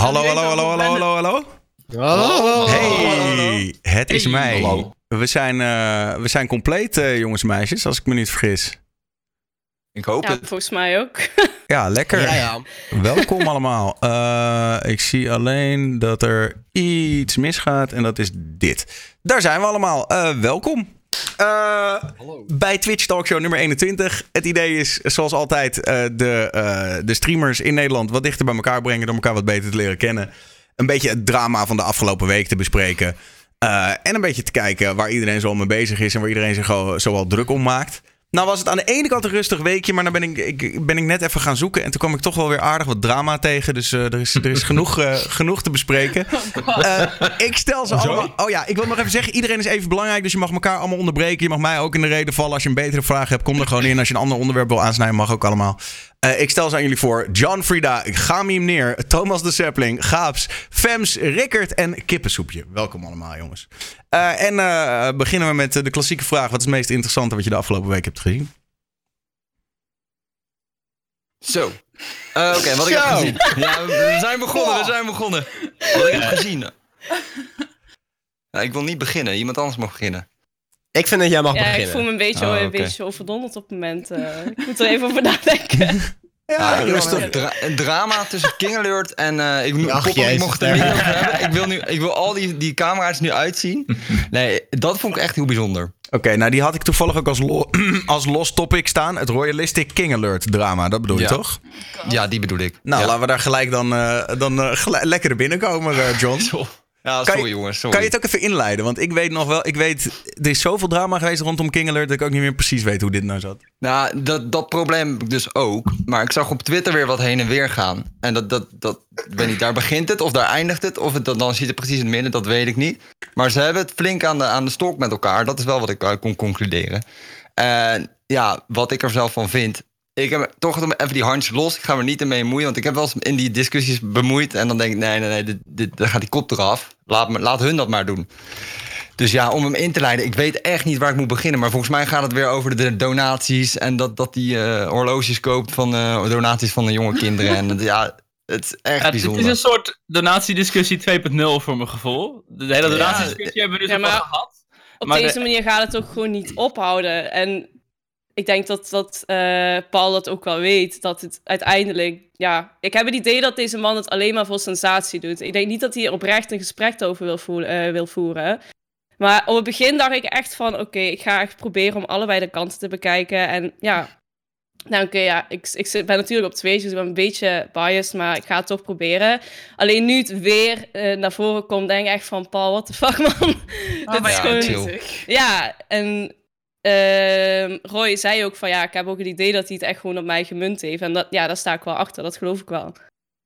Hallo, hallo, hallo, hallo, hallo, hallo. Hallo. Hey, het is Hey, mij. We zijn, eh, we zijn compleet, eh, jongens en meisjes, als ik me niet vergis. Ik hoop Ja, het. volgens mij ook. Ja, lekker. Ja, ja. Welkom allemaal. Eh, ik zie alleen dat er iets misgaat en dat is dit. Daar zijn we allemaal. Eh, welkom. Eh, bij Twitch Talkshow nummer 21. Het idee is, zoals altijd, eh, de, eh, de streamers in Nederland wat dichter bij elkaar brengen. Door elkaar wat beter te leren kennen. Een beetje het drama van de afgelopen week te bespreken. En een beetje te kijken waar iedereen zo mee bezig is en waar iedereen zich al zowel druk om maakt. Nou was het aan de ene kant een rustig weekje, maar dan ben ik, ik, ben ik net even gaan zoeken. En toen kwam ik toch wel weer aardig wat drama tegen. Dus eh, er is, er is genoeg, eh, genoeg te bespreken. Eh, ik stel ze allemaal... Oh ja, ik wil nog even zeggen, iedereen is even belangrijk. Dus je mag elkaar allemaal onderbreken. Je mag mij ook in de reden vallen. Als je een betere vraag hebt, kom er gewoon in. Als je een ander onderwerp wil aansnijden, mag ook allemaal. Eh, ik stel ze aan jullie voor. John Frida, Gamim Neer, Thomas de Sapling, Gaaps, Fems, Rickert en Kippensoepje. Welkom allemaal, jongens. Eh, en eh, beginnen we met de klassieke vraag. Wat is het meest interessante wat je de afgelopen week hebt gezien? Zo. Oké, wat ik heb gezien. Ja, we zijn begonnen, we zijn begonnen. Wat ik heb gezien. Ik wil niet beginnen, iemand anders mag beginnen. Ik vind dat jij mag Ja, ik voel me een beetje, Oh, een oké. beetje overdonderd op het moment. eh. ik moet er even over nadenken. Ja. Een, dra- een drama tussen King Alert en... eh ik, Ach, Pop, ik mocht het er niet over hebben. Ik wil, nu, ik wil al die, die camera's nu uitzien. Nee, dat vond ik echt heel bijzonder. Oké, nou die had ik toevallig ook als, lo- als los topic staan. Het Royalistic King Alert drama, dat bedoel je toch? Ja, die bedoel ik. Nou, ja. laten we daar gelijk dan, eh, dan gelijk- lekker er binnenkomen, eh, John. Ja, Kan sorry je- jongens, sorry. Kan je het ook even inleiden? Want ik weet nog wel, ik weet, er is zoveel drama geweest rondom King Alert dat ik ook niet meer precies weet hoe dit nou zat. Nou, dat, dat probleem heb ik dus ook. Maar ik zag op Twitter weer wat heen en weer gaan. En dat, dat, dat ik weet niet, daar begint het of daar eindigt het. Of het, dan- dan zit het precies in het midden, dat weet ik niet. Maar ze hebben het flink aan de, aan de stok met elkaar. Dat is wel wat ik uit kon concluderen. En ja, wat ik er zelf van vind. Ik heb toch even die handjes los. Ik ga me niet ermee moeien. Want ik heb wel eens in die discussies bemoeid. En dan denk ik, nee, nee, nee, dit, dit, dan gaat die kop eraf. Laat, me, laat hun dat maar doen. Dus ja, om hem in te leiden, ik weet echt niet waar ik moet beginnen. Maar volgens mij gaat het weer over de donaties. En dat, dat die eh, horloges koopt van eh, donaties van de jonge kinderen. En ja, het is echt Ja, het bijzonder. is een soort donatiediscussie 2.0 voor mijn gevoel. De hele donatiediscussie hebben we dus Ja, al maar- gehad. Op Maar deze de- manier gaat het ook gewoon niet ophouden. En ik denk dat, dat eh, Paul dat ook wel weet. Dat het uiteindelijk... Ja, ik heb het idee dat deze man het alleen maar voor sensatie doet. Ik denk niet dat hij er oprecht een gesprek over wil, voer- eh, wil voeren. Maar op het begin dacht ik echt van... Oké, ik ga echt proberen om allebei de kanten te bekijken. En ja... Nou oké, ja, ik, ik ben natuurlijk op Twitch, dus ik ben een beetje biased, maar ik ga het toch proberen. Alleen nu het weer eh, naar voren komt, denk ik echt van... Paul, what the fuck, man? Dit maar is ja, gewoon... chill. Ja, en ehm, Roy zei ook van ja, ik heb ook het idee dat hij het echt gewoon op mij gemunt heeft. En dat, ja, daar sta ik wel achter, dat geloof ik wel.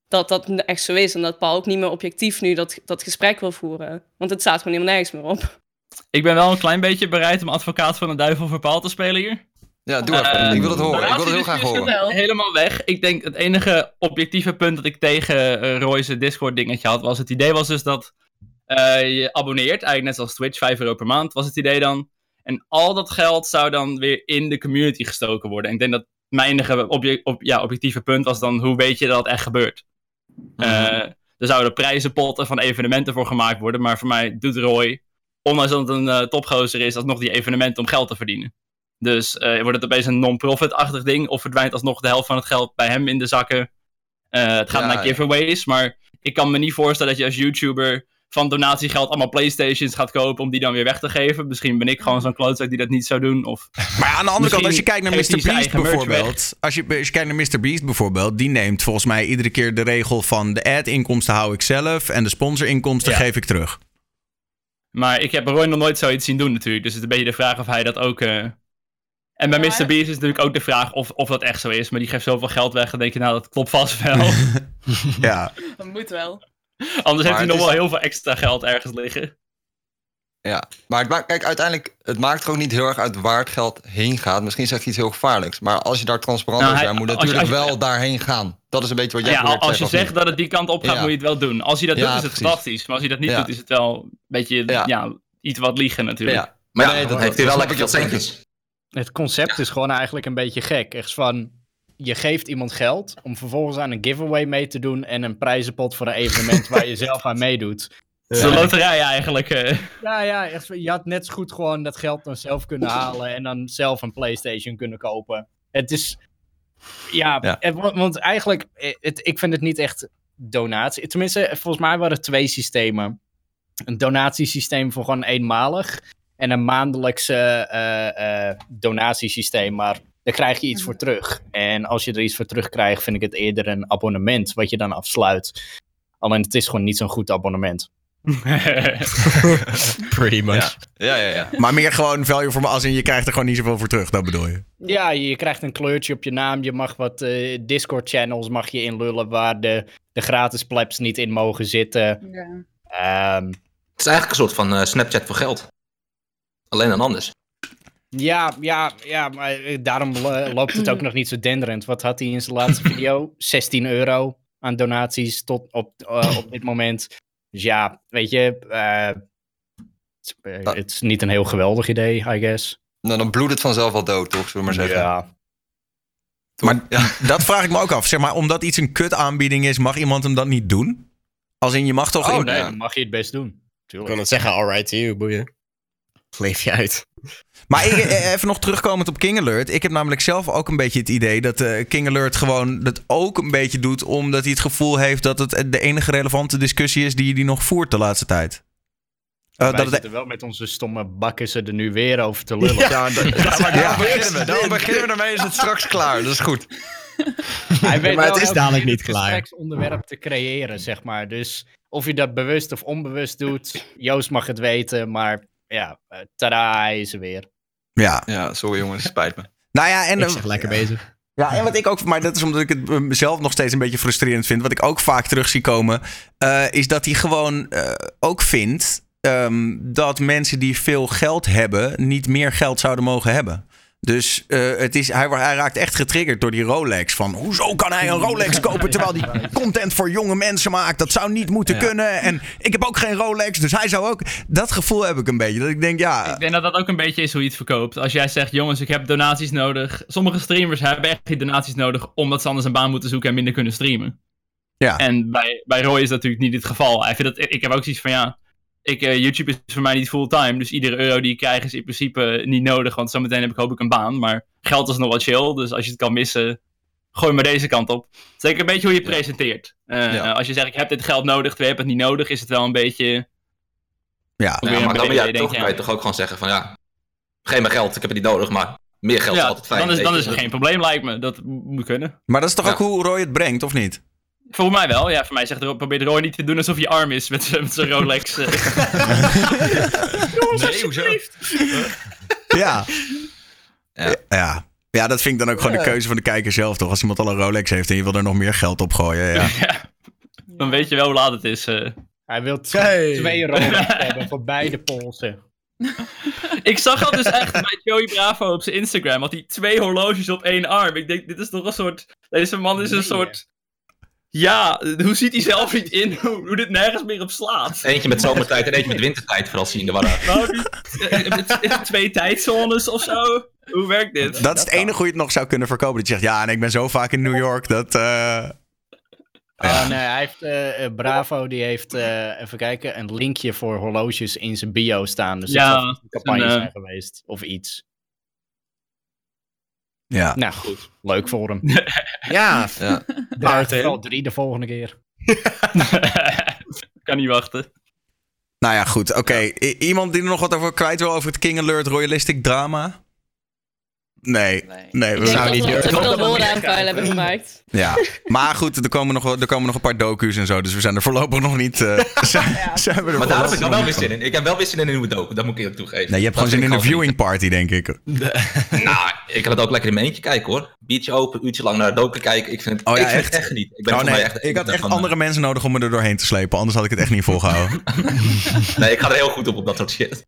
Dat dat echt zo is en dat Paul ook niet meer objectief nu dat, dat gesprek wil voeren. Want het staat gewoon helemaal nergens meer op. Ik ben wel een klein beetje bereid om advocaat van de duivel voor Paul te spelen hier. Ja, doe even. Eh, ik wil het horen. Ik wil het heel graag donatiediscussie horen. Helemaal weg. Ik denk het enige objectieve punt dat ik tegen eh, Roy's Discord dingetje had, was het idee was dus dat eh, je abonneert, eigenlijk net zoals Twitch, 5 euro per maand, was het idee dan. En al dat geld zou dan weer in de community gestoken worden. En ik denk dat mijn enige obje- op, ja, objectieve punt was dan, hoe weet je dat het echt gebeurt? Mhm. Eh, er zouden prijzenpotten van evenementen voor gemaakt worden, maar voor mij doet Roy, ondanks dat het een eh topgozer is, alsnog die evenementen om geld te verdienen. Dus eh, wordt het opeens een non-profit-achtig ding, of verdwijnt alsnog de helft van het geld bij hem in de zakken? Het gaat Ja, naar giveaways, maar ik kan me niet voorstellen dat je als YouTuber van donatiegeld allemaal Playstations gaat kopen om die dan weer weg te geven. Misschien ben ik gewoon zo'n klootzak die dat niet zou doen. Of Maar aan de andere kant, als je kijkt naar Mr. Beast bijvoorbeeld. Als je, als je kijkt naar Mr. Beast bijvoorbeeld, die neemt volgens mij iedere keer de regel van de ad-inkomsten hou ik zelf en de sponsorinkomsten Ja. geef ik terug. Maar ik heb Roy nog nooit zoiets zien doen natuurlijk. Dus het is een beetje de vraag of hij dat ook... eh, En bij Ja, Mr. Beast is natuurlijk ook de vraag of, of dat echt zo is. Maar die geeft zoveel geld weg. Dan denk je, nou, dat klopt vast wel. Ja. Dat moet wel. Anders heeft hij nog is- wel heel veel extra geld ergens liggen. Ja, maar het maakt, kijk, uiteindelijk, het maakt er ook niet heel erg uit waar het geld heen gaat. Misschien zeg je iets heel gevaarlijks. Maar als je daar transparant Nou, over hij- bent, moet als je- natuurlijk als je- wel daarheen gaan. Dat is een beetje wat jij Ja, als je zeggen, zegt dat het die kant op gaat, Ja. moet je het wel doen. Als hij dat Ja, doet, is het precies. fantastisch. Maar als hij dat niet Ja. doet, is het wel een beetje, Ja. ja, iets wat liegen natuurlijk. Ja, Maar ja, Nee, dan dat- heeft hij wel lekker veel heel centjes. Het concept is gewoon eigenlijk een beetje gek. Echt van, je geeft iemand geld om vervolgens aan een giveaway mee te doen en een prijzenpot voor een evenement waar je zelf aan meedoet. Het is een loterij eigenlijk. eh. Ja, ja, echt, je had net zo goed gewoon dat geld dan zelf kunnen halen en dan zelf een PlayStation kunnen kopen. Het is. Ja, Ja. het- want eigenlijk, eh, het, ik vind het niet echt donatie. Tenminste, volgens mij waren er twee systemen: een donatiesysteem voor gewoon eenmalig en een maandelijkse eh, eh, donatiesysteem. Maar daar krijg je iets voor terug. En als je er iets voor terug krijgt, vind ik het eerder een abonnement wat je dan afsluit. Alleen het is gewoon niet zo'n goed abonnement. Pretty much. Ja, ja, ja. Maar meer gewoon value voor me als in je krijgt er gewoon niet zoveel voor terug, dat bedoel je. Ja, je krijgt een kleurtje op je naam. Je mag wat eh, Discord-channels mag je inlullen waar de, de gratis plebs niet in mogen zitten. Ja. Ehm, Het is eigenlijk een soort van eh, Snapchat voor geld. Alleen dan anders. Ja, ja, ja, maar eh, daarom lo- loopt het ook nog niet zo denderend. Wat had hij in zijn laatste video? 16 euro aan donaties tot op, eh, op dit moment. Dus ja, weet je, eh, het is- niet een heel geweldig idee, I guess. Nou, dan bloedt het vanzelf wel dood, toch? Zullen we maar zeggen. Ja, Maar dat vraag ik me ook af. Zeg maar, omdat iets een kut aanbieding is, mag iemand hem dat niet doen? Als in, je mag toch... oh in- nee, ja. dan mag je het best doen. Ik Tuurlijk. kan het zeggen, alright to you, boeien. Leef je uit. Maar ik, eh, even nog terugkomend op King Alert. Ik heb namelijk zelf ook een beetje het idee dat eh, King Alert gewoon dat ook een beetje doet... omdat hij het gevoel heeft dat het de enige relevante discussie is die hij nog voert de laatste tijd. Eh, Wij dat het, zitten wel met onze stomme bakken ze er nu weer over te lullen. Ja, maar daar beginnen we. Daar beginnen we ermee, is het straks klaar. Dat is goed. Hij weet maar het is dadelijk niet het klaar. gespreksonderwerp te creëren, zeg maar. Dus of je dat bewust of onbewust doet, Joost mag het weten, maar ja, eh, tada, is er weer. ja. Ja, sorry jongens, spijt me. Nou ja, en... Ik eh, zeg lekker bezig. Ja, en wat ik ook, maar dat is omdat ik het eh, mezelf nog steeds een beetje frustrerend vind. Wat ik ook vaak terug zie komen, eh, is dat hij gewoon eh, ook vindt ehm, dat mensen die veel geld hebben, niet meer geld zouden mogen hebben. Dus eh, het is, hij, hij raakt echt getriggerd door die Rolex. Van hoezo kan hij een Rolex kopen terwijl hij content voor jonge mensen maakt? Dat zou niet moeten kunnen. En ik heb ook geen Rolex, dus hij zou ook. Dat gevoel heb ik een beetje. Dat ik denk, ja. Ik denk dat dat ook een beetje is hoe je het verkoopt. Als jij zegt, jongens, ik heb donaties nodig. Sommige streamers hebben echt die donaties nodig omdat ze anders een baan moeten zoeken en minder kunnen streamen. Ja. En bij, bij Roy is dat natuurlijk niet het geval. Hij vindt dat, ik heb ook zoiets van, ja, ik, eh, YouTube is voor mij niet fulltime. Dus iedere euro die ik krijg is in principe niet nodig. Want zometeen heb ik hoop ik een baan. Maar geld is nog wel chill. Dus als je het kan missen, gooi maar deze kant op. Het is een beetje hoe je het presenteert. Eh, Ja. Als je zegt, ik heb dit geld nodig, terwijl je hebt het niet nodig, is het wel een beetje... Ja, maar dan ben jij toch, kan je toch ook gewoon zeggen van ja, geef me geld, ik heb het niet nodig, maar meer geld is Ja, altijd fijn. dan is, dan is er geen probleem, lijkt me. Dat moet kunnen. maar dat is toch ook hoe Roy het brengt, of niet? Volgens mij wel. Ja, voor mij zegt Ro- probeert Roy niet te doen alsof hij arm is met zijn met zijn Rolex. eh. Nee, hoezo? Ja. Ja. ja. Ja, dat vind ik dan ook gewoon de keuze van de kijker zelf, toch? Als iemand al een Rolex heeft en je wil er nog meer geld op gooien. Ja. Dan weet je wel hoe laat het is. eh. Hij wil Hey. twee Rolex hebben voor beide polsen. Ik zag al dus echt bij Joey Bravo op zijn Instagram. Had hij twee horloges op één arm. Ik denk, dit is toch een soort. Deze man is een Nee, soort. Ja, hoe ziet hij zelf niet in hoe, hoe dit nergens meer op slaat? Eentje met zomertijd en eentje met wintertijd, vooral zien de warra. Nou, eh, met- is het twee tijdzones of zo? Hoe werkt dit? Dat is het enige hoe je het nog zou kunnen verkopen. Dat je zegt, ja, en ik ben zo vaak in New York dat... eh, Ah, nee, hij heeft, eh, eh, Bravo die heeft, eh, even kijken, een linkje voor horloges in zijn bio staan. Dus Ja, het zal een campagne eh, zijn geweest, of iets. Ja. Nou goed, leuk voor hem. Ja, Ja. Maar wel drie de volgende keer. kan niet wachten. Nou ja, goed. Oké. Iemand die er nog wat over kwijt wil over het King Alert royalistic drama? Nee. Nee. Ik we- denk zou dat niet durven. te veel Dat we vuil hebben gemaakt. Ja. Maar goed, er komen, nog, er komen nog een paar docu's en zo. Dus we zijn er voorlopig nog niet... eh zijn, zijn we er Maar daar heb ik wel niet weer zin in. Ik heb wel weer zin in een nieuwe docu, dat moet ik eerlijk toegeven. Nee, je hebt Dat gewoon zin in een ik viewing party, denk ik. Nou, ik kan het ook lekker in mijn eentje kijken hoor. Biertje open, uurtje lang naar de docu kijken. Ik vind het, Oh ja, ik vind echt? het echt genieten. Ik ben Oh nee, echt, ik had echt van, andere mensen nodig om me er doorheen te slepen. Anders had ik het echt niet volgehouden. Nee, ik ga er heel goed op op dat soort shit.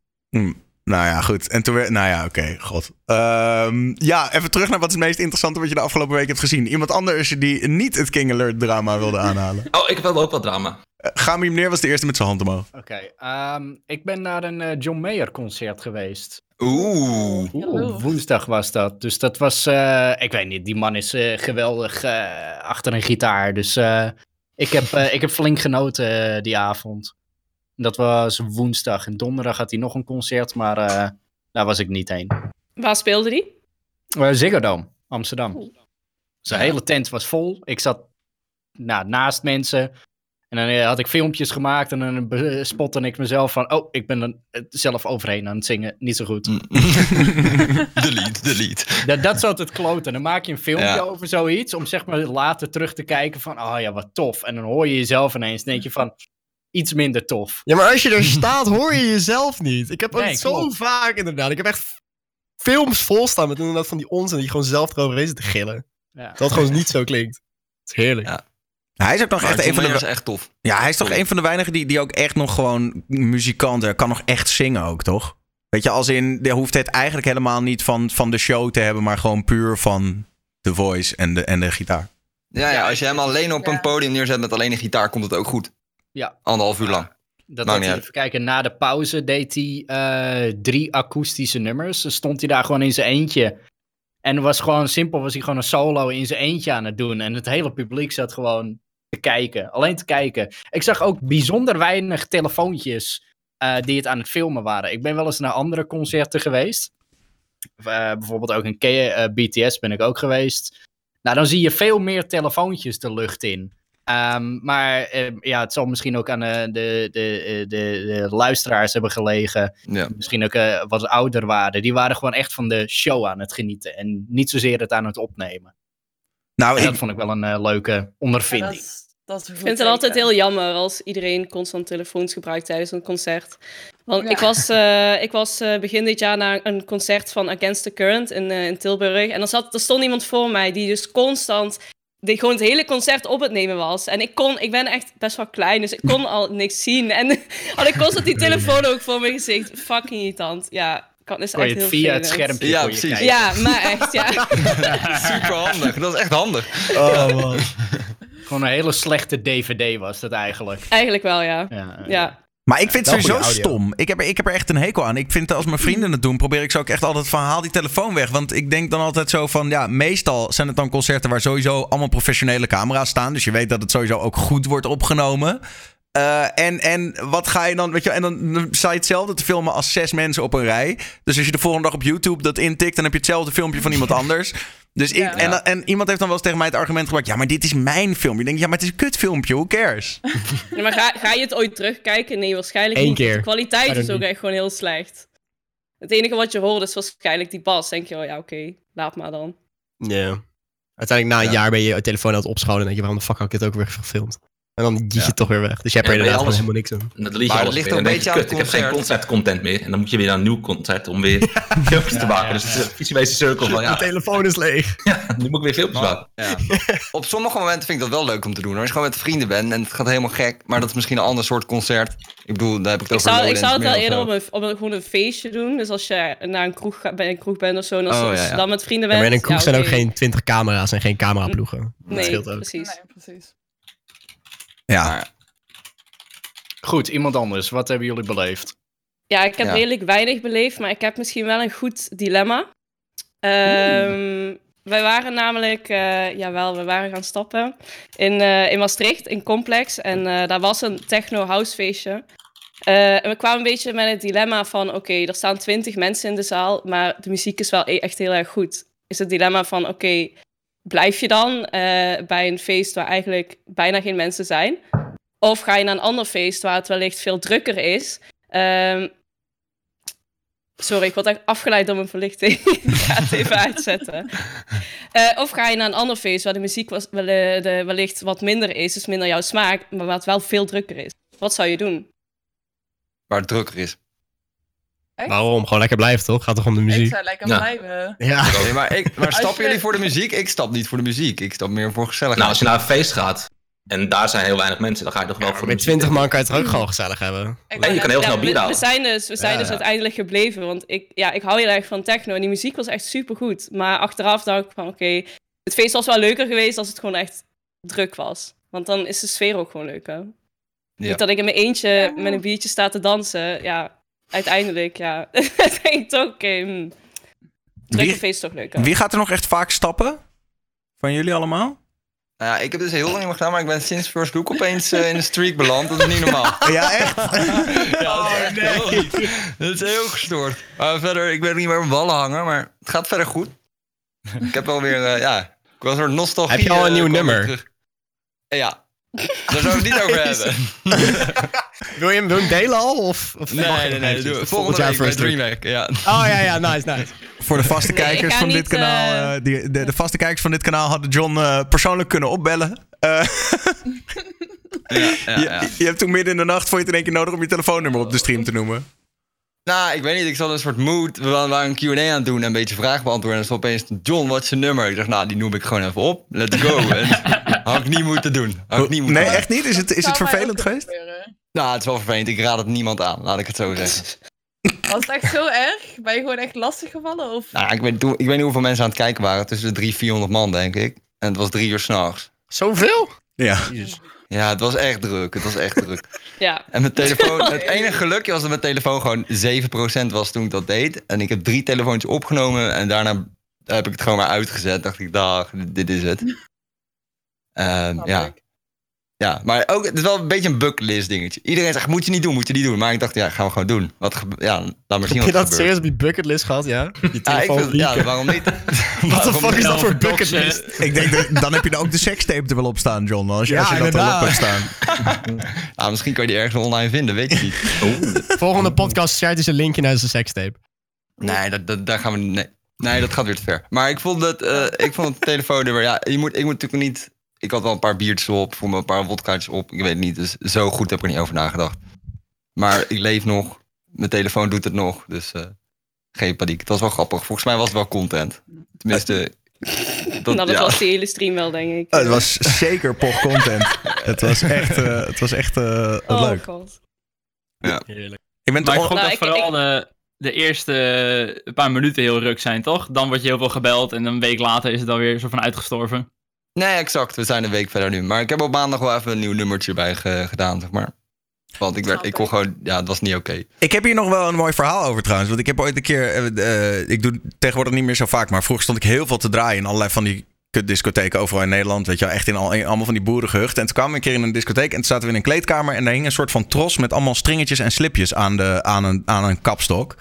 Nou ja, goed. En toen weer... Nou ja, oké. God. Ehm, ja, even terug naar wat is het meest interessante wat je de afgelopen week hebt gezien. Iemand anders die niet het King Alert drama wilde aanhalen. Oh, ik heb wel ook wat drama. Uh, Gami meneer was de eerste met zijn hand omhoog. Oké, ehm, ik ben naar een eh, John Mayer concert geweest. Oeh. Oeh, woensdag was dat. Dus dat was, eh, ik weet niet, die man is eh, geweldig eh, achter een gitaar. Dus eh, ik, heb, eh, ik heb flink genoten die avond. Dat was woensdag. En donderdag had hij nog een concert, maar eh, daar was ik niet heen. Waar speelde die? Uh, Ziggo Dome, Amsterdam. Zijn hele tent was vol. Ik zat nou, naast mensen. En dan eh, had ik filmpjes gemaakt en dan spotte ik mezelf van... Oh, ik ben er zelf overheen aan het zingen. Niet zo goed. delete, delete. Dat, dat is altijd kloten. Dan maak je een filmpje Ja. over zoiets. Om zeg maar later terug te kijken van... Oh ja, wat tof. En dan hoor je jezelf ineens. denk je van... Iets minder tof. Ja, maar als je er staat, hoor je jezelf niet. Ik heb ook Nee, zo klopt. vaak inderdaad. Ik heb echt films volstaan met inderdaad van die onzin die gewoon zelf eroverheen zitten te gillen. Ja. Dat het gewoon niet zo klinkt. Het is heerlijk. Ja. Hij is ook nog Maar echt een van de... is echt tof. Ja, hij is toch een van de weinigen die, die ook echt nog gewoon muzikant is. Hij kan nog echt zingen ook, toch? Weet je, als in, de hoeft het eigenlijk helemaal niet van, van de show te hebben, maar gewoon puur van de voice en de, en de gitaar. Ja, ja, als je hem alleen op een podium neerzet met alleen een gitaar, komt het ook goed. Ja. Anderhalf uur lang. Dat had hij, even kijken, na de pauze deed hij eh, drie akoestische nummers. Dan stond hij daar gewoon in zijn eentje. En was gewoon simpel, was hij gewoon een solo in zijn eentje aan het doen. En het hele publiek zat gewoon te kijken. Alleen te kijken. Ik zag ook bijzonder weinig telefoontjes eh, die het aan het filmen waren. Ik ben wel eens naar andere concerten geweest. Eh, bijvoorbeeld ook eh, BTS ben ik ook geweest. Nou, dan zie je veel meer telefoontjes de lucht in. Ehm, maar eh, ja, het zal misschien ook aan eh, de, de, de, de, de luisteraars hebben gelegen. Ja. Misschien ook eh, wat ouder waren. Die waren gewoon echt van de show aan het genieten. En niet zozeer het aan het opnemen. Nou, En ik, dat vond ik wel een eh, leuke Ja, ondervinding. dat, is- dat is een Ik vind het altijd heel jammer als iedereen constant telefoons gebruikt tijdens een concert. Want Ja. ik was, eh, ik was eh, begin dit jaar naar een concert van Against the Current in, eh, in Tilburg. En er, zat, er stond iemand voor mij die dus constant die gewoon het hele concert op het nemen was. En ik kon, ik ben echt best wel klein, dus ik kon al niks zien. En had ik constant die telefoon ook voor mijn gezicht. Fucking irritant. Ja, kan, is Kon je echt het heel via het schermpje Ja, kon je precies. kijken. Ja, maar echt, ja. Super handig. Dat is echt handig. Oh man. Gewoon een hele slechte DVD was dat eigenlijk. Eigenlijk wel, ja. Ja, Ja, maar ik vind het sowieso stom. Ik heb, er, ik heb er echt een hekel aan. Ik vind als mijn vrienden het doen, probeer ik ze ook echt altijd van haal die telefoon weg. Want ik denk dan altijd zo van, ja, meestal zijn het dan concerten waar sowieso allemaal professionele camera's staan. Dus je weet dat het sowieso ook goed wordt opgenomen. Eh, en, en wat ga je dan, weet je, en dan, dan sta je hetzelfde te filmen als zes mensen op een rij. Dus als je de volgende dag op YouTube dat intikt, dan heb je hetzelfde filmpje van iemand anders. Dus ik, Ja. en, en iemand heeft dan wel eens tegen mij het argument gebruikt, ja, maar dit is mijn filmpje. Ik denk, ja, maar het is een kutfilmpje, who cares? Ja, maar ga, ga je het ooit terugkijken? Nee, waarschijnlijk Eén niet. keer. De kwaliteit is ook echt gewoon heel slecht. Het enige wat je hoort is waarschijnlijk die bas. Denk je, oh ja, oké, laat maar dan. Ja. Uiteindelijk na een Ja. jaar ben je je telefoon aan het opschonen en denk je, waarom de fuck had ik dit ook weer gefilmd? En dan jiet je toch weer weg. Dus je hebt er je inderdaad alles- helemaal niks aan. Dat je Maar ligt ook een je, beetje aan kut, ik heb geen concert. concertcontent meer. En dan moet je weer naar een nieuw concert om weer filmpjes te maken. ja, dus het is een visuele cirkel van, De ja, telefoon is leeg. nu moet ik weer filmpjes maken. Ja. Op sommige momenten vind ik dat wel leuk om te doen. hoor. Als je gewoon met vrienden bent en het gaat helemaal gek. Maar dat is misschien een ander soort concert. Ik bedoel, daar heb ik het Ik over zou, ik zou het wel eerder op een, op een, gewoon een feestje doen. Dus als je naar een kroeg, gaat, bij een kroeg bent of zo, en als, Oh, als ja, je ja. dan met vrienden Ja, bent. maar in een kroeg ja, zijn ook geen 20 camera's en geen cameraploegen. Dat Nee, scheelt ook. precies. Nee, precies. Ja. Maar- Goed, iemand anders. Wat hebben jullie beleefd? Ja, ik heb Ja. redelijk weinig beleefd, maar ik heb misschien wel een goed dilemma. Ehm, wij waren namelijk, eh jawel, we waren gaan stappen in, eh, in Maastricht, in Complex. En eh, daar was een techno-house feestje. Eh, en we kwamen een beetje met het dilemma van, oké, er staan twintig mensen in de zaal, maar de muziek is wel e- echt heel erg goed. Is het dilemma van, oké, blijf je dan eh, bij een feest waar eigenlijk bijna geen mensen zijn? Of ga je naar een ander feest waar het wellicht veel drukker is? Ehm, sorry, ik word echt afgeleid door mijn verlichting. ik ga het even uitzetten. Eh, of ga je naar een ander feest waar de muziek wel, eh, de, wellicht wat minder is, dus minder jouw smaak, maar het wel veel drukker is. Wat zou je doen? Waar het drukker is. Waarom? Gewoon lekker blijven, toch? Gaat toch om de Ik muziek? zou lekker Ja. blijven. Ja. Nee, maar ik, maar stappen je- jullie voor de muziek? Ik stap niet voor de muziek. Ik stap meer voor gezelligheid. Nou, als je naar een feest gaat en daar zijn heel weinig mensen, dan ga je toch wel voor de Met muziek. 20 man kan je het er ook gewoon gezellig hebben. Ik En je kan heel Ja, snel bier we, we zijn dus, we zijn Ja, dus ja. uiteindelijk gebleven, want ik, ja, ik hou heel erg van techno en die muziek was echt supergoed. Maar achteraf dacht ik van, oké, het feest was wel leuker geweest als het gewoon echt druk was. Want dan is de sfeer ook gewoon leuker. Ja. Niet dat ik in mijn eentje Ja. met een biertje sta te dansen, ja, uiteindelijk, ja, ik toch, oké, hm, drukke Wie, feest is toch leuker. wie gaat er nog echt vaak stappen? Van jullie allemaal? Nou ja, ik heb dus heel lang niet meer gedaan, maar ik ben sinds First Look opeens eh, in de streak beland. Dat is niet normaal. Ja, echt? Ja, dat is echt heel- Dat is heel gestoord. Maar verder, ik weet niet meer op ballen hangen, maar het gaat verder goed. Ik heb wel weer, eh, ja, ik was er nostalgie. Heb je al een eh, nieuw nummer? terug. Ja, daar zouden we het niet over hebben. Wil je hem wil je hem delen al? Of, of Nee, nee, nee. tot Volgende jaar week bij? DreamHack, ja. Oh ja, ja, nice, nice. Voor de vaste Nee, kijkers van dit niet, kanaal. eh, eh, die, de, de vaste kijkers van dit kanaal hadden John eh, persoonlijk kunnen opbellen. Eh, Ja, ja, je, ja. je hebt toen midden in de nacht vond je het in één keer nodig om je telefoonnummer op de stream te noemen. Nou, ik weet niet, ik zat in een soort mood. We waren een Q&A aan het doen en een beetje vragen beantwoorden. En toen opeens, John, wat is je nummer? Ik dacht, nou, die noem ik gewoon even op. Let's go. En, had ik niet moeten doen. Had ik niet moeten Nee, doen. echt niet? Is het, is het vervelend geweest? gebeuren. Nou, het is wel vervelend. Ik raad het niemand aan, laat ik het zo zeggen. Was het echt zo erg? Ben je gewoon echt lastig gevallen? Of... Nou, ik weet, ik weet niet hoeveel mensen aan het kijken waren. Tussen de 300, 400 man, denk ik. En het was drie uur s'nachts. Zoveel? Ja. Ja, het was echt druk. Het was echt druk. Ja, En mijn telefoon, het enige gelukje was dat mijn telefoon gewoon 7% was toen ik dat deed. En ik heb drie telefoontjes opgenomen en daarna heb ik het gewoon maar uitgezet. Dacht ik, dag, dit is het. Ehm, ja. ik. ja, maar ook, het is wel een beetje een bucketlist dingetje. Iedereen zegt, moet je niet doen, moet je niet doen. Maar ik dacht, ja, gaan we gewoon doen. Wat ja, laat maar zien Heb je wat dat er gebeurt. serieus op je bucketlist gehad, ja? Ja, ik telefoon vind, ja, waarom niet? What the fuck is dat voor bucketlist? Ik denk, dat, dan heb je er ook de sekstape er wel op staan, John. Als je, Ja, als je dat erop inderdaad. hebt staan. Nou, misschien kan je die ergens online vinden, weet je niet. Volgende podcast shared is een linkje naar zijn sekstape. Nee, dat, dat, daar gaan we nee. nee, dat gaat weer te ver. Maar ik vond het, eh, ik vond het telefoonnummer, ja, je moet, ik moet natuurlijk niet... Ik had wel een paar biertjes op, voor me een paar wodkaartjes op. Ik weet het niet, dus zo goed heb ik er niet over nagedacht. Maar ik leef nog, mijn telefoon doet het nog, dus eh, geen paniek. Het was wel grappig. Volgens mij was het wel content. Tenminste, dat, nou, dat ja. was die hele stream wel, denk ik. Oh, het was zeker pop content. het was echt, eh, het was echt eh, oh, leuk. god. Heerlijk. Ik ben Maar ik toch- Nou, dat ik- vooral de, de eerste paar minuten heel ruk zijn, toch? Dan word je heel veel gebeld en een week later is het alweer soort van uitgestorven. Nee, exact. We zijn een week verder nu. Maar ik heb op maandag wel even een nieuw nummertje bij ge- gedaan, zeg maar. Want ik, werd, ik kon gewoon, ja, het was niet oké. Ik heb hier nog wel een mooi verhaal over trouwens. Want ik heb ooit een keer. eh, eh, ik doe tegenwoordig niet meer zo vaak. Maar vroeger stond ik heel veel te draaien in allerlei van die kutdiscotheken overal in Nederland. Weet je wel, echt in, al, in allemaal van die boerengehuchten. En toen kwamen we een keer in een discotheek. En toen zaten we in een kleedkamer. En daar hing een soort van tros met allemaal stringetjes en slipjes aan, de, aan, een, aan een kapstok.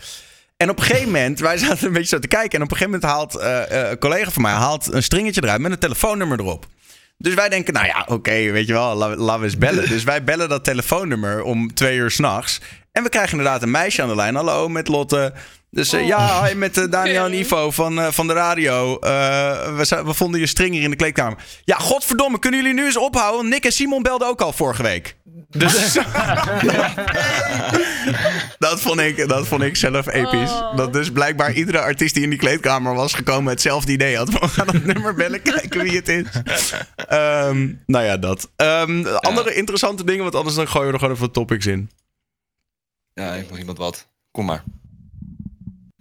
En op een gegeven moment, wij zaten een beetje zo te kijken. En op een gegeven moment haalt eh, eh, een collega van mij haalt een stringetje eruit met een telefoonnummer erop. Dus wij denken, nou ja, oké, weet je wel, la- laten we eens bellen. Dus wij bellen dat telefoonnummer om twee uur s'nachts. En we krijgen inderdaad een meisje aan de lijn. Hallo, met Lotte. Dus eh, ja, hi, met eh, Daniel en Ivo van, eh, van de radio. Eh, we, we vonden je string hier in de kleedkamer. Ja, godverdomme, kunnen jullie nu eens ophouden? Nick en Simon belden ook al vorige week. Dus dat, vond ik, dat vond ik zelf episch. Oh. Dat dus blijkbaar iedere artiest die in die kleedkamer was gekomen... hetzelfde idee had. We gaan dat nummer bellen, kijken wie het is. Ehm, nou ja, dat. Ehm, Andere interessante dingen, want anders dan gooien we er gewoon even wat topics in. Ja, ik nog iemand wat. Kom maar.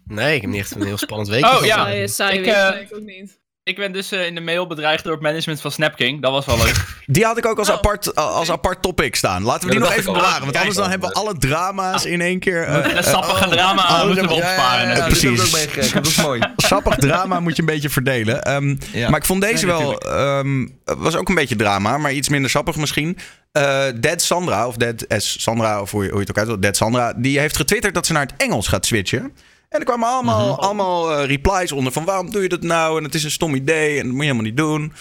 Nee, ik heb niet echt een heel spannend week. Oh, ja. Saaie, saaie Ik, week. eh, ik ook niet. Ik ben dus eh, in de mail bedreigd door het management van Snapking. Dat was wel leuk. Die had ik ook als, Oh, apart, als apart topic staan. Laten we Ja, die dat nog even bewaren. Want anders dan hebben we alle drama's in één keer. eh, Een sappige drama oh, moeten we ja, opsparen. ja, ja, precies. dit heb ik ook meegekregen. Dat is mooi. Sappig drama moet je een beetje verdelen. Ehm, Ja. Maar ik vond deze Nee, wel. ehm, was ook een beetje drama, maar iets minder sappig misschien. Eh Dead Sandra, of Dead S. Sandra, of hoe je, hoe je het ook uit wil, Dead Sandra, die heeft getwitterd dat ze naar het Engels gaat switchen. En er kwamen allemaal, allemaal eh, replies onder van waarom doe je dat nou? En het is een stom idee en dat moet je helemaal niet doen.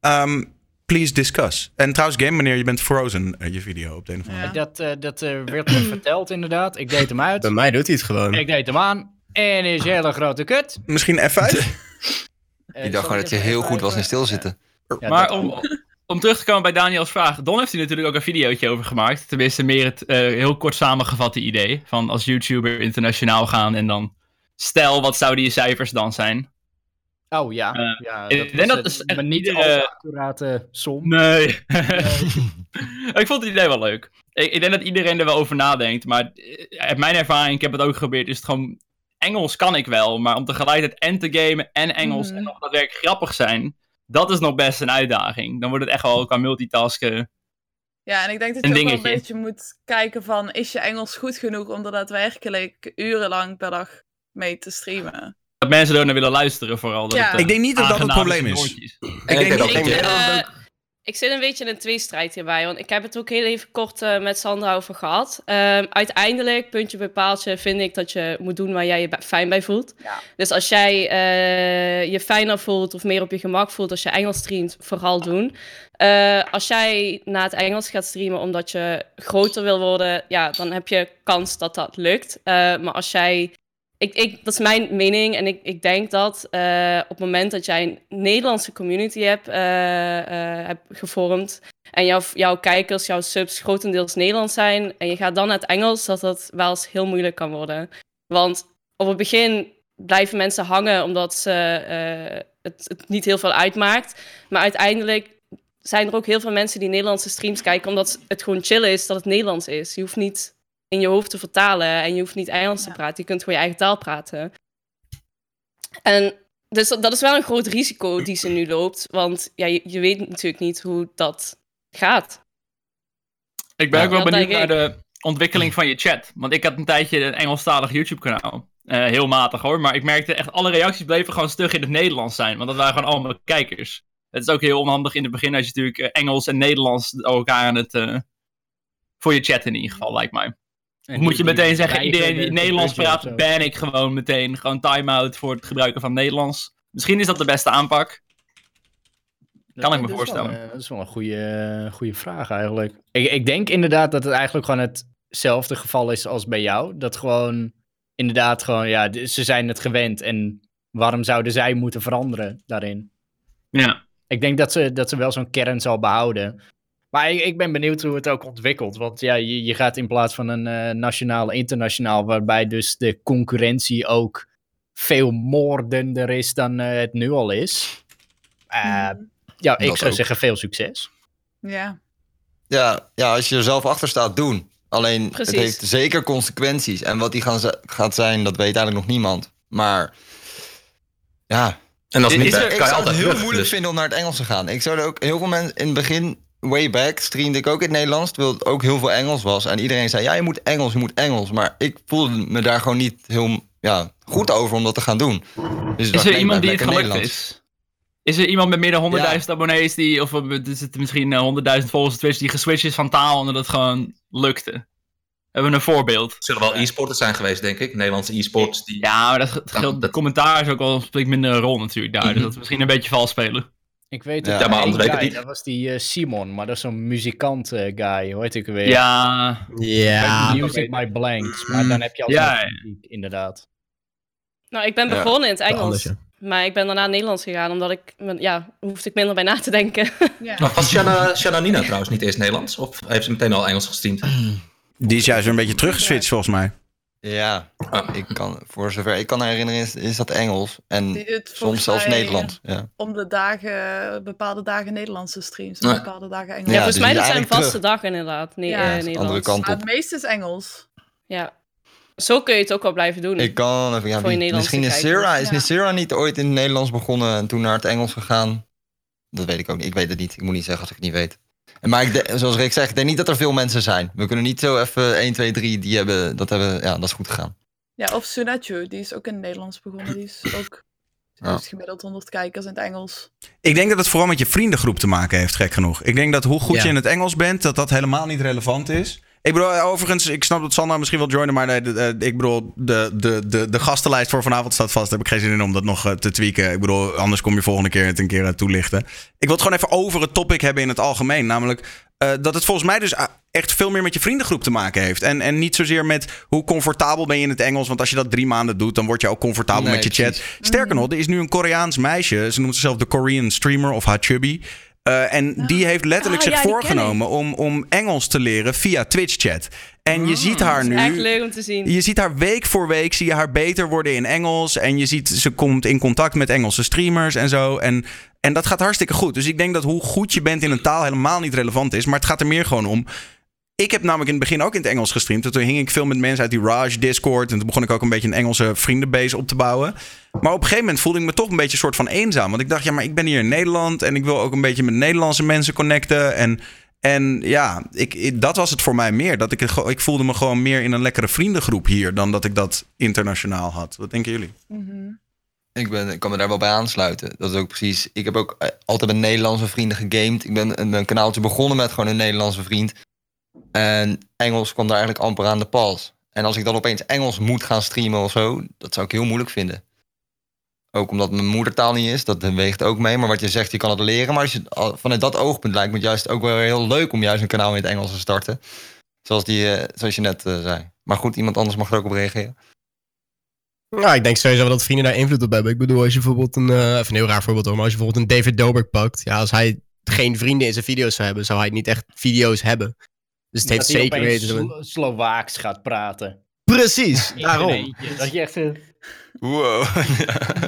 Ehm, please discuss. En trouwens, game meneer, je bent Frozen, eh, je video op de een of andere Ja. Dat, eh, dat eh, werd me verteld inderdaad. Ik deed hem uit. Bij mij doet hij het gewoon. Ik deed hem aan. En is een hele grote kut. Misschien F5? Eh, Ik dacht gewoon dat je heel goed was in stilzitten. Ja, Maar om, om terug te komen bij Daniels vraag. Don heeft hier natuurlijk ook een videootje over gemaakt. Tenminste, meer het eh, heel kort samengevatte idee. Van als YouTuber internationaal gaan en dan... Stel, wat zouden je cijfers dan zijn? Oh ja. Eh, ja ik dat denk dat eh, is maar niet iedere- al te accurate som. Nee. ik vond het idee wel leuk. Ik, ik denk dat iedereen er wel over nadenkt. Maar eh, uit mijn ervaring, ik heb het ook geprobeerd, is het gewoon... Engels kan ik wel, maar om tegelijkertijd en te gamen en Engels Mhm. en nog daadwerkelijk grappig zijn... Dat is nog best een uitdaging. Dan wordt het echt wel qua multitasken Ja, en ik denk dat Een je ook wel een beetje moet kijken van... is je Engels goed genoeg om er daadwerkelijk urenlang per dag mee te streamen? Dat mensen er naar willen luisteren vooral. Dat Ja. het, Ik denk niet dat dat het probleem is. oortjes. Ik denk Ik, dat eh, ik zit een beetje in een tweestrijd hierbij. Want ik heb het ook heel even kort eh, met Sandra over gehad. Ehm, uiteindelijk, puntje bij paaltje, vind ik dat je moet doen waar jij je fijn bij voelt. Ja. Dus als jij eh, je fijner voelt of meer op je gemak voelt als je Engels streamt, vooral doen. Eh, als jij naar het Engels gaat streamen omdat je groter wil worden, ja, dan heb je kans dat dat lukt. Eh, maar als jij ik, ik, dat is mijn mening en ik, ik denk dat eh, op het moment dat jij een Nederlandse community hebt, eh, eh, hebt gevormd en jouw, jouw kijkers, jouw subs grotendeels Nederlands zijn en je gaat dan naar het Engels, dat dat wel eens heel moeilijk kan worden. Want op het begin blijven mensen hangen omdat ze, het, het niet heel veel uitmaakt. Maar uiteindelijk zijn er ook heel veel mensen die Nederlandse streams kijken omdat het gewoon chill is dat het Nederlands is. Je hoeft niet in je hoofd te vertalen en je hoeft niet Engels te praten. Je kunt gewoon je eigen taal praten. En dus dat, dat is wel een groot risico die ze nu loopt, want ja, je, je weet natuurlijk niet hoe dat gaat. Ik ben Ja. ook wel benieuwd naar ik. de ontwikkeling van je chat. Want ik had een tijdje een Engelstalig YouTube-kanaal. Eh, heel matig hoor. Maar ik merkte echt, alle reacties bleven gewoon stug in het Nederlands zijn. Want dat waren gewoon allemaal kijkers. Het is ook heel onhandig in het begin als je natuurlijk eh, Engels en Nederlands elkaar aan het... eh, voor je chat in ieder geval, lijkt mij. Moet je meteen zeggen, iedereen die Nederlands praat, ban ik gewoon meteen. Gewoon time-out voor het gebruiken van Nederlands. Misschien is dat de beste aanpak. Kan ik me wel, voorstellen. eh, dat is wel een goede, goede vraag eigenlijk. Ik, ik denk inderdaad dat het eigenlijk gewoon hetzelfde geval is als bij jou. Dat gewoon, inderdaad gewoon, ja, ze zijn het gewend. En waarom zouden zij moeten veranderen daarin? Ja. Ik denk dat ze, dat ze wel zo'n kern zal behouden. Maar ik, ik ben benieuwd hoe het ook ontwikkelt. Want ja, je, je gaat in plaats van een eh, nationaal, internationaal, waarbij dus de concurrentie ook veel moordender is dan eh, het nu al is. Eh, Mhm. ja, ik Dat zou ook. zeggen veel succes. Ja. Ja, ja, als je er zelf achter staat, doen. Alleen, Precies. het heeft zeker consequenties. En wat die gaan gaat zijn, dat weet eigenlijk nog niemand. Maar, ja. En als niet er- Ik je zou het altijd heel terug. moeilijk dus- vinden om naar het Engels te gaan. Ik zou er ook heel veel mensen in het begin, way back, streamde ik ook in het Nederlands. Terwijl het ook heel veel Engels was. En iedereen zei, ja, je moet Engels, je moet Engels. Maar ik voelde me daar gewoon niet heel ja, goed over om dat te gaan doen. Dus Is dacht, er nee, iemand die het gelukt is? Is er iemand met meer dan 100.000 abonnees die, of eh, is het misschien eh, 100.000 volgers op Twitch die geswitcht is van taal en dat het gewoon lukte? Hebben we een voorbeeld? Er zullen wel e-sporters zijn geweest, denk ik. Nederlandse e-sports. Die... Ja, maar dat, geldt- dat- commentaar is ook wel spreekt minder een rol natuurlijk daar. Dus Mhm. dat we misschien een beetje vals spelen. Ik weet Ja, het. maar weten guy, het niet. Dat was die eh, Simon, maar dat is zo'n muzikant eh, guy. Hoe heet ik weer? Ja, Ja. Music My Blanks. Maar dan heb je al Ja, ja. muziek, inderdaad. Nou, ik ben Ja, begonnen in het Engels. anders, ja. Maar ik ben daarna Nederlands gegaan, omdat ik, ja, hoefde ik minder bij na te denken. ja. Nou, was Shanna, Shanna Nina trouwens niet eerst Nederlands? Of heeft ze meteen al Engels gestreamd? Die is juist weer een beetje teruggeswitcht volgens mij. Ja, Ah. ik kan, voor zover ik kan herinneren is, is dat Engels. En soms zelfs Nederlands. Ja. Om de dagen, bepaalde dagen Nederlandse streams. En bepaalde dagen Engels. Ja, Ja, volgens dus mij dat zijn vaste dag inderdaad. Nee, Ja, eh, andere kant Maar op. het meeste is Engels. Ja. Zo kun je het ook wel blijven doen. Ik kan even, ja, Voor je misschien is. Sarah, is Ja. Sarah niet ooit in het Nederlands begonnen en toen naar het Engels gegaan? Dat weet ik ook niet. Ik weet het niet. Ik moet niet zeggen als ik het niet weet. Maar ik de- zoals Rick zegt, ik denk niet dat er veel mensen zijn. We kunnen niet zo even 1, 2, 3, die hebben, dat hebben, ja, dat is goed gegaan. Ja, of Sunachu, die is ook in het Nederlands begonnen. Die is ook die Ja. heeft gemiddeld 100 kijkers in het Engels. Ik denk dat het vooral met je vriendengroep te maken heeft, gek genoeg. Ik denk dat hoe goed Ja. je in het Engels bent, dat dat helemaal niet relevant is. Ik bedoel, eh, overigens, ik snap dat Sandra misschien wil joinen, maar nee, de- de- ik bedoel, de, de, de, de gastenlijst voor vanavond staat vast. Daar heb ik geen zin in om dat nog eh, te tweaken. Ik bedoel, anders kom je volgende keer het een keer eh, toelichten. Ik wil het gewoon even over het topic hebben in het algemeen. Namelijk eh, dat het volgens mij dus echt veel meer met je vriendengroep te maken heeft. En, en niet zozeer met hoe comfortabel ben je in het Engels. Want als je dat drie maanden doet, dan word je ook comfortabel Nee, met je chat. precies. Sterker nog, er is nu een Koreaans meisje. Ze noemt zichzelf de Korean Streamer of Hachubby. Eh, en die heeft letterlijk Ah, zich ja, voorgenomen om, om Engels te leren via Twitch chat. En je ziet haar is echt nu. leuk om te zien. Je ziet haar week voor week, zie je haar beter worden in Engels. En je ziet, ze komt in contact met Engelse streamers en zo. En, en dat gaat hartstikke goed. Dus ik denk dat hoe goed je bent in een taal helemaal niet relevant is. Maar het gaat er meer gewoon om. Ik heb namelijk in het begin ook in het Engels gestreamd. En Toen hing ik veel met mensen uit die Raj Discord. En toen begon ik ook een beetje een Engelse vriendenbase op te bouwen. Maar op een gegeven moment voelde ik me toch een beetje een soort van eenzaam. Want ik dacht, ja, maar ik ben hier in Nederland. En ik wil ook een beetje met Nederlandse mensen connecten. En, En ja, ik, dat was het voor mij meer. Dat ik, ik voelde me gewoon meer in een lekkere vriendengroep hier dan dat ik dat internationaal had. Wat denken jullie? Ik, ben, ik kan me daar wel bij aansluiten. Dat is ook precies. Ik heb ook eh, altijd met Nederlandse vrienden gegamed. Ik ben een, een kanaaltje begonnen met gewoon een Nederlandse vriend. En Engels kwam daar eigenlijk amper aan de pas. En als ik dan opeens Engels moet gaan streamen of zo, dat zou ik heel moeilijk vinden. Ook omdat mijn moedertaal niet is, dat weegt ook mee. Maar wat je zegt, je kan het leren. Maar als vanuit dat oogpunt lijkt me het juist ook wel heel leuk om juist een kanaal in het Engels te starten. Zoals, die, eh, zoals je net eh, zei. Maar goed, iemand anders mag er ook op reageren. Nou, ik denk sowieso dat vrienden daar invloed op hebben. Ik bedoel, als je bijvoorbeeld een, eh, even een heel raar voorbeeld hoor, maar als je bijvoorbeeld een David Dobrik pakt, ja, als hij geen vrienden in zijn video's zou hebben, zou hij niet echt video's hebben. Dus het heeft dat hij zeker weten. Slo- Slovaaks gaat praten. Precies, daarom. Dat je echt... Wow.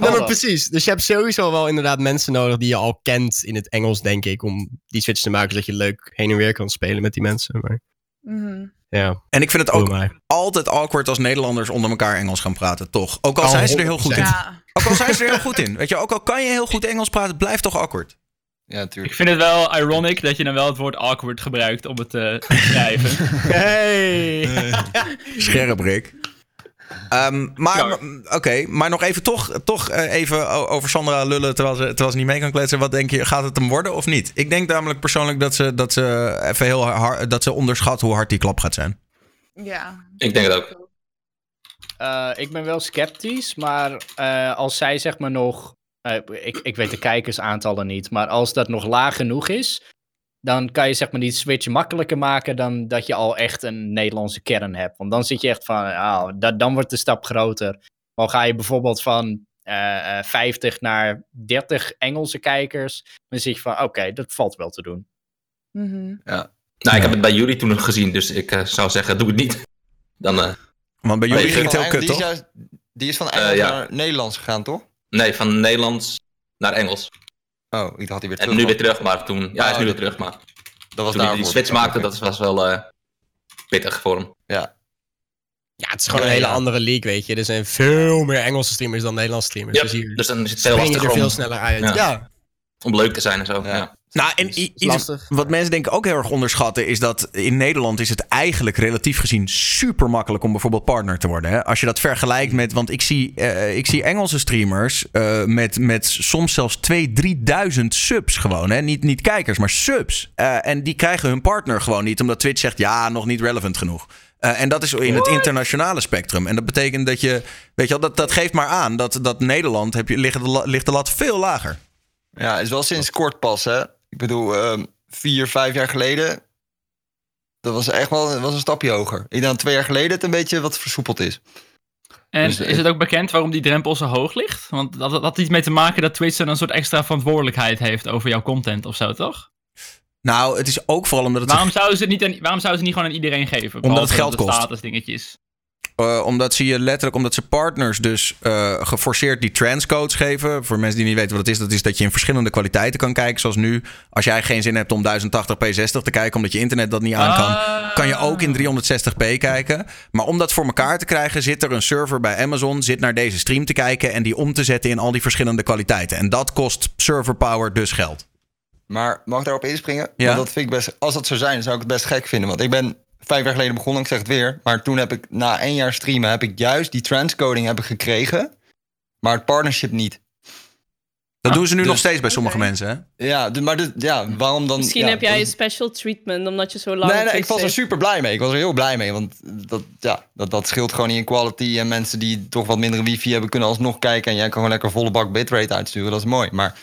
Nee, maar precies. Dus je hebt sowieso wel inderdaad mensen nodig die je al kent in het Engels, denk ik, om die switch te maken, zodat je leuk heen en weer kan spelen met die mensen. Maar Mhm. ja, En ik vind het ook altijd awkward als Nederlanders onder elkaar Engels gaan praten, toch? Ook al Oh, zijn ze er heel goed in. 100%. Ja. Ook al zijn ze er heel goed in. Weet je, ook al kan je heel goed Engels praten, het blijft toch awkward. Ja, Ik tuurlijk. vind het wel ironic dat je dan wel het woord awkward gebruikt om het eh, te beschrijven. Hey! Scherp, Rick. Ehm, maar, oké, maar nog even toch, toch eh, even over Sandra lullen terwijl ze, terwijl ze niet mee kan kletsen. Wat denk je, gaat het hem worden of niet? Ik denk namelijk persoonlijk dat ze, dat ze even heel hard, dat ze onderschat hoe hard die klap gaat zijn. ja. Ik denk het ook. Eh, ik ben wel sceptisch, maar eh, als zij zeg maar nog. Eh, ik, ik weet de kijkersaantallen niet, maar als dat nog laag genoeg is, dan kan je zeg maar die switch makkelijker maken dan dat je al echt een Nederlandse kern hebt. Want dan zit je echt van, ah, dat, dan wordt de stap groter. Maar ga je bijvoorbeeld van eh, eh, 50 naar 30 Engelse kijkers, dan zit je van, oké, dat valt wel te doen. Mhm. Nou, ik heb het bij jullie toen gezien, dus ik eh, zou zeggen, doe het niet. Dan, eh, Want bij jullie die ging het is heel van kut, Engels- toch? Die is, juist, die is van Engels Eh, ja. naar Nederlands gegaan, toch? Nee, van Nederlands naar Engels. Oh, ik had hij weer En terug. nu weer terug, maar toen... Ja, hij is nu Oh, weer terug, maar Dat was toen hij die switch maakte, dat was wel eh, pittig voor hem. Ja. Ja, het is gewoon Ja, een hele ja. andere league, weet je. Er zijn veel meer Engelse streamers dan Nederlandse streamers. Ja, dus hier dus dan is het veel er lastiger veel sneller uit. Ja. Ja, om leuk te zijn en zo. Ja. Nou, en is lastig. wat mensen denk ik ook heel erg onderschatten is dat in Nederland is het eigenlijk relatief gezien super makkelijk om bijvoorbeeld partner te worden. Hè? Als je dat vergelijkt met, want ik zie, eh, ik zie Engelse streamers eh, met, met soms zelfs 2.000, 3.000 subs gewoon. Hè? Niet, niet kijkers, maar subs. Eh, en die krijgen hun partner gewoon niet, omdat Twitch zegt ja, nog niet relevant genoeg. Eh, en dat is in het internationale spectrum. En dat betekent dat je, weet je wel, dat, dat geeft maar aan dat, dat Nederland heb je, ligt, de, ligt de lat veel lager. Ja, is wel sinds kort pas, hè. Ik bedoel, ehm, vier, vijf jaar geleden... Dat was echt wel dat was een stapje hoger. Ik denk dat twee jaar geleden het een beetje wat versoepeld is. En Dus, eh, is het ook bekend waarom die drempel zo hoog ligt? Want dat dat had iets mee te maken dat Twitch dan een soort extra verantwoordelijkheid heeft over jouw content of zo, toch? Nou, het is ook vooral omdat het Waarom zouden ze het niet, aan, waarom zouden ze het niet gewoon aan iedereen geven? Behalve het geld de kost. status dingetjes. Eh, omdat ze je letterlijk, omdat ze partners dus eh, geforceerd die transcodes geven. Voor mensen die niet weten wat het is, dat is dat je in verschillende kwaliteiten kan kijken. Zoals nu, als jij geen zin hebt om 1080p 60 te kijken, omdat je internet dat niet aan kan, Ah. kan je ook in 360p kijken. Maar om dat voor elkaar te krijgen, zit er een server bij Amazon, zit naar deze stream te kijken en die om te zetten in al die verschillende kwaliteiten. En dat kost server power dus geld. Maar mag ik daarop inspringen? Ja. Want dat vind ik best, als dat zou zijn, zou ik het best gek vinden. Want ik ben vijf jaar geleden begonnen, ik zeg het weer. Maar toen heb ik, na één jaar streamen, heb ik juist die transcoding heb ik gekregen. Maar het partnership niet. Dat Ah, doen ze nu dus- nog steeds bij sommige mensen. Hè? Ja, maar de, ja, waarom dan... Misschien ja, heb jij dat- een special treatment omdat je zo lang. Nee, nee, ik was er super blij mee. Ik was er heel blij mee. Want dat, ja, dat, dat scheelt gewoon niet in quality. En mensen die toch wat minder wifi hebben, kunnen alsnog kijken. En jij kan gewoon lekker volle bak bitrate uitsturen. Dat is mooi. Maar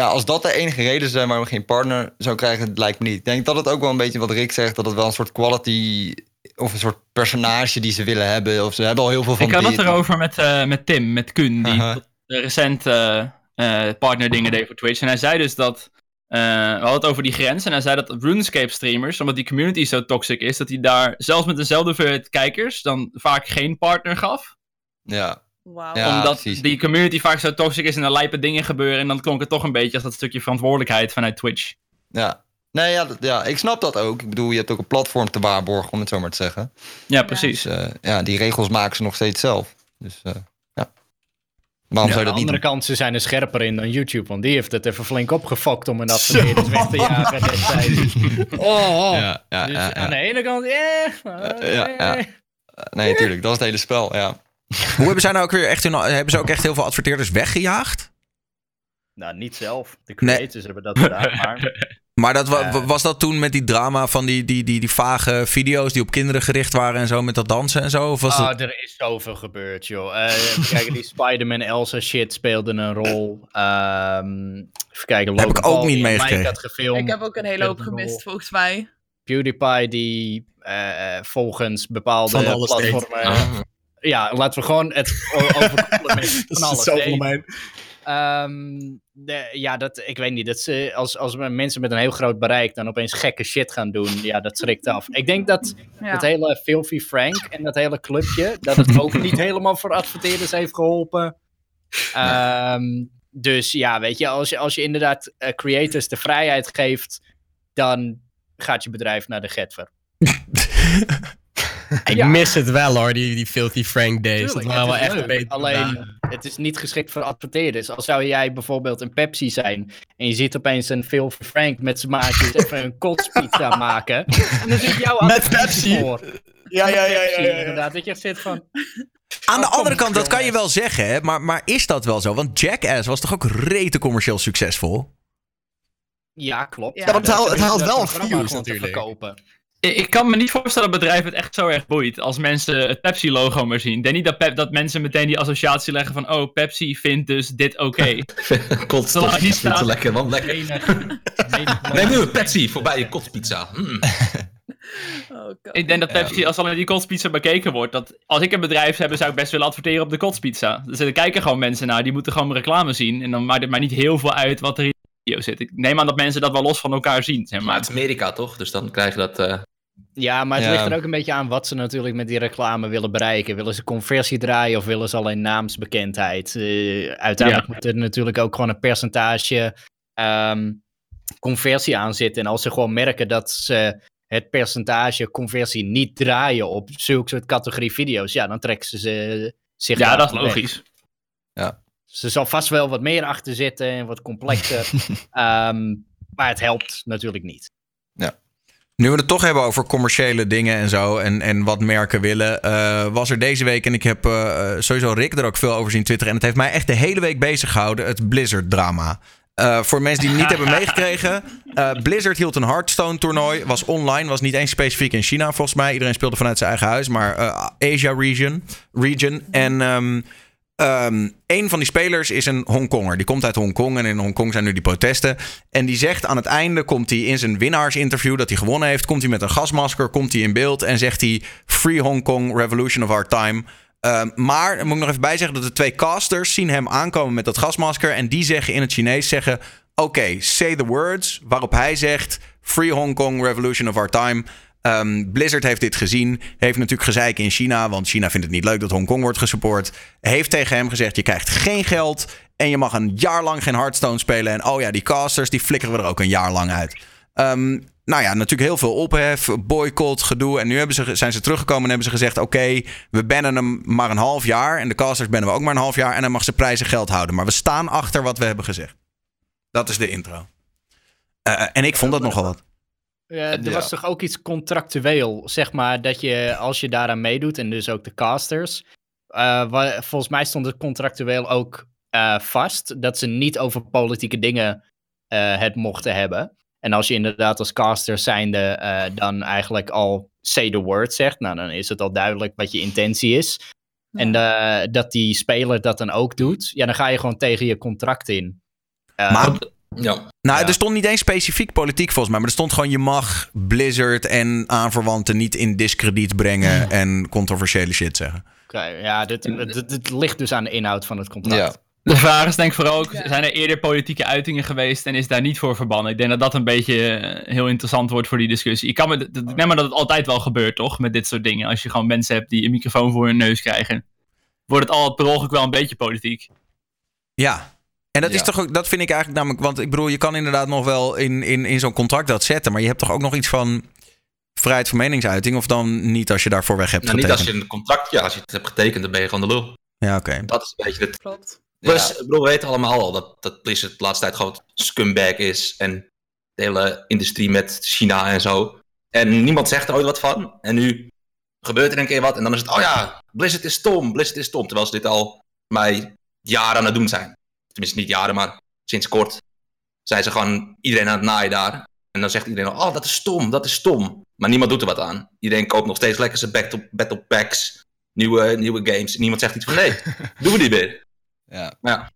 ja, als dat de enige reden zijn waarom we geen partner zou krijgen, lijkt me niet. Ik denk dat het ook wel een beetje wat Rick zegt. Dat het wel een soort quality of een soort personage die ze willen hebben. Of ze hebben al heel veel van Ik had het erover met, eh, met Tim, met Kun, die eh, recent eh eh, partnerdingen deed voor Twitch. En hij zei dus dat. we hadden het over die grens. En hij zei dat RuneScape streamers, omdat die community zo toxic is, dat hij daar zelfs met dezelfde hoeveelheid kijkers dan vaak geen partner gaf. Ja, Wauw. Ja, omdat precies. die community vaak zo toxic is en er lijpe dingen gebeuren. En dan klonk het toch een beetje als dat stukje verantwoordelijkheid vanuit Twitch. ja. Nee, ja, dat- ja, ik snap dat ook. Ik bedoel, je hebt ook een platform te waarborgen, om het zo maar te zeggen. Ja, precies. Dus eh, ja, die regels maken ze nog steeds zelf. Dus eh, Waarom Aan zou de je dat niet andere doen? kant, ze zijn er scherper in dan YouTube, want die heeft het even flink opgefokt om een adverteerders weg te jagen destijds. Oh, Ja, ja, dus ja, aan de ja. ene kant, eh, Ja, ja. Nee, tuurlijk. Dat is het hele spel, ja. Hoe hebben zij nou ook weer echt hun, hebben ze ook echt heel veel adverteerders weggejaagd? Nou, niet zelf. De Nee. creators hebben dat gedaan, maar... Maar dat, wa- Eh. was dat toen met die drama van die, die, die, die vage video's die op kinderen gericht waren en zo met dat dansen en zo? Of was Oh, dat... er is zoveel gebeurd, joh. Eh, even kijken, die Spider-Man Elsa shit speelde een rol. Ehm even kijken, Heb ik ook Paul niet meegekregen. Ik heb ook een hele hoop gemist, volgens mij. PewDiePie die eh, volgens bepaalde platformen... Ja, laten we gewoon het o- overkoppelen met van alles. deed. mijn. Ehm, de- ja, dat, ik weet niet. Dat ze, als, als mensen met een heel groot bereik dan opeens gekke shit gaan doen, ja, dat schrikt af. Ik denk dat Ja. het hele Filthy Frank en dat hele clubje, dat het ook niet helemaal voor adverteerders heeft geholpen. Ehm, dus ja, weet je, als je, als je inderdaad eh, creators de vrijheid geeft, dan gaat je bedrijf naar de getver. Ik Ja. mis het wel hoor, die, die Filthy Frank days. dat waren wel het is echt leuk. beter. Alleen, het is niet geschikt voor adverteerders. Als zou jij bijvoorbeeld een Pepsi zijn en je ziet opeens een Phil Frank met zijn maatjes even een kotspizza maken. En dan zit jouw Met Pepsi. voor. Ja, ja, ja, ja, ja, ja. Inderdaad, dat je zit van... Aan de Oh, kom, andere kant, dat kan je wel zeggen, hè? Maar, maar is dat wel zo? Want Jackass was toch ook rete commercieel succesvol? Ja, klopt. Ja, want het haalt- het haalt Dat wel views natuurlijk. verkopen. Ik, kan me niet voorstellen dat bedrijf het echt zo erg boeit als mensen het Pepsi-logo maar zien. Denk niet dat, Pep, dat mensen meteen die associatie leggen van, oh, Pepsi vindt dus dit oké. Die vind het staat- lekker, man. Lekker. Enig, enig Neem nu een Pepsi voorbij je kotspizza. Mm. Oh. Ik denk dat Pepsi, als alleen die kotspizza bekeken wordt, dat als ik een bedrijf heb, zou ik best willen adverteren op de kotspizza. Dus er kijken gewoon mensen naar, die moeten gewoon reclame zien. En dan maakt het mij niet heel veel uit wat er video zit. Ik neem aan dat mensen dat wel los van elkaar zien, zeg Maar maar. het is Amerika toch? Dus dan krijg je dat. eh, Ja, maar het Ja. ligt er ook een beetje aan wat ze natuurlijk met die reclame willen bereiken. Willen ze conversie draaien of willen ze alleen naamsbekendheid? Eh, uiteindelijk Ja. moet er natuurlijk ook gewoon een percentage ehm, conversie aan zitten. En als ze gewoon merken dat ze het percentage conversie niet draaien op zulke soort categorie video's, ja, dan trekken ze ze zich Ja, dat is weg. logisch. Er zal vast wel wat meer achter zitten en wat complexer. Ehm, maar het helpt natuurlijk niet. Nu we het toch hebben over commerciële dingen en zo en, en wat merken willen, eh, was er deze week, en ik heb eh, sowieso Rick er ook veel over zien twitteren, en het heeft mij echt de hele week bezig gehouden, het Blizzard-drama. Eh, voor mensen die het niet hebben meegekregen, eh, Blizzard hield een Hearthstone-toernooi, was online, was niet eens specifiek in China volgens mij. Iedereen speelde vanuit zijn eigen huis, maar eh, Asia region, region. En ehm, Ehm, een van die spelers is een Hongkonger. Die komt uit Hongkong en in Hongkong zijn nu die protesten. En die zegt aan het einde, komt hij in zijn winnaarsinterview dat hij gewonnen heeft, komt hij met een gasmasker, komt hij in beeld en zegt hij Free Hong Kong, Revolution of Our Time. Ehm, maar, moet ik nog even bijzeggen dat de twee casters zien hem aankomen met dat gasmasker en die zeggen in het Chinees zeggen, oké, say the words, waarop hij zegt Free Hong Kong, Revolution of Our Time. Ehm, Blizzard heeft dit gezien. Heeft natuurlijk gezeik in China. Want China vindt het niet leuk dat Hongkong wordt gesupport. Heeft tegen hem gezegd: je krijgt geen geld. En je mag een jaar lang geen Hearthstone spelen. En oh ja, die casters, die flikkeren we er ook een jaar lang uit. Ehm, nou ja, natuurlijk heel veel ophef, boycott, gedoe. En nu hebben ze, zijn ze teruggekomen en hebben ze gezegd: oké, we bannen hem maar een half jaar. En de casters bannen we ook maar een half jaar. En dan mag ze prijzen geld houden. Maar we staan achter wat we hebben gezegd. Dat is de intro. Eh, en ik vond dat nogal wat. Ja, er Ja. was toch ook iets contractueel, zeg maar, dat je als je daaraan meedoet en dus ook de casters. eh, wa- volgens mij stond het contractueel ook eh, vast dat ze niet over politieke dingen eh, het mochten hebben. En als je inderdaad als caster zijnde eh, dan eigenlijk al say the word zegt, nou dan is het al duidelijk wat je intentie is. En dat die speler dat dan ook doet, ja dan ga je gewoon tegen je contract in. Eh, Maar ja. Nou, Ja. er stond niet eens specifiek politiek volgens mij. Maar er stond gewoon: je mag Blizzard en aanverwanten niet in discrediet brengen. en controversiële shit zeggen. Oké, ja, dit, dit, dit ligt dus aan de inhoud van het contract. Ja. De vraag is denk ik vooral ook, zijn er eerder politieke uitingen geweest en is daar niet voor verbannen? Ik denk dat dat een beetje eh, heel interessant wordt voor die discussie. Ik, kan me, ik neem maar dat het altijd wel gebeurt, toch? Met dit soort dingen. Als je gewoon mensen hebt die een microfoon voor hun neus krijgen, wordt het al per ongeluk wel een beetje politiek. Ja. En dat is toch ook, dat vind ik eigenlijk namelijk. Want ik bedoel, je kan inderdaad nog wel in, in, in zo'n contract dat zetten. Maar je hebt toch ook nog iets van vrijheid van meningsuiting? Of dan niet als je daarvoor weg hebt Nou, niet getekend? als je een contract, ja, als je het hebt getekend, dan ben je gewoon de lul. Ja, oké. Dat is een beetje het. Klopt. Plus, ik bedoel, we weten allemaal al dat, dat Blizzard de laatste tijd gewoon scumbag is. En de hele industrie met China en zo. En niemand zegt er ooit wat van. En nu gebeurt er een keer wat. En dan is het, oh ja, Blizzard is stom, Blizzard is stom. Terwijl ze dit al mij jaren aan het doen zijn. Tenminste, niet jaren, maar sinds kort zijn ze gewoon iedereen aan het naaien daar. En dan zegt iedereen, oh, dat is stom, dat is stom. Maar niemand doet er wat aan. Iedereen koopt nog steeds lekker zijn battle, battle packs, nieuwe, nieuwe games. Niemand zegt iets van, nee, doen we niet meer. Ja. Ja.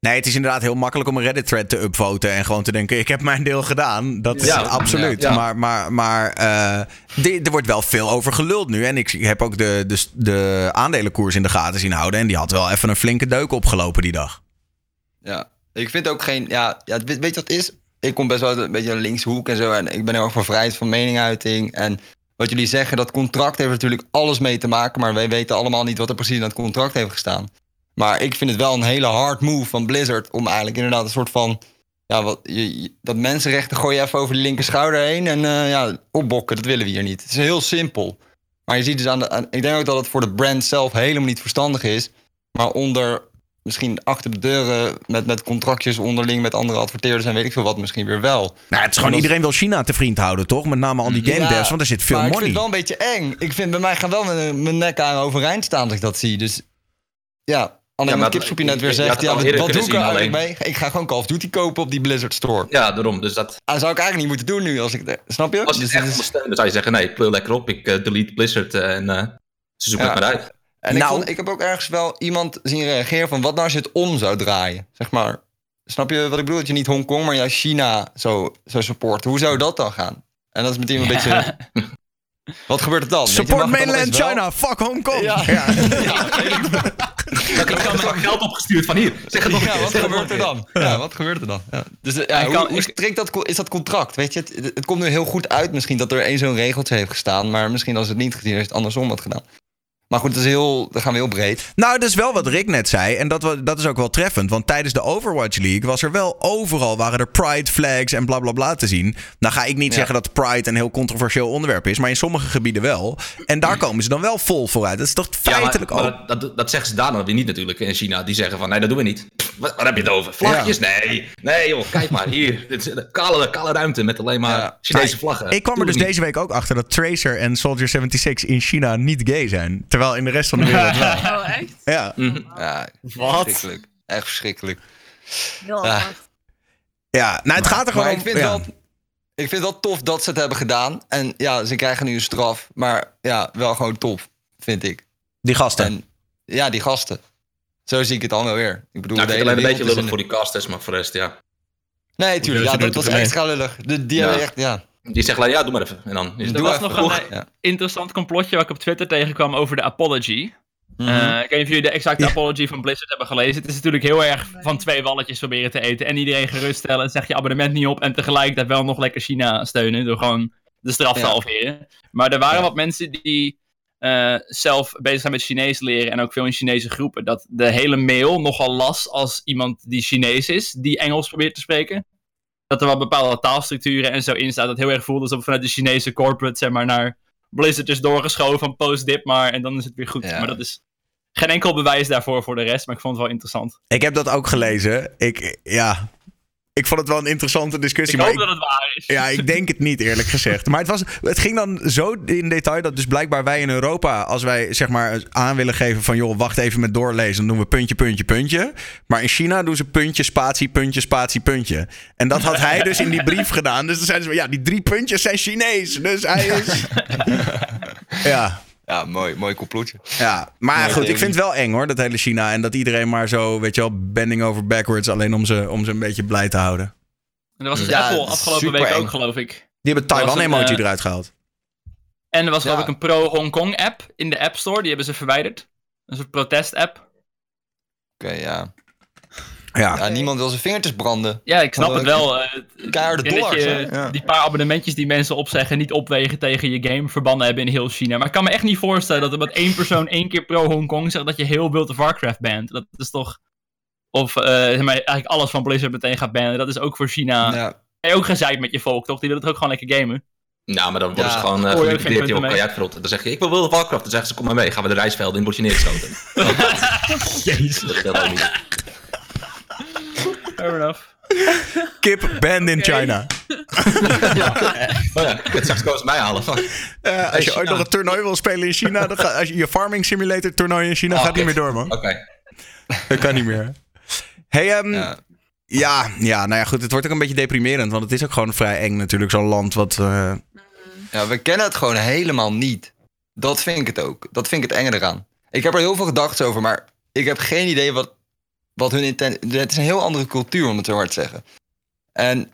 Nee, het is inderdaad heel makkelijk om een Reddit-thread te upvoten en gewoon te denken: ik heb mijn deel gedaan. Dat is Ja, absoluut. ja, ja. Maar, maar, maar eh, di- er wordt wel veel over geluld nu. En ik heb ook de, de, de aandelenkoers in de gaten zien houden. En die had wel even een flinke deuk opgelopen die dag. Ja, ik vind ook geen. Ja, ja, weet je wat het is? Ik kom best wel een beetje een linkshoek en zo. En ik ben heel erg voor vrijheid van meninguiting. En wat jullie zeggen, dat contract heeft natuurlijk alles mee te maken. Maar wij weten allemaal niet wat er precies in dat contract heeft gestaan. Maar ik vind het wel een hele hard move van Blizzard. Om eigenlijk inderdaad een soort van. Ja, wat, je- dat mensenrechten gooi je even over de linker schouder heen. En eh, ja, opbokken, dat willen we hier niet. Het is heel simpel. Maar je ziet dus aan de. aan- ik denk ook dat het voor de brand zelf helemaal niet verstandig is. Maar onder misschien achter de deuren met, met contractjes onderling met andere adverteerders en weet ik veel wat misschien weer wel. Nou, het is gewoon dat- iedereen wil China te vriend houden, toch? Met name al die game Ja, devs, want er zit veel maar money. ik vind het wel een beetje eng. Ik vind bij mij gaan wel mijn, mijn nek aan overeind staan als ik dat zie. Dus ja, alleen Ja, maar Kipsoepje net weer zegt, ja, wat, doe ik er eigenlijk mee? Ik ga gewoon Call of Duty kopen op die Blizzard Store. ja, daarom. Dus dat, Dat zou ik eigenlijk niet moeten doen nu, als ik, snap je? als je Dus echt is- zou je zeggen, nee, pleur lekker op. Ik eh, delete Blizzard eh, en eh, ze zoeken Ja. het maar uit. En ik, Nou- vond, ik heb ook ergens wel iemand zien reageren van wat nou als je het om zou draaien? Zeg maar, snap je wat ik bedoel? Dat je niet Hongkong, maar juist China zo, zo supporten. Hoe zou dat dan gaan? En dat is meteen een beetje... Wat gebeurt er dan? Support mainland wel? China, fuck Hongkong. Ja. Ja. Krijg je gewoon geld opgestuurd van hier. Zeg het nog een Ja, keer, wat gebeurt er dan? Ja, wat gebeurt er dan? Ja. Dus eh, ja, ik hoe, kan- hoe ik- strikt dat, is dat contract? Weet je, het, het- komt nu heel goed uit misschien dat er één zo'n regeltje heeft gestaan. Maar misschien als het niet gezien heeft, het andersom had gedaan. Maar goed, dat is heel, dan gaan we heel breed. Nou, dat is wel wat Rick net zei. En dat, dat is ook wel treffend. Want tijdens de Overwatch League was er wel overal... waren er pride flags en bla bla bla te zien. Nou ga ik niet Ja. zeggen dat pride een heel controversieel onderwerp is. Maar in sommige gebieden wel. En daar komen ze dan wel vol vooruit. Dat is toch Ja, maar- feitelijk maar, ook... dat, dat, dat zeggen ze daar dan weer niet natuurlijk in China. Die zeggen van, nee, dat doen we niet. Wat, waar heb je het over? Vlaggetjes? Nee. Nee joh, kijk maar hier. Dit is een kale, kale ruimte met alleen maar. Chinese vlaggen. Ik kwam er dus deze week ook achter dat Tracer en Soldier 76 in China niet gay zijn. Terwijl in de rest van de wereld wel. Oh, echt? Ja. Mhm. Ja, Wat? verschrikkelijk. Echt verschrikkelijk. Ja. ja, nou het gaat er gewoon Maar om... ik vind, ja. wel, ik vind het wel tof dat ze het hebben gedaan. En ja, ze krijgen nu een straf. Maar ja, wel gewoon tof, vind ik. Die gasten. En ja, die gasten. Zo zie ik het dan wel weer. Ik bedoel, Nou, ik de hele alleen een beetje lullig voor die casters, maar voor de rest, ja. Nee, tuurlijk. Ja, dat het was extra lullig. De, die Ja. hebben echt, ja. Die alleen, ja, doe maar even. En dan is het Er was even. nog een eh, ja. interessant complotje wat ik op Twitter tegenkwam over de apology. Mhm. Eh, ik weet niet of jullie de exacte Ja. apology van Blizzard hebben gelezen. Het is natuurlijk heel erg van twee walletjes proberen te eten. En iedereen geruststellen en zeg je abonnement niet op. En tegelijkertijd wel nog lekker China steunen. Door gewoon de straf te Ja. halveren. Maar er waren Ja. wat mensen die eh, zelf bezig zijn met Chinees leren. En ook veel in Chinese groepen. Dat de hele mail nogal las als iemand die Chinees is. Die Engels probeert te spreken. Dat er wel bepaalde taalstructuren en zo in staat. Dat heel erg voelt alsof vanuit de Chinese corporate zeg maar naar Blizzard is doorgeschoven van post dit maar. En dan is het weer goed. Ja. Maar dat is geen enkel bewijs daarvoor voor de rest. Maar ik vond het wel interessant. Ik heb dat ook gelezen. Ik, ja, ik vond het wel een interessante discussie. Ik maar hoop dat het waar is. Ja, ik denk het niet, eerlijk gezegd. Maar het, was, het ging dan zo in detail dat dus blijkbaar wij in Europa, als wij zeg maar aan willen geven van joh, wacht even met doorlezen, dan doen we puntje, puntje, puntje. Maar in China doen ze puntje, spatie, puntje, spatie, puntje. En dat had hij dus in die brief gedaan. Dus dan zeiden ze, ja, die drie puntjes zijn Chinees. Dus hij is... Ja, Ja, mooi, mooi complotje. ja. Maar goed, ik vind het wel eng hoor, dat hele China. En dat iedereen maar zo, weet je wel, bending over backwards, alleen om ze, om ze een beetje blij te houden. En er was dus Ja, Apple afgelopen week eng. ook, geloof ik. Die hebben Taiwan-emoji eh, eruit gehaald. En er was geloof Ja. ik een pro-Hong Kong app in de App Store. Die hebben ze verwijderd. Een soort protest-app. Oké, ja. Ja. ja. Niemand wil zijn vingertjes branden. Ja, ik snap het wel. eh, Keiharde dollars, je? Ja. die paar abonnementjes die mensen opzeggen niet opwegen tegen je game verbannen hebben in heel China. Maar ik kan me echt niet voorstellen dat er met één persoon één keer pro-Hongkong zegt dat je heel World of Warcraft bent. Dat is toch... Of eh, zeg maar, eigenlijk alles van Blizzard meteen gaat bannen. Dat is ook voor China... Ja. En ook gezeid met je volk, toch? Die willen toch ook gewoon lekker gamen? Nou, maar dan worden Ja. ze gewoon uh, geliquideerd, joh, kan uitverrotten. Dan zeg je, ik wil World of Warcraft. Dan zeggen ze, kom maar mee. Gaan we de reisvelden in, word je neergeschoten. Jezus. Dat geldt ook niet. Fair enough. Kip banned in. China. Oh ja, het straks komen ze mij halen. Eh, als je China. ooit nog een toernooi wil spelen in China, dan ga, als je, je farming simulator toernooi in China Oh, gaat niet meer door, man. Oké. Dat kan niet meer. Hey, ehm, Ja. ja, ja, nou ja, goed. Het wordt ook een beetje deprimerend, want het is ook gewoon vrij eng natuurlijk, zo'n land wat... eh, Ja, we kennen het gewoon helemaal niet. Dat vind ik het ook. Dat vind ik het enge eraan. Ik heb er heel veel gedachten over, maar ik heb geen idee wat, wat hun intentie... Het is een heel andere cultuur, om het zo hard te zeggen. En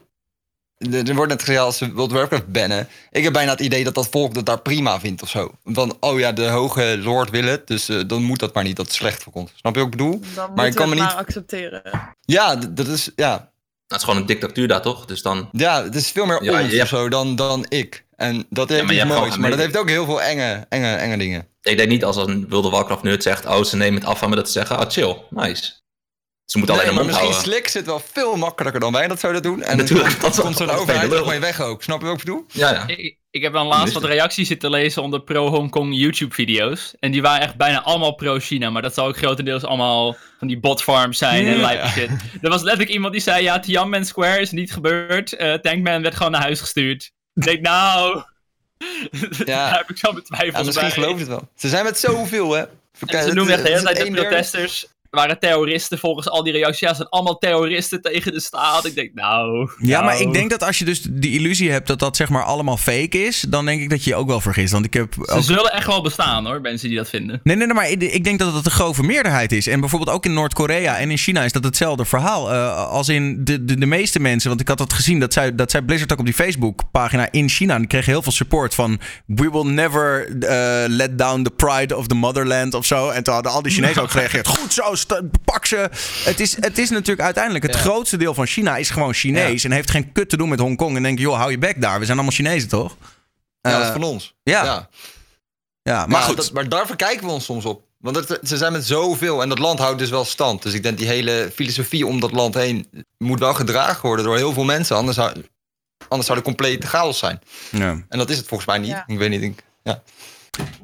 er wordt net gezegd, als ze World of Warcraft bannen... Ik heb bijna het idee dat dat volk dat daar prima vindt of zo. Van, oh ja, de hoge lord wil het, dus eh, dan moet dat maar niet. Dat is slecht voor ons. Snap je wat ik bedoel? Dan Maar ik kan me niet- accepteren. Ja, dat is... Ja, Dat is gewoon een dictatuur daar, toch? Dus dan... ja het is veel meer Ja, ons je of zo dan, dan ik. En dat heeft maar moois. Maar dat heeft ook heel veel enge, enge, enge dingen. Ik denk niet als een World of Warcraft nerd zegt... Oh, ze nemen het af van me dat ze zeggen... Oh, chill. Nice. Ze moeten alleen Nee, maar mond misschien houden. Slick zit wel veel makkelijker dan wij dat zouden doen. En Natuurlijk, dat komt zo'n overheid er lul. gewoon weg ook. Snap je wat ik bedoel? Ja, ja. Ik, ik heb dan laatst wat reacties zitten lezen onder pro-Hongkong YouTube-video's. En die waren echt bijna allemaal pro-China. Maar dat zou ook grotendeels allemaal van die botfarms zijn en Ja. lijpe shit. Er was letterlijk iemand die zei, ja, Tiananmen Square is niet gebeurd. Eh, Tankman werd gewoon naar huis gestuurd. Ik denk, nou... Daar heb ik zo mijn Ja, misschien bij. geloof je het wel. Ze zijn met zoveel, hè? En ze noemen echt de hele tijd de protesters waren terroristen volgens al die reacties. Ja, ze zijn allemaal terroristen tegen de staat. Ik denk, nou... Ja, maar nou. ik denk dat als je dus die illusie hebt dat dat zeg maar allemaal fake is, dan denk ik dat je je ook wel vergist. Want ik heb Ze ook... zullen echt wel bestaan, hoor, mensen die dat vinden. Nee, nee, nee, maar ik, ik denk dat het een grove meerderheid is. En bijvoorbeeld ook in Noord-Korea en in China is dat hetzelfde verhaal. Eh, als in de, de, de meeste mensen, want ik had dat gezien, dat zei, dat zei Blizzard ook op die Facebook-pagina in China. En die kregen heel veel support van we will never eh, let down the pride of the motherland of zo. En toen hadden al die Chinezen ook gereageerd. Goed zo, pak ze. Het is, het is natuurlijk uiteindelijk, het Ja. grootste deel van China is gewoon Chinees. En heeft geen kut te doen met Hongkong. En denk je, joh, hou je bek daar. We zijn allemaal Chinezen, toch? Ja, dat is Eh, van ons. ja. ja. ja, maar goed. dat, maar daar verkijken we ons soms op. Want het- ze zijn met zoveel en dat land houdt dus wel stand. Dus ik denk die hele filosofie om dat land heen moet wel gedragen worden door heel veel mensen. Anders zou, anders zou er complete chaos zijn. Ja. En dat is het volgens mij niet. Ja. Ik weet niet. Ik, ja.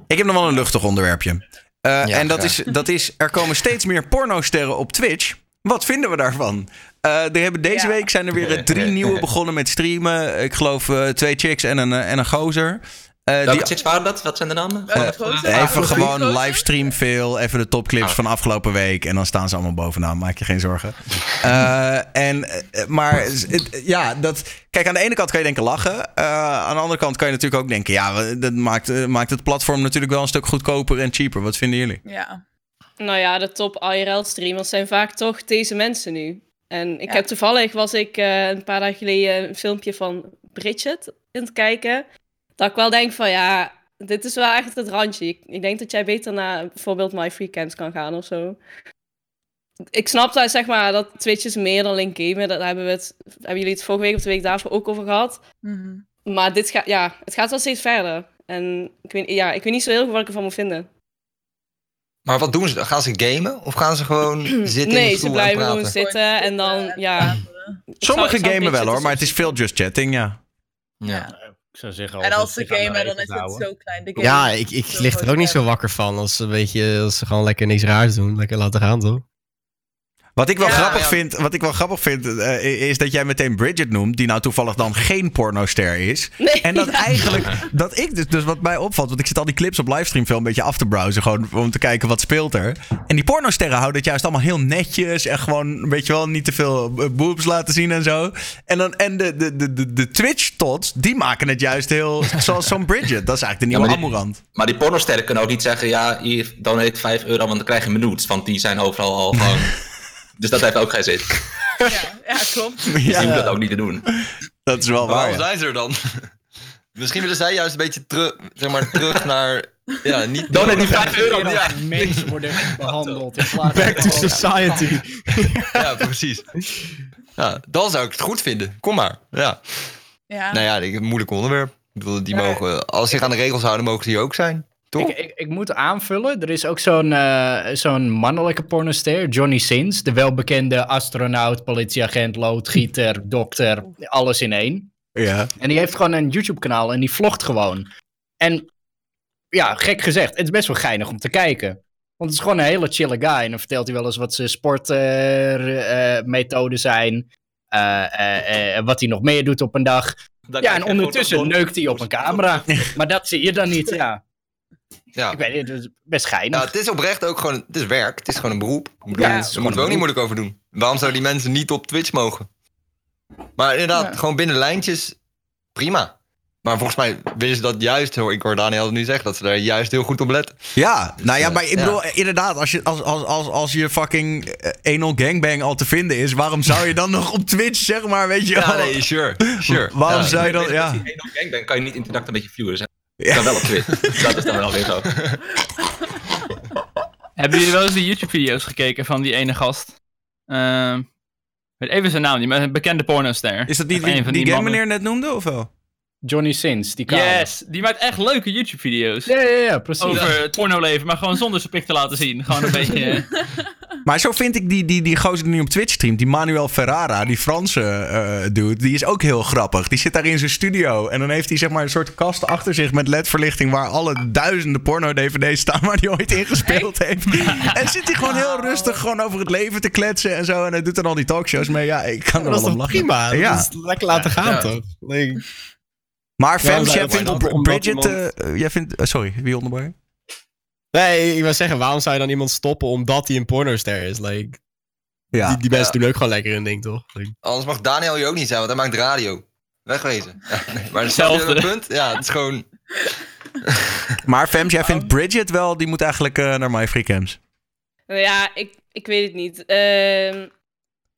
Ik heb nog wel een luchtig onderwerpje. Eh, Ja, en dat graag. is, dat is, er komen steeds meer pornosterren op Twitch. Wat vinden we daarvan? Eh, er hebben deze Ja. week zijn er weer drie nieuwe begonnen met streamen. Ik geloof eh, twee chicks en een, en een gozer. Eh, Welke die, chicks waren dat? Wat zijn de namen? Eh, even- gewoon livestream veel. Even de topclips Ah. van afgelopen week. En dan staan ze allemaal bovenaan. Maak je geen zorgen. Eh, en, maar het- ja, dat, kijk, aan de ene kant kan je denken lachen. Eh, aan de andere kant kan je natuurlijk ook denken... ja, dat maakt, maakt het platform natuurlijk wel een stuk goedkoper en cheaper. Wat vinden jullie? Ja. Nou ja, de top IRL-streamers zijn vaak toch deze mensen nu. En ik Ja. heb toevallig, was ik eh, een paar dagen geleden een filmpje van Bridget in het kijken. Dat ik wel denk van, ja, dit is wel echt het randje. Ik, ik denk dat jij beter naar bijvoorbeeld My Free Camps kan gaan of zo. Ik snap dat, zeg maar, dat Twitch is meer dan link gamen. Daar hebben, we het, hebben jullie het vorige week of de week daarvoor ook over gehad. Mhm. Maar dit gaat, ja, het gaat wel steeds verder. En ik weet, ja, ik weet niet zo heel goed wat ik ervan moet vinden. Maar wat doen ze? dan? Gaan ze gamen? Of gaan ze gewoon zitten in de Nee, ze en blijven gewoon zitten en dan, ja... ik Sommige gamen wel hoor, maar het is veel just chatting, ja. Ja. Ik zou zeggen, En als ze gamen, dan is het zo klein. De game Ja, ik, ik lig er ook niet zo wakker van als, ze een beetje, als ze gewoon lekker niks raars doen. Lekker laten gaan, toch? Wat ik wel Ja, grappig ja. vind, wat ik wel grappig vind eh, is dat jij meteen Bridget noemt, die nou toevallig dan geen pornoster is. Nee, En dat ja. eigenlijk, dat ik dus, dus wat mij opvalt, want ik zit al die clips op livestream veel een beetje af te browsen, gewoon om te kijken wat speelt er. En die pornosterren houden het juist allemaal heel netjes en gewoon, weet je wel, niet te veel eh, boobs laten zien en zo. En, dan, en de, de, de, de, de Twitch-tots, die maken het juist heel, zoals zo'n Bridget. Dat is eigenlijk de nieuwe Ja, maar die-. Maar die pornosterren kunnen ook niet zeggen... Ja, hier, donate 5 euro, want dan krijg je minuut. Want die zijn overal al gewoon... dus dat heeft ook geen zin. Ja, ja, klopt. Dus die dat ook niet te doen. dat is wel Maar waar. waarom ja. zijn ze er dan? Misschien willen zij juist een beetje terug, zeg maar, terug naar... Ja, niet... Donate die 5 euro. Ja. mensen worden behandeld. in plaats Back to society. Ja, precies. Ja, dan zou ik het goed vinden. Kom maar. Ja. Ja. Nou ja, een moeilijk onderwerp. Ik bedoel, die mogen, als ze zich aan de regels houden, mogen ze hier ook zijn. Toch? Ik, ik, ik moet aanvullen, er is ook zo'n eh, zo'n mannelijke pornoster, Johnny Sins. De welbekende astronaut, politieagent, loodgieter, dokter, alles in één. Ja. En die heeft gewoon een YouTube-kanaal en die vlogt gewoon. En ja, gek gezegd, het is best wel geinig om te kijken. Want het is gewoon een hele chille guy. En dan vertelt hij wel eens wat zijn sportmethoden zijn. eh, eh, eh, wat hij nog meer doet op een dag. Dan Ja, en ondertussen neukt hij op een camera. Maar dat zie je dan niet, ja. Ja. Ik weet het is best geinig. Ja, het is oprecht ook gewoon, het is werk, het is gewoon een beroep. Ik bedoel, Ja, daar moeten we ook niet moeilijk over doen. Waarom zouden die mensen niet op Twitch mogen? Maar inderdaad, Ja. gewoon binnen lijntjes, prima. Maar volgens mij willen ze dat juist, hoor, ik hoor Daniel nu zeggen, dat ze daar juist heel goed op letten. Ja, nou ja, maar ik ja. bedoel, inderdaad, als je, als, als, als, als je fucking eh, anal gangbang al te vinden is, waarom zou je dan nog op Twitch, zeg maar, weet je Ja, wel? nee, sure, sure. Waarom Ja. zou je dan, Als ja. je één op gang bent, kan je niet introduct een beetje viewen. Ja. dan wel op Twitch. dat is dan wel weer zo. Hebben jullie wel eens de YouTube-video's gekeken van die ene gast? Ehm, weet even zijn naam, die een bekende pornoster. Is dat niet die, van die, die game meneer net noemde, of wel? Johnny Sins, die kale. Yes, die maakt echt leuke YouTube-video's. Ja, ja, ja, precies. Over het pornoleven, maar gewoon zonder zijn pik te laten zien. Gewoon een beetje... eh, Maar zo vind ik die, die, die gozer die nu op Twitch streamt, die Manuel Ferrara, die Franse eh dude, die is ook heel grappig. Die zit daar in zijn studio en dan heeft hij zeg maar een soort kast achter zich met ledverlichting waar alle duizenden porno-dvd's staan waar hij ooit in gespeeld heeft. En zit hij gewoon heel rustig gewoon over het leven te kletsen en zo. En hij doet dan al die talkshows mee. Ja, ik kan er Dat wel is om toch lachen. prima? Ja. Dat is lekker laten gaan, Ja. toch? Like, Maar Ja, Fems, dat jij is vindt Bridget... iemand- eh, eh, jij vindt... eh, sorry, wie onderbreek? nee, ik wil zeggen, waarom zou je dan iemand stoppen omdat hij een pornoster is? Like, Ja. die, die mensen Ja. doen ook gewoon lekker hun ding, toch? Like, Anders mag Daniel hier ook niet zijn, want hij maakt radio. Wegwezen. Ja, nee, maar Hetzelfde. punt? Ja, het is gewoon... Maar Fems, jij vindt Bridget wel, die moet eigenlijk eh, naar My Free Camps. Nou ja, ik, ik weet het niet. Ehm,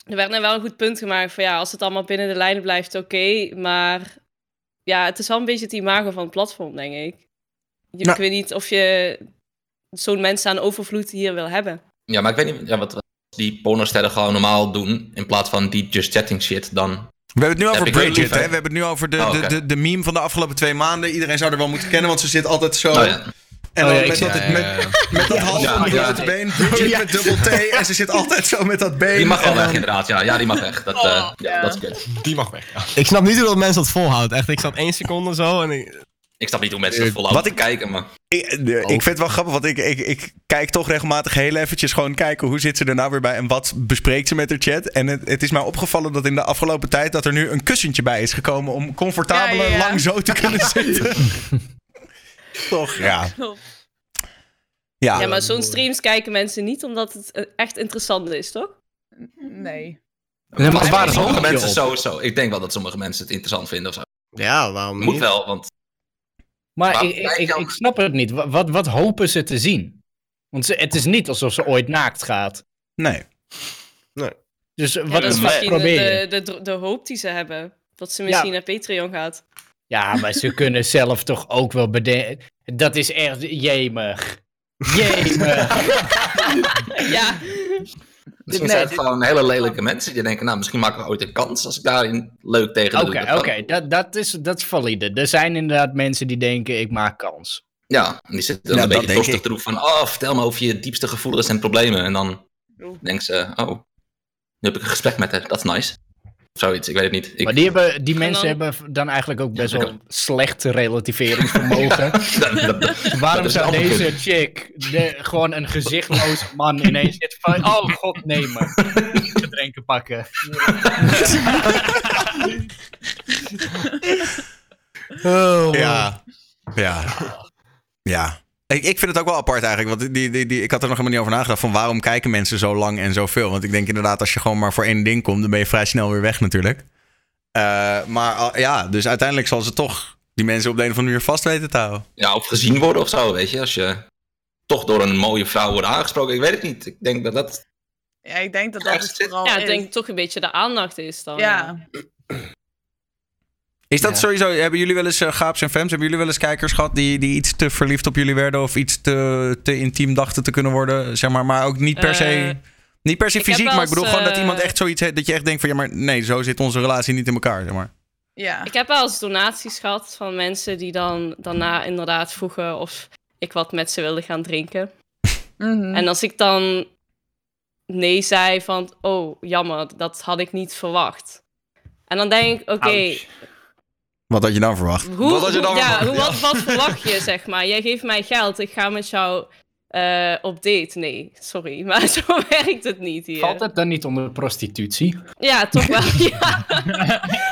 er werd nou wel een goed punt gemaakt van ja, als het allemaal binnen de lijnen blijft, oké. maar ja, het is wel een beetje het imago van het platform, denk ik. Je, Nou. Ik weet niet of je zo'n mensen aan overvloed hier wil hebben. Ja, maar ik weet niet ja, wat die pornosterren gewoon normaal doen. In plaats van die just chatting shit, dan... We hebben het nu over Bridget, hè? We hebben het nu over de, Oh, de, de meme van de afgelopen twee maanden. Iedereen zou er wel moeten kennen, want ze zit altijd zo... Oh ja. En Oh dan ja, ik met, dat, ja, ja, met, ja. met dat halve Ja, ja. blote been. Bridget met dubbel T. En ze zit altijd zo met dat been. Die mag wel weg, dan- inderdaad. Ja, ja die mag weg. Dat, eh, ja, ja. dat is kut. Die mag weg, ja. ik snap niet hoe dat mensen dat volhouden. Echt, ik zat één seconde zo en ik... Ik snap niet hoe mensen dat Wat volhouden ik- te kijken, maar... Ik, eh, ik vind het wel grappig, want ik, ik, ik kijk toch regelmatig heel eventjes gewoon kijken hoe zit ze er nou weer bij en wat bespreekt ze met haar chat. En het, het is mij opgevallen dat in de afgelopen tijd dat er nu een kussentje bij is gekomen om comfortabel Ja, ja, en ja. lang zo te kunnen zitten. toch, ja. Klopt. Ja, ja, maar zo'n streams kijken mensen niet omdat het eh, echt interessant is, toch? Nee. Nee, maar waar sommige mensen op? sowieso. Ik denk wel dat sommige mensen het interessant vinden of zo. Ja, waarom Moet niet? wel, want Maar ik, ik, ik, snap het niet. Wa- Wat, wat hopen ze te zien? Want ze, het is niet alsof ze ooit naakt gaat. nee. Dus Ja, wat is wat de, de, de, de hoop die ze hebben. Dat ze misschien Ja. naar Patreon gaat. Ja, maar ze kunnen zelf toch ook wel bedenken. Dat is echt jemig. Jemig. ja, misschien Nee, zijn het dit- gewoon hele lelijke mensen die denken, nou, misschien maken we ooit een kans als ik daarin leuk tegen Oké, doe. oké, dat, dat, is, dat is valide. Er zijn inderdaad mensen die denken, ik maak kans. Ja, en die zitten dan Ja, een beetje tostig te roepen van, oh, vertel me over je diepste gevoelens en problemen. En dan denken ze, oh, nu heb ik een gesprek met haar, dat is nice. Zoiets, ik weet het niet. Ik, Maar die, hebben, die mensen dan- hebben dan eigenlijk ook best Ja, wel slecht relativeringsvermogen. dat, dat, dat, Waarom zou deze goed. chick de, gewoon een gezichtloze man ineens zitten van... Oh god, nemen. Gedrenken pakken. Oh, Ja. Ja. Ja. Ik, ik vind het ook wel apart eigenlijk. Want die, die, die, ik had er nog helemaal niet over nagedacht. Van waarom kijken mensen zo lang en zoveel? Want ik denk inderdaad, als je gewoon maar voor één ding komt, dan ben je vrij snel weer weg natuurlijk. Eh, maar ja, dus uiteindelijk zal ze toch die mensen op de een of andere manier vast weten te houden. Ja, of gezien worden of zo, weet je. Als je toch door een mooie vrouw wordt aangesproken, ik weet het niet. Ik denk dat dat... Ja, ik denk dat dat het zit- vooral ja, ik denk toch een beetje de aandacht is dan. Ja. Is dat Ja. sowieso, hebben jullie wel eens, uh, Gaaps en Fems, hebben jullie wel eens kijkers gehad die, die iets te verliefd op jullie werden of iets te, te intiem dachten te kunnen worden, zeg maar, maar ook niet per se, Eh, niet per se fysiek, maar ik bedoel gewoon dat eh, iemand echt zoiets heeft, dat je echt denkt van, ja maar nee, zo zit onze relatie niet in elkaar, zeg maar. Ja. Ik heb wel eens donaties gehad van mensen die dan daarna inderdaad vroegen of ik wat met ze wilde gaan drinken. Mhm. En als ik dan nee zei van, oh jammer, dat had ik niet verwacht. En dan denk ik, oké. Wat had je dan verwacht? hoe, Wat had je dan hoe- ja, verwacht? hoe, wat, wat verwacht je, zeg maar? Jij geeft mij geld, ik ga met jou eh, op date. Nee, sorry. Maar zo werkt het niet hier. Valt het dan niet onder prostitutie? Ja, toch wel. ja.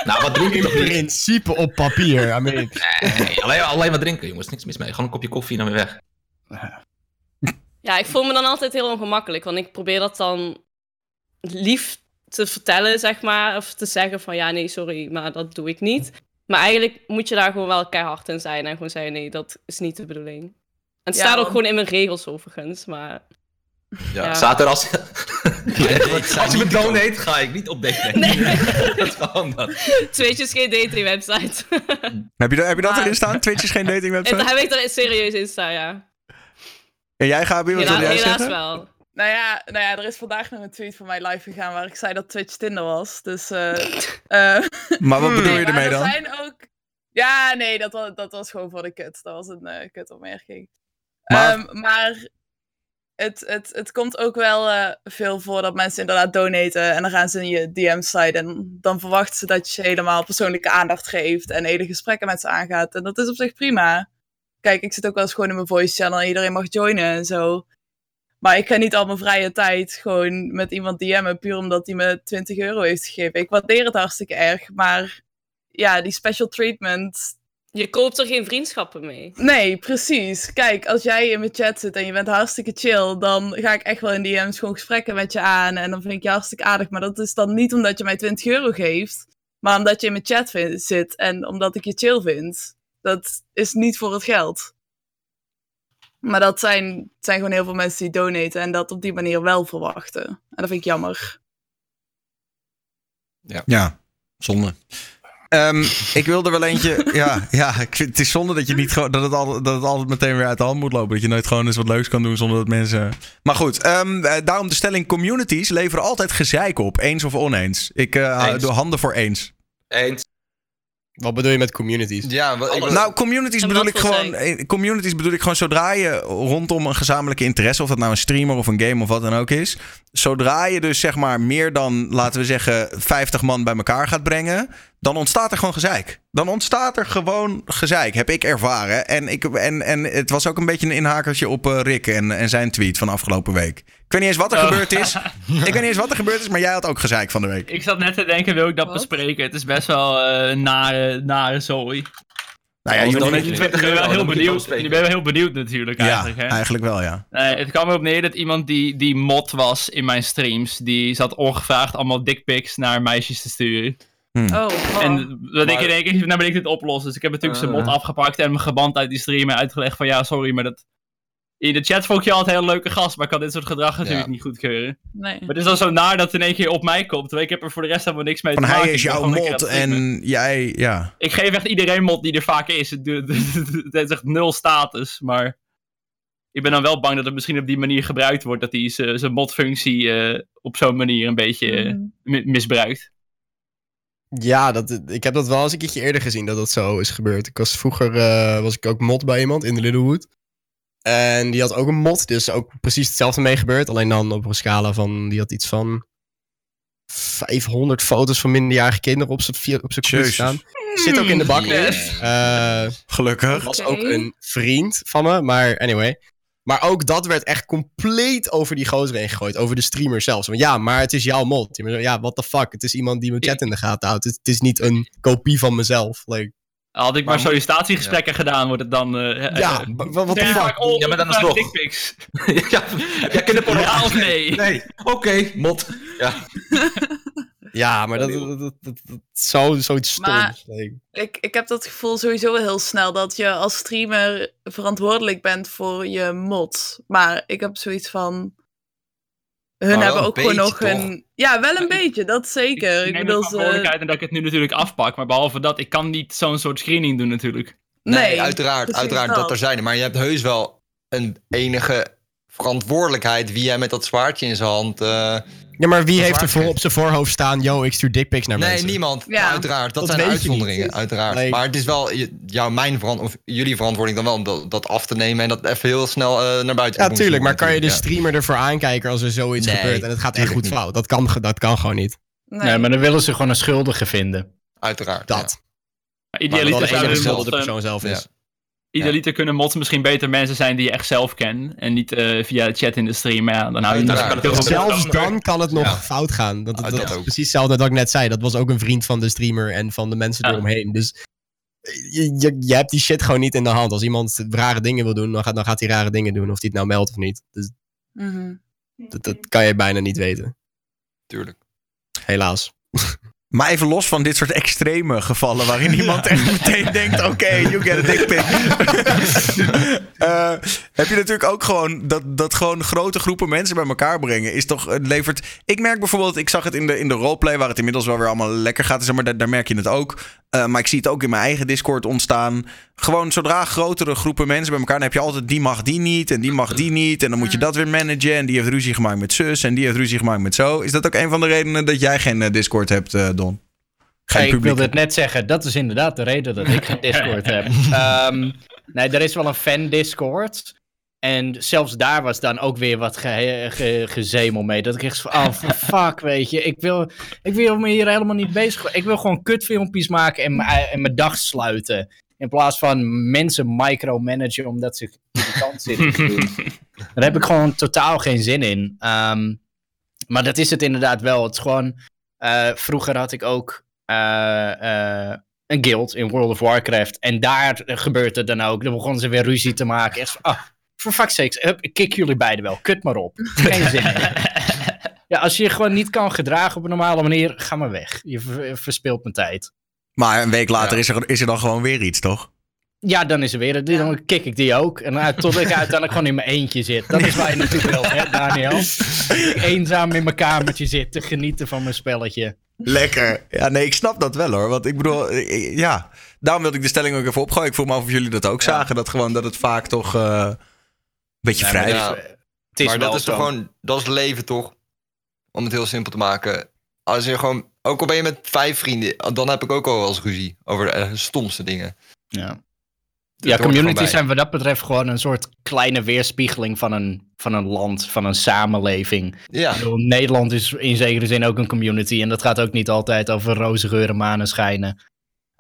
Nou, wat drinken In toch niet? principe op papier. I mean, Nee, alleen, alleen wat drinken, jongens. Niks mis mee. Gewoon een kopje koffie en dan weer weg. ja, ik voel me dan altijd heel ongemakkelijk. Want ik probeer dat dan lief te vertellen, zeg maar. Of te zeggen van ja, nee, sorry, maar dat doe ik niet. Maar eigenlijk moet je daar gewoon wel keihard in zijn. En gewoon zeggen nee, dat is niet de bedoeling. En het Ja, staat ook want- gewoon in mijn regels overigens. Maar Ja. Ja. Staat er als... als je me donate, ga ik niet op date. Nee. dat is gewoon dat. Twitch is geen dating website. Heb je, heb je dat erin staan? Twitch is geen dating en website? daar heb ik er serieus in staan, ja. En jij, Gabi, wat wil Hela- jij helaas zeggen? wel. Nou ja, nou ja, er is vandaag nog een tweet van mij live gegaan waar ik zei dat Twitch Tinder was. Dus, eh eh, Maar wat bedoel je ermee er dan? zijn ook... Ja, nee, dat was, dat was gewoon voor de kut. Dat was een eh kutopmerking. Maar- Maar, maar het, het, het komt ook wel eh, veel voor dat mensen inderdaad donaten. En dan gaan ze in je DM's sliden. En dan verwachten ze dat je ze helemaal persoonlijke aandacht geeft. En hele gesprekken met ze aangaat. En dat is op zich prima. Kijk, ik zit ook wel eens gewoon in mijn voice channel. En iedereen mag joinen en zo. Maar ik ga niet al mijn vrije tijd gewoon met iemand DM'en. Puur omdat hij me 20 euro heeft gegeven. Ik waardeer het hartstikke erg. Maar ja, die special treatment Je koopt er geen vriendschappen mee. Nee, precies. Kijk, als jij in mijn chat zit en je bent hartstikke chill, dan ga ik echt wel in DM's gewoon gesprekken met je aan. En dan vind ik je hartstikke aardig. Maar dat is dan niet omdat je mij 20 euro geeft, maar omdat je in mijn chat zit en omdat ik je chill vind. Dat is niet voor het geld. Maar dat zijn, zijn gewoon heel veel mensen die donaten en dat op die manier wel verwachten. En dat vind ik jammer. Ja, zonde. Ehm, ik wilde wel eentje. Ja, ja ik vind, het is zonde dat, je niet gewoon, dat, het al, dat het altijd meteen weer uit de hand moet lopen. Dat je nooit gewoon eens wat leuks kan doen zonder dat mensen. Maar goed, ehm, eh, daarom de stelling: communities leveren altijd gezeik op, eens of oneens. Ik eh, Eens. doe handen voor eens. Eens. Wat bedoel je met communities? Ja, wat, ik, Alles. Nou, communities bedoel ik gewoon. eh, Communities bedoel ik gewoon zodra je rondom een gezamenlijke interesse, of dat nou een streamer of een game of wat dan ook is. Zodra je dus zeg maar meer dan, laten we zeggen, 50 man bij elkaar gaat brengen, dan ontstaat er gewoon gezeik. Dan ontstaat er gewoon gezeik, heb ik ervaren. En, ik, en, en het was ook een beetje een inhakertje op eh, Rick en, en zijn tweet van afgelopen week. Ik weet niet eens wat er Oh. gebeurd is. Ik weet niet eens wat er gebeurd is, maar jij had ook gezeik van de week. Ik zat net te denken, wil ik dat Wat? bespreken? Het is best wel eh nare, nare zooi. Nou ja, je dan je ben wel heel je benieuwd. Ik ben wel heel benieuwd natuurlijk ja, eigenlijk. Hè? eigenlijk wel, ja. Nee, het kwam erop neer dat iemand die, die mod was in mijn streams, die zat ongevraagd allemaal dickpics naar meisjes te sturen. Oh, oh. En dat ik in één keer, nou ben ik dit oplossen. Dus ik heb natuurlijk zijn mod Uh. afgepakt en hem geband uit die stream en uitgelegd van ja, sorry, maar dat... In de chat vond ik je altijd een heel leuke gast, maar ik kan dit soort gedrag natuurlijk Ja. niet goedkeuren. nee. Maar het is dan zo naar dat het in één keer op mij komt, terwijl ik heb er voor de rest helemaal niks mee Van te maken. hij is jouw mod en jij, ja. Ik geef echt iedereen mod die er vaak is. Het heeft echt nul status, maar... Ik ben dan wel bang dat het misschien op die manier gebruikt wordt, dat hij zijn zijn modfunctie eh, op zo'n manier een beetje eh, mi- misbruikt. Ja, dat, ik heb dat wel eens een keertje eerder gezien dat dat zo is gebeurd. Ik was vroeger eh, was ik ook mod bij iemand in de Littlewood. En die had ook een mod, dus ook precies hetzelfde mee gebeurd. Alleen dan op een scala van, die had iets van 500 foto's van minderjarige kinderen op zijn op zijn computer staan. Zit ook in de bak. Eh, Gelukkig. was ook een vriend van me, maar anyway. Maar ook dat werd echt compleet over die gozer heen gegooid. Over de streamer zelfs. Want ja, maar het is jouw mod. Ja, what the fuck. Het is iemand die mijn chat in de gaten houdt. Het, het is niet een kopie van mezelf. Like, Had ik maar, sollicitatiegesprekken gedaan, wordt het dan... eh, ja, eh, wa- what the nee, fuck. vaak on- Ja, maar dan is nog. ja, ja, kinderporno. Ja of nee? Nee. Oké, mot. Ja. Ja, maar dat, dat, dat, dat, dat is zo, zoiets stoms. Ik, ik heb dat gevoel sowieso heel snel dat je als streamer verantwoordelijk bent voor je mod. Maar ik heb zoiets van. Hun hebben ook gewoon nog een. Ja, wel een Ik- beetje, dat zeker. Ik Ik, neem de bedoel, ze... verantwoordelijkheid en dat ik het nu natuurlijk afpak. Maar behalve dat, ik kan niet zo'n soort screening doen natuurlijk. Nee, Nee, uiteraard, uiteraard dat. dat er zijn. Maar je hebt heus wel een enige verantwoordelijkheid wie jij met dat zwaardje in zijn hand. eh, ja, maar wie heeft er voor op zijn voorhoofd staan... Yo, ik stuur dickpics naar nee, mensen. niemand. Ja. Uiteraard, dat, Dat zijn uitzonderingen, uiteraard. Nee. Maar het is wel jouw, mijn verant of jullie verantwoording dan wel om dat, dat af te nemen en dat even heel snel eh, naar buiten Ja, te doen tuurlijk. Maar kan je de streamer ervoor aankijken als er zoiets Nee, gebeurt en het gaat echt goed fout? Dat kan, dat kan gewoon niet. Nee. Nee, maar dan willen ze gewoon een schuldige vinden. ja. Uiteraard. Dat. ja. Idealiter dat de nog, eh, persoon zelf is. Idealiter kunnen mods misschien beter mensen zijn die je echt zelf kent. En niet eh, via de chat in de stream. Maar ja, dan hou je veel Zelfs dan- dan kan het nog Ja. fout gaan. Dat, dat, dat dat is ook. precies hetzelfde wat ik net zei. Dat was ook een vriend van de streamer en van de mensen Ja. eromheen. Dus je, je, je hebt die shit gewoon niet in de hand. Als iemand rare dingen wil doen, dan gaat, dan gaat hij rare dingen doen. Of hij het nou meldt of niet. Dus Mhm. dat, dat kan je bijna niet weten. Tuurlijk. Helaas. Maar even los van dit soort extreme gevallen waarin iemand echt meteen denkt: oké, you get a dick pic. Eh, heb je natuurlijk ook gewoon dat, dat gewoon grote groepen mensen bij elkaar brengen. Is toch, het levert. Ik merk bijvoorbeeld, ik zag het in de, in de roleplay waar het inmiddels wel weer allemaal lekker gaat. Zeg maar, daar, daar merk je het ook. Eh, maar ik zie het ook in mijn eigen Discord ontstaan. Gewoon zodra grotere groepen mensen bij elkaar, dan heb je altijd die mag die niet en die mag die niet. En dan moet je dat weer managen. En die heeft ruzie gemaakt met zus en die heeft ruzie gemaakt met zo. Is dat ook een van de redenen dat jij geen eh, Discord hebt, Don? Geen ik wilde het net zeggen, dat is inderdaad de reden dat ik geen Discord heb. Ehm, nee, er is wel een fan-Discord. En zelfs daar was dan ook weer wat ge ge- gezemel mee. Dat ik echt van, oh fuck, weet je. Ik wil, ik wil me hier helemaal niet bezig... Ik wil gewoon kutfilmpjes maken en, mijn- en mijn dag sluiten. In plaats van mensen micromanagen omdat ze irritant zitten te doen. Daar heb ik gewoon totaal geen zin in. Ehm, maar dat is het inderdaad wel. Het is gewoon... eh, vroeger had ik ook een guild in World of Warcraft. En daar gebeurt het dan ook. Dan begonnen ze weer ruzie te maken. Echt van, ah, voor fuck's sakes, hup, ik kick jullie beiden wel. Kut maar op. Geen zin in. Ja, als je je gewoon niet kan gedragen op een normale manier, ga maar weg. Je ver- verspilt mijn tijd. Maar een week later Ja. is, er, is er dan gewoon weer iets, toch? Ja, dan is er weer. Dan kick ik die ook. En uh, tot ik uiteindelijk gewoon in mijn eentje zit. Dat is waar je natuurlijk wil, hè, Daniel? Eenzaam in mijn kamertje zit te genieten van mijn spelletje. Lekker. Ja, nee, ik snap dat wel hoor. Want ik bedoel, ja. Daarom wilde ik de stelling ook even opgooien. Ik vroeg me af of jullie dat ook zagen. Dat gewoon dat het vaak toch eh, een beetje vrij maar is. Ja. Het is maar dat is toch gewoon, dat is leven toch? Om het heel simpel te maken. Als je gewoon, ook al ben je met vijf vrienden, dan heb ik ook al wel eens ruzie over de eh, stomste dingen. Ja. Ja, communities zijn wat dat betreft gewoon een soort kleine weerspiegeling van een, van een land, van een samenleving. Ja, bedoel, Nederland is in zekere zin ook een community en dat gaat ook niet altijd over roze geuren, maneschijnen.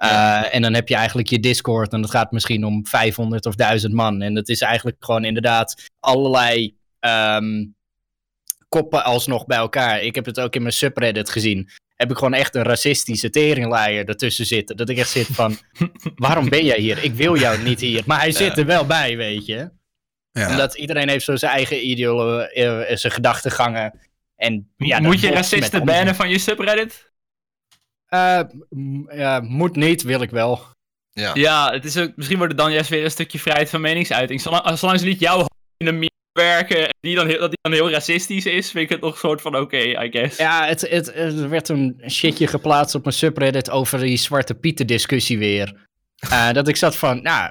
Uh, en dan heb je eigenlijk je Discord en dat gaat misschien om 500 of 1000 man. En dat is eigenlijk gewoon inderdaad allerlei ehm, koppen alsnog bij elkaar. Ik heb het ook in mijn subreddit gezien. Heb ik gewoon echt een racistische teringleier ertussen zitten. Dat ik echt zit van, waarom ben jij hier? Ik wil jou niet hier. Maar hij zit er wel bij, weet je. Ja. Omdat iedereen heeft zo zijn eigen ideolo, eh, zijn gedachtegangen. En, ja, Moet je racisten bannen van je subreddit? Eh, moet niet, wil ik wel. ja. Ja, het is ook, misschien wordt het dan juist weer een stukje vrijheid van meningsuiting. Zolang, zolang ze niet jouw in een meme werken, en die dan heel, dat die dan heel racistisch is, vind ik het nog een soort van oké, I guess. Ja, het, het, er werd een shitje geplaatst op mijn subreddit over die Zwarte Pieten discussie weer. Eh, dat ik zat van, nou,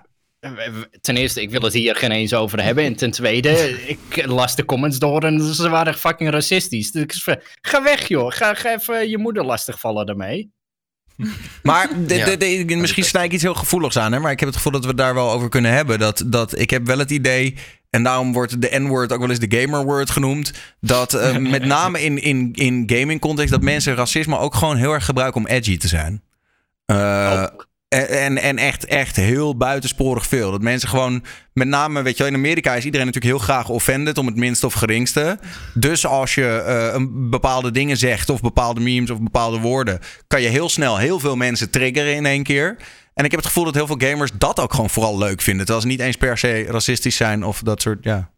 ten eerste, ik wil het hier geen eens over hebben. En ten tweede, ik las de comments door en ze waren fucking racistisch. Dus ga weg joh, ga, ga even je moeder lastigvallen daarmee. Maar de, Ja. de, de- misschien snij ik iets heel gevoeligs aan, hè? maar ik heb het gevoel dat we het daar wel over kunnen hebben. Dat, dat ik heb wel het idee, en daarom wordt de N-word ook wel eens de gamer-word genoemd. Dat eh, met name in, in, in gaming context, dat mensen racisme ook gewoon heel erg gebruiken om edgy te zijn. En, en, en echt, echt heel buitensporig veel. Dat mensen gewoon, met name, weet je wel, in Amerika is iedereen natuurlijk heel graag offended om het minste of geringste. Dus als je eh, een bepaalde dingen zegt, of bepaalde memes of bepaalde woorden, kan je heel snel heel veel mensen triggeren in één keer. En ik heb het gevoel dat heel veel gamers dat ook gewoon vooral leuk vinden. Terwijl ze niet eens per se racistisch zijn of dat soort, ja.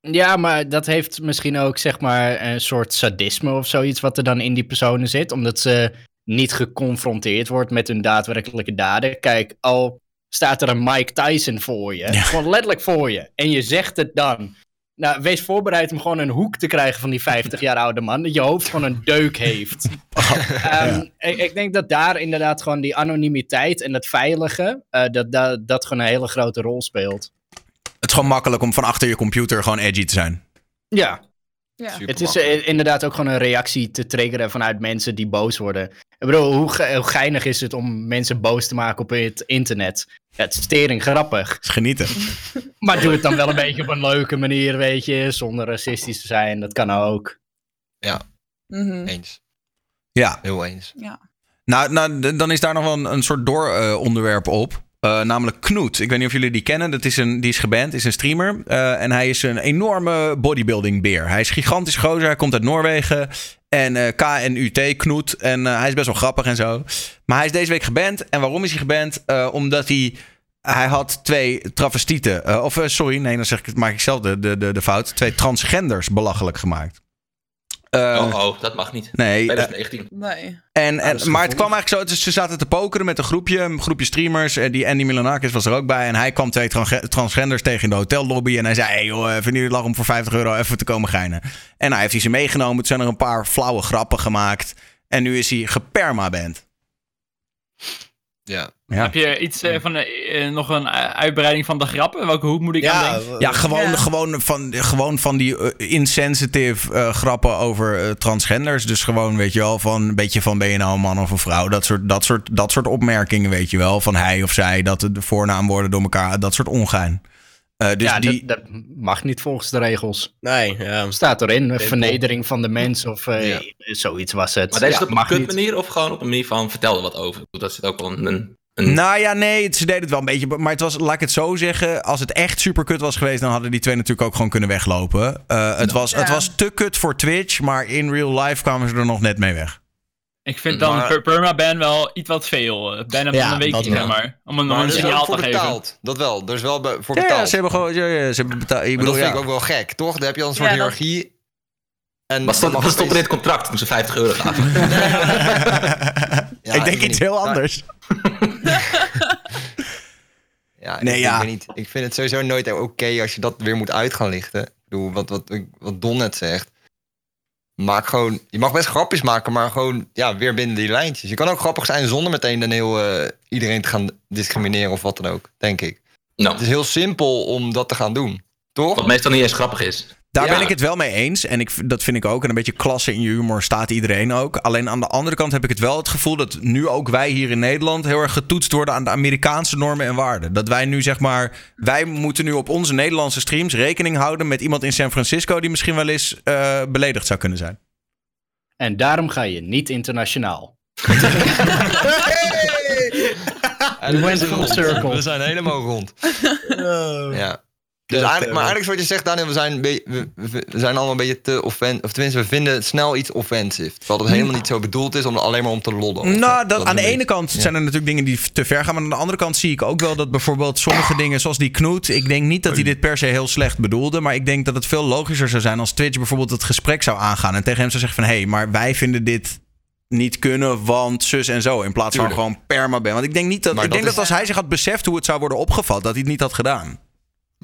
Ja, maar dat heeft misschien ook zeg maar een soort sadisme of zoiets wat er dan in die personen zit. Omdat ze niet geconfronteerd wordt met hun daadwerkelijke daden. Kijk, al staat er een Mike Tyson voor je, Ja. gewoon letterlijk voor je, en je zegt het dan. Nou, wees voorbereid om gewoon een hoek te krijgen van die 50 jaar oude man. Dat je hoofd gewoon een deuk heeft. Ehm, ik, ik denk dat daar inderdaad gewoon die anonimiteit en het veilige, eh, dat, dat, dat gewoon een hele grote rol speelt. Het is gewoon makkelijk om van achter je computer gewoon edgy te zijn. Ja, Ja. Het is eh, inderdaad ook gewoon een reactie te triggeren vanuit mensen die boos worden. Ik bedoel, hoe, ge- hoe geinig is het om mensen boos te maken op het internet? Ja, het is tering grappig. Genieten. Maar doe het dan wel een beetje op een leuke manier, weet je, zonder racistisch te zijn. Dat kan ook. Mhm. Eens. Ja. Heel eens. Nou, nou, d- dan is daar nog wel een, een soort dooronderwerp op. Eh, namelijk Knoet. Ik weet niet of jullie die kennen. Dat is een, die is geband, is een streamer. Eh, en hij is een enorme bodybuilding beer. Hij is gigantisch gozer. Hij komt uit Noorwegen. En eh KNUT, Knoet. En hij is best wel grappig en zo. Maar hij is deze week geband. En waarom is hij geband? Omdat hij... Hij had twee travestieten. of sorry, nee, dan zeg ik, maak ik zelf de, de, de, de fout. Twee transgenders belachelijk gemaakt. Eh, oh, oh, dat mag niet. Nee, eh, 2019. Nee. en, en, dat is maar het kwam eigenlijk zo. Dus ze zaten te pokeren met een groepje, een groepje streamers. En die Andy Milanakis was er ook bij. En hij kwam twee transge- transgenders tegen in de hotellobby. En hij zei: Hey joh, vinden jullie het lach om voor 50 euro even te komen geinen? En nou heeft hij ze meegenomen. Toen zijn er een paar flauwe grappen gemaakt. En nu is hij gepermaband. Ja. Ja. Heb je iets eh, van eh, eh, nog een uitbreiding van de grappen? Welke hoek moet ik aan denken? Ja, gewoon, Ja. Gewoon, van, gewoon van die eh, insensitive eh, grappen over eh, transgenders. Dus gewoon, weet je wel, van een beetje van ben je nou een man of een vrouw? Dat soort, dat soort, dat soort opmerkingen, weet je wel. Van hij of zij, dat de voornaamwoorden door elkaar, dat soort ongein. Eh, dus ja, die, dat, dat mag niet volgens de regels. Nee, ja. Staat erin, vernedering van de mens of eh, Ja. zoiets was het. Maar deze Ja, is het op een kut niet. manier of gewoon op een manier van vertel er wat over? Dat zit ook wel een... een, Nou ja, nee, het- ze deden het wel een beetje. Maar het was, laat ik het zo zeggen. Als het echt super kut was geweest, dan hadden die twee natuurlijk ook gewoon kunnen weglopen. Eh, het, was, het Ja. was te kut voor Twitch, maar in real life kwamen ze er nog net mee weg. Ik vind dan Maar- per perma-ban wel iets wat veel. eh, Ban hem Ja, een weekje, zeg maar. Om een, om Maar een signaal te geven. Dat wel. Er is wel be- voor Ja, betaald. ja, ze hebben gewoon. Ja, ja, ze hebben betaald. Ik Maar bedoel, dat vind ja. ik ook wel gek, toch? Dan heb je al een soort hiërarchie. En wat stond, stond er in het het contract toen ze 50 euro gaven? Ja, ik denk iets niet. heel Maar- anders. Ja, Nee, ik, ja. Ik, weet niet. ik vind het sowieso nooit oké als je dat weer moet uit gaan lichten. Ik bedoel, wat, wat, wat Don net zegt. Maak gewoon, je mag best grapjes maken, maar gewoon ja, weer binnen die lijntjes. Je kan ook grappig zijn zonder meteen een heel, eh, iedereen te gaan discrimineren of wat dan ook, denk ik. nou, Het is heel simpel om dat te gaan doen, toch? wat meestal niet eens grappig is. Daar Ja. ben ik het wel mee eens. En ik, dat vind ik ook. En een beetje klasse in je humor staat iedereen ook. Alleen aan de andere kant heb ik het wel het gevoel dat nu ook wij hier in Nederland heel erg getoetst worden aan de Amerikaanse normen en waarden. Dat wij nu zeg maar. Wij moeten nu op onze Nederlandse streams rekening houden met iemand in San Francisco die misschien wel eens eh, beledigd zou kunnen zijn. En daarom ga je niet internationaal. We zijn full rond. circle. We zijn helemaal rond. Oh. Ja. Dus eigenlijk, eh, maar eigenlijk is wat je zegt, Daniel, we zijn, we, zijn allemaal een beetje te offensief. Of tenminste, we vinden snel iets offensief. Terwijl het helemaal niet zo bedoeld is om alleen maar om te lollen. Nou, dat, aan de ene kant ja. zijn er natuurlijk dingen die te ver gaan. Maar aan de andere kant zie ik ook wel dat bijvoorbeeld sommige dingen, zoals die Knoet. Ik denk niet dat hij dit per se heel slecht bedoelde. Maar ik denk dat het veel logischer zou zijn als Twitch bijvoorbeeld het gesprek zou aangaan. En tegen hem zou zeggen van hé, hey, maar wij vinden dit niet kunnen, want zus en zo. In plaats van Tuurlijk. gewoon permaban. Want ik denk niet dat. Maar ik denk dat als hij zich had beseft hoe het zou worden opgevat, dat hij het niet had gedaan.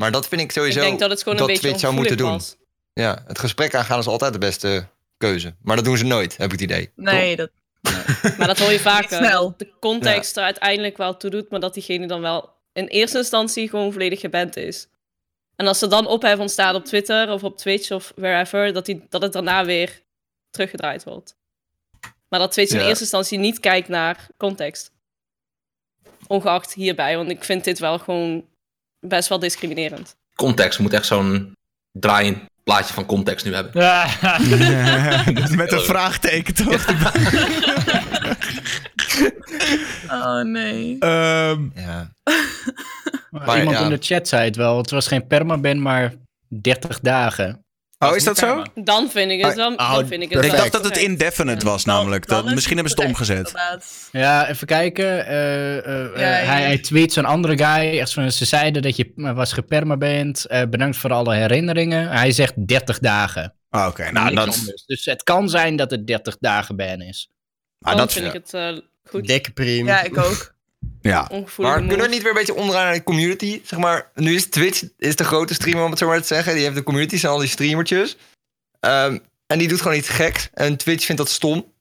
Maar dat vind ik Ik sowieso denk dat het gewoon een beetje Twitch zou moeten doen. was. Ja, het gesprek aangaan is altijd de beste keuze. Maar dat doen ze nooit, heb ik het idee. Nee, dat, Maar dat hoor je vaker. Snel. Dat de context er uiteindelijk wel toe doet, maar dat diegene dan wel in eerste instantie gewoon volledig geband is. En als er dan ophef ontstaat op Twitter of op Twitch of wherever, dat, die, dat het daarna weer teruggedraaid wordt. Maar dat Twitch in eerste instantie niet kijkt naar context. Ongeacht hierbij, want ik vind dit wel gewoon best wel discriminerend. Context, we moeten echt zo'n draaiend plaatje van context nu hebben. Met een vraagteken toch? oh nee. Ehm, Ja. Maar Iemand ja. in de chat zei het wel. Het was geen permaban, maar 30 dagen. Oh, is dat zo? Dan vind ik het wel. Oh, dan vind ik het Ik dacht dat het indefinite was, Dan- namelijk. dan Dat, is misschien hebben ze het omgezet. Ja, even kijken. eh, eh, eh, Ja, ja. Hij, hij tweet zo'n andere guy. Echt van, ze zeiden dat je was gepermaband. Eh bedankt voor alle herinneringen. Hij zegt 30 dagen. Ah, Oké, nou, dat, anders. Dus het kan zijn dat het 30 dagen ban is. nou, Dan dat vind ik het eh, goed. Dikke priem. Ja, ik ook. Ja. Maar kunnen we niet weer een beetje omdraaien naar de community? Zeg maar, nu is Twitch is de grote streamer, om het zo maar te zeggen. Die heeft de community, zijn al die streamertjes. Ehm, en die doet gewoon iets geks. En Twitch vindt dat stom.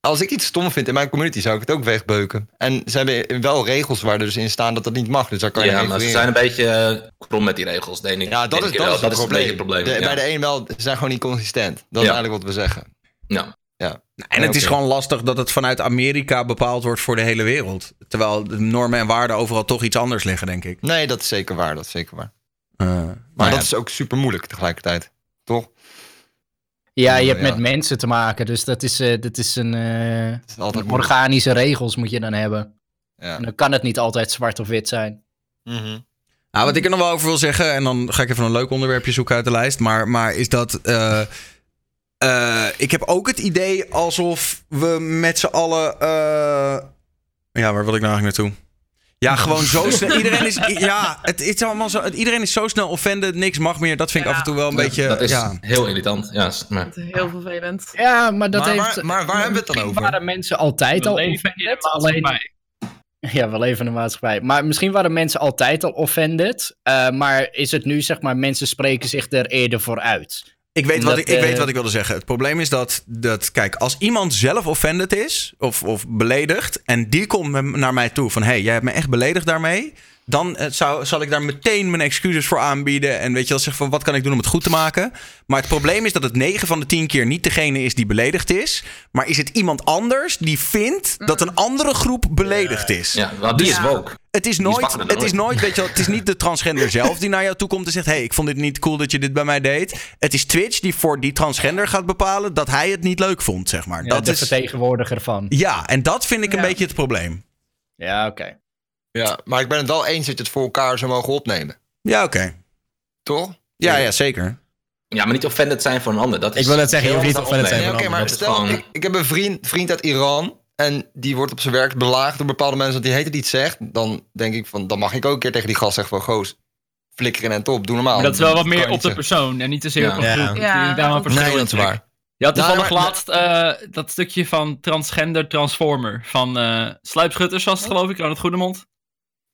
Als ik iets stom vind in mijn community, zou ik het ook wegbeuken. En ze hebben wel regels waar er dus in staan dat dat niet mag. Dus daar kan je Ja, even maar ze zijn een beetje eh, krom met die regels, denk ik. Ja, dat Denk is, dat is het dat probleem. is een beetje het probleem. De- ja. Bij de een wel, ze zijn gewoon niet consistent. Dat is eigenlijk wat we zeggen. Ja. En het is gewoon lastig dat het vanuit Amerika bepaald wordt voor de hele wereld. Terwijl de normen en waarden overal toch iets anders liggen, denk ik. Nee, dat is zeker waar. Dat is zeker waar. Eh, Maar maar dat ja, is ook super moeilijk tegelijkertijd. Toch? Ja, je hebt Ja. met mensen te maken. Dus dat is, eh, dat is een... eh, Het is altijd moeilijk. organische regels moet je dan hebben. Ja. En dan kan het niet altijd zwart of wit zijn. Mhm. Nou, wat ik er nog wel over wil zeggen, en dan ga ik even een leuk onderwerpje zoeken uit de lijst. Maar, maar is dat. Eh, ik heb ook het idee alsof we met z'n allen. eh, ja, waar wil ik nou eigenlijk naartoe? Ja, gewoon zo snel. Iedereen is, ja, het, is allemaal zo, het- iedereen is zo snel offended. Niks mag meer. Dat vind ik af en toe wel een beetje. dat is ja. heel irritant. Ja, maar, Het is heel vervelend. Ja, maar dat Maar heeft... waar- maar waar hebben we het dan misschien over? waren mensen altijd al We leven in een offended, alleen... maatschappij. Ja, wel even in de maatschappij. Maar misschien waren mensen altijd al offended. eh, maar is het nu, zeg maar, mensen spreken zich er eerder voor uit. Ik weet, wat ik, ik weet eh, wat ik wilde zeggen. Het probleem is dat, dat kijk, als iemand zelf offended is of, of beledigd en die komt naar mij toe van hé, hey, jij hebt me echt beledigd daarmee, dan eh, zou, zal ik daar meteen mijn excuses voor aanbieden en weet je wel zeggen van wat kan ik doen om het goed te maken. Maar het probleem is dat het 9 van de 10 keer niet degene is die beledigd is, maar is het iemand anders die vindt dat een andere groep beledigd is. ja, die is woke. Het is nooit, het is ooit. nooit, weet je wel, het is niet de transgender zelf die naar jou toe komt en zegt: hey, ik vond dit niet cool dat je dit bij mij deed. Het is Twitch die voor die transgender gaat bepalen dat hij het niet leuk vond, zeg maar. Ja, dat de is, vertegenwoordiger van. ja, en dat vind ik een Ja. beetje het probleem. Ja, oké. Ja, maar ik ben het wel eens dat je het voor elkaar zou mogen opnemen. Ja, oké. Toch? Ja, ja, zeker. Ja, maar niet offended zijn voor een ander. Dat is Ik wil net zeggen, je hoeft niet offended zijn Nee, oké, van maar Dat is stel, gewoon- ik, ik heb een vriend, vriend uit Iran. En die wordt op zijn werk belaagd door bepaalde mensen. Want die heet het iets zegt. Dan denk ik van, dan mag ik ook een keer tegen die gast zeggen van, goos, flikker in en top, doe normaal. Maar dat is wel wat meer op de persoon en niet te zeer op Ja. een Ja. groep. Ja. Verschil Nee, dat is waar. Je had Nou, toevallig maar- laatst eh, dat stukje van transgender transformer van eh Sluipschutters was het geloof ik, aan het Goedemond.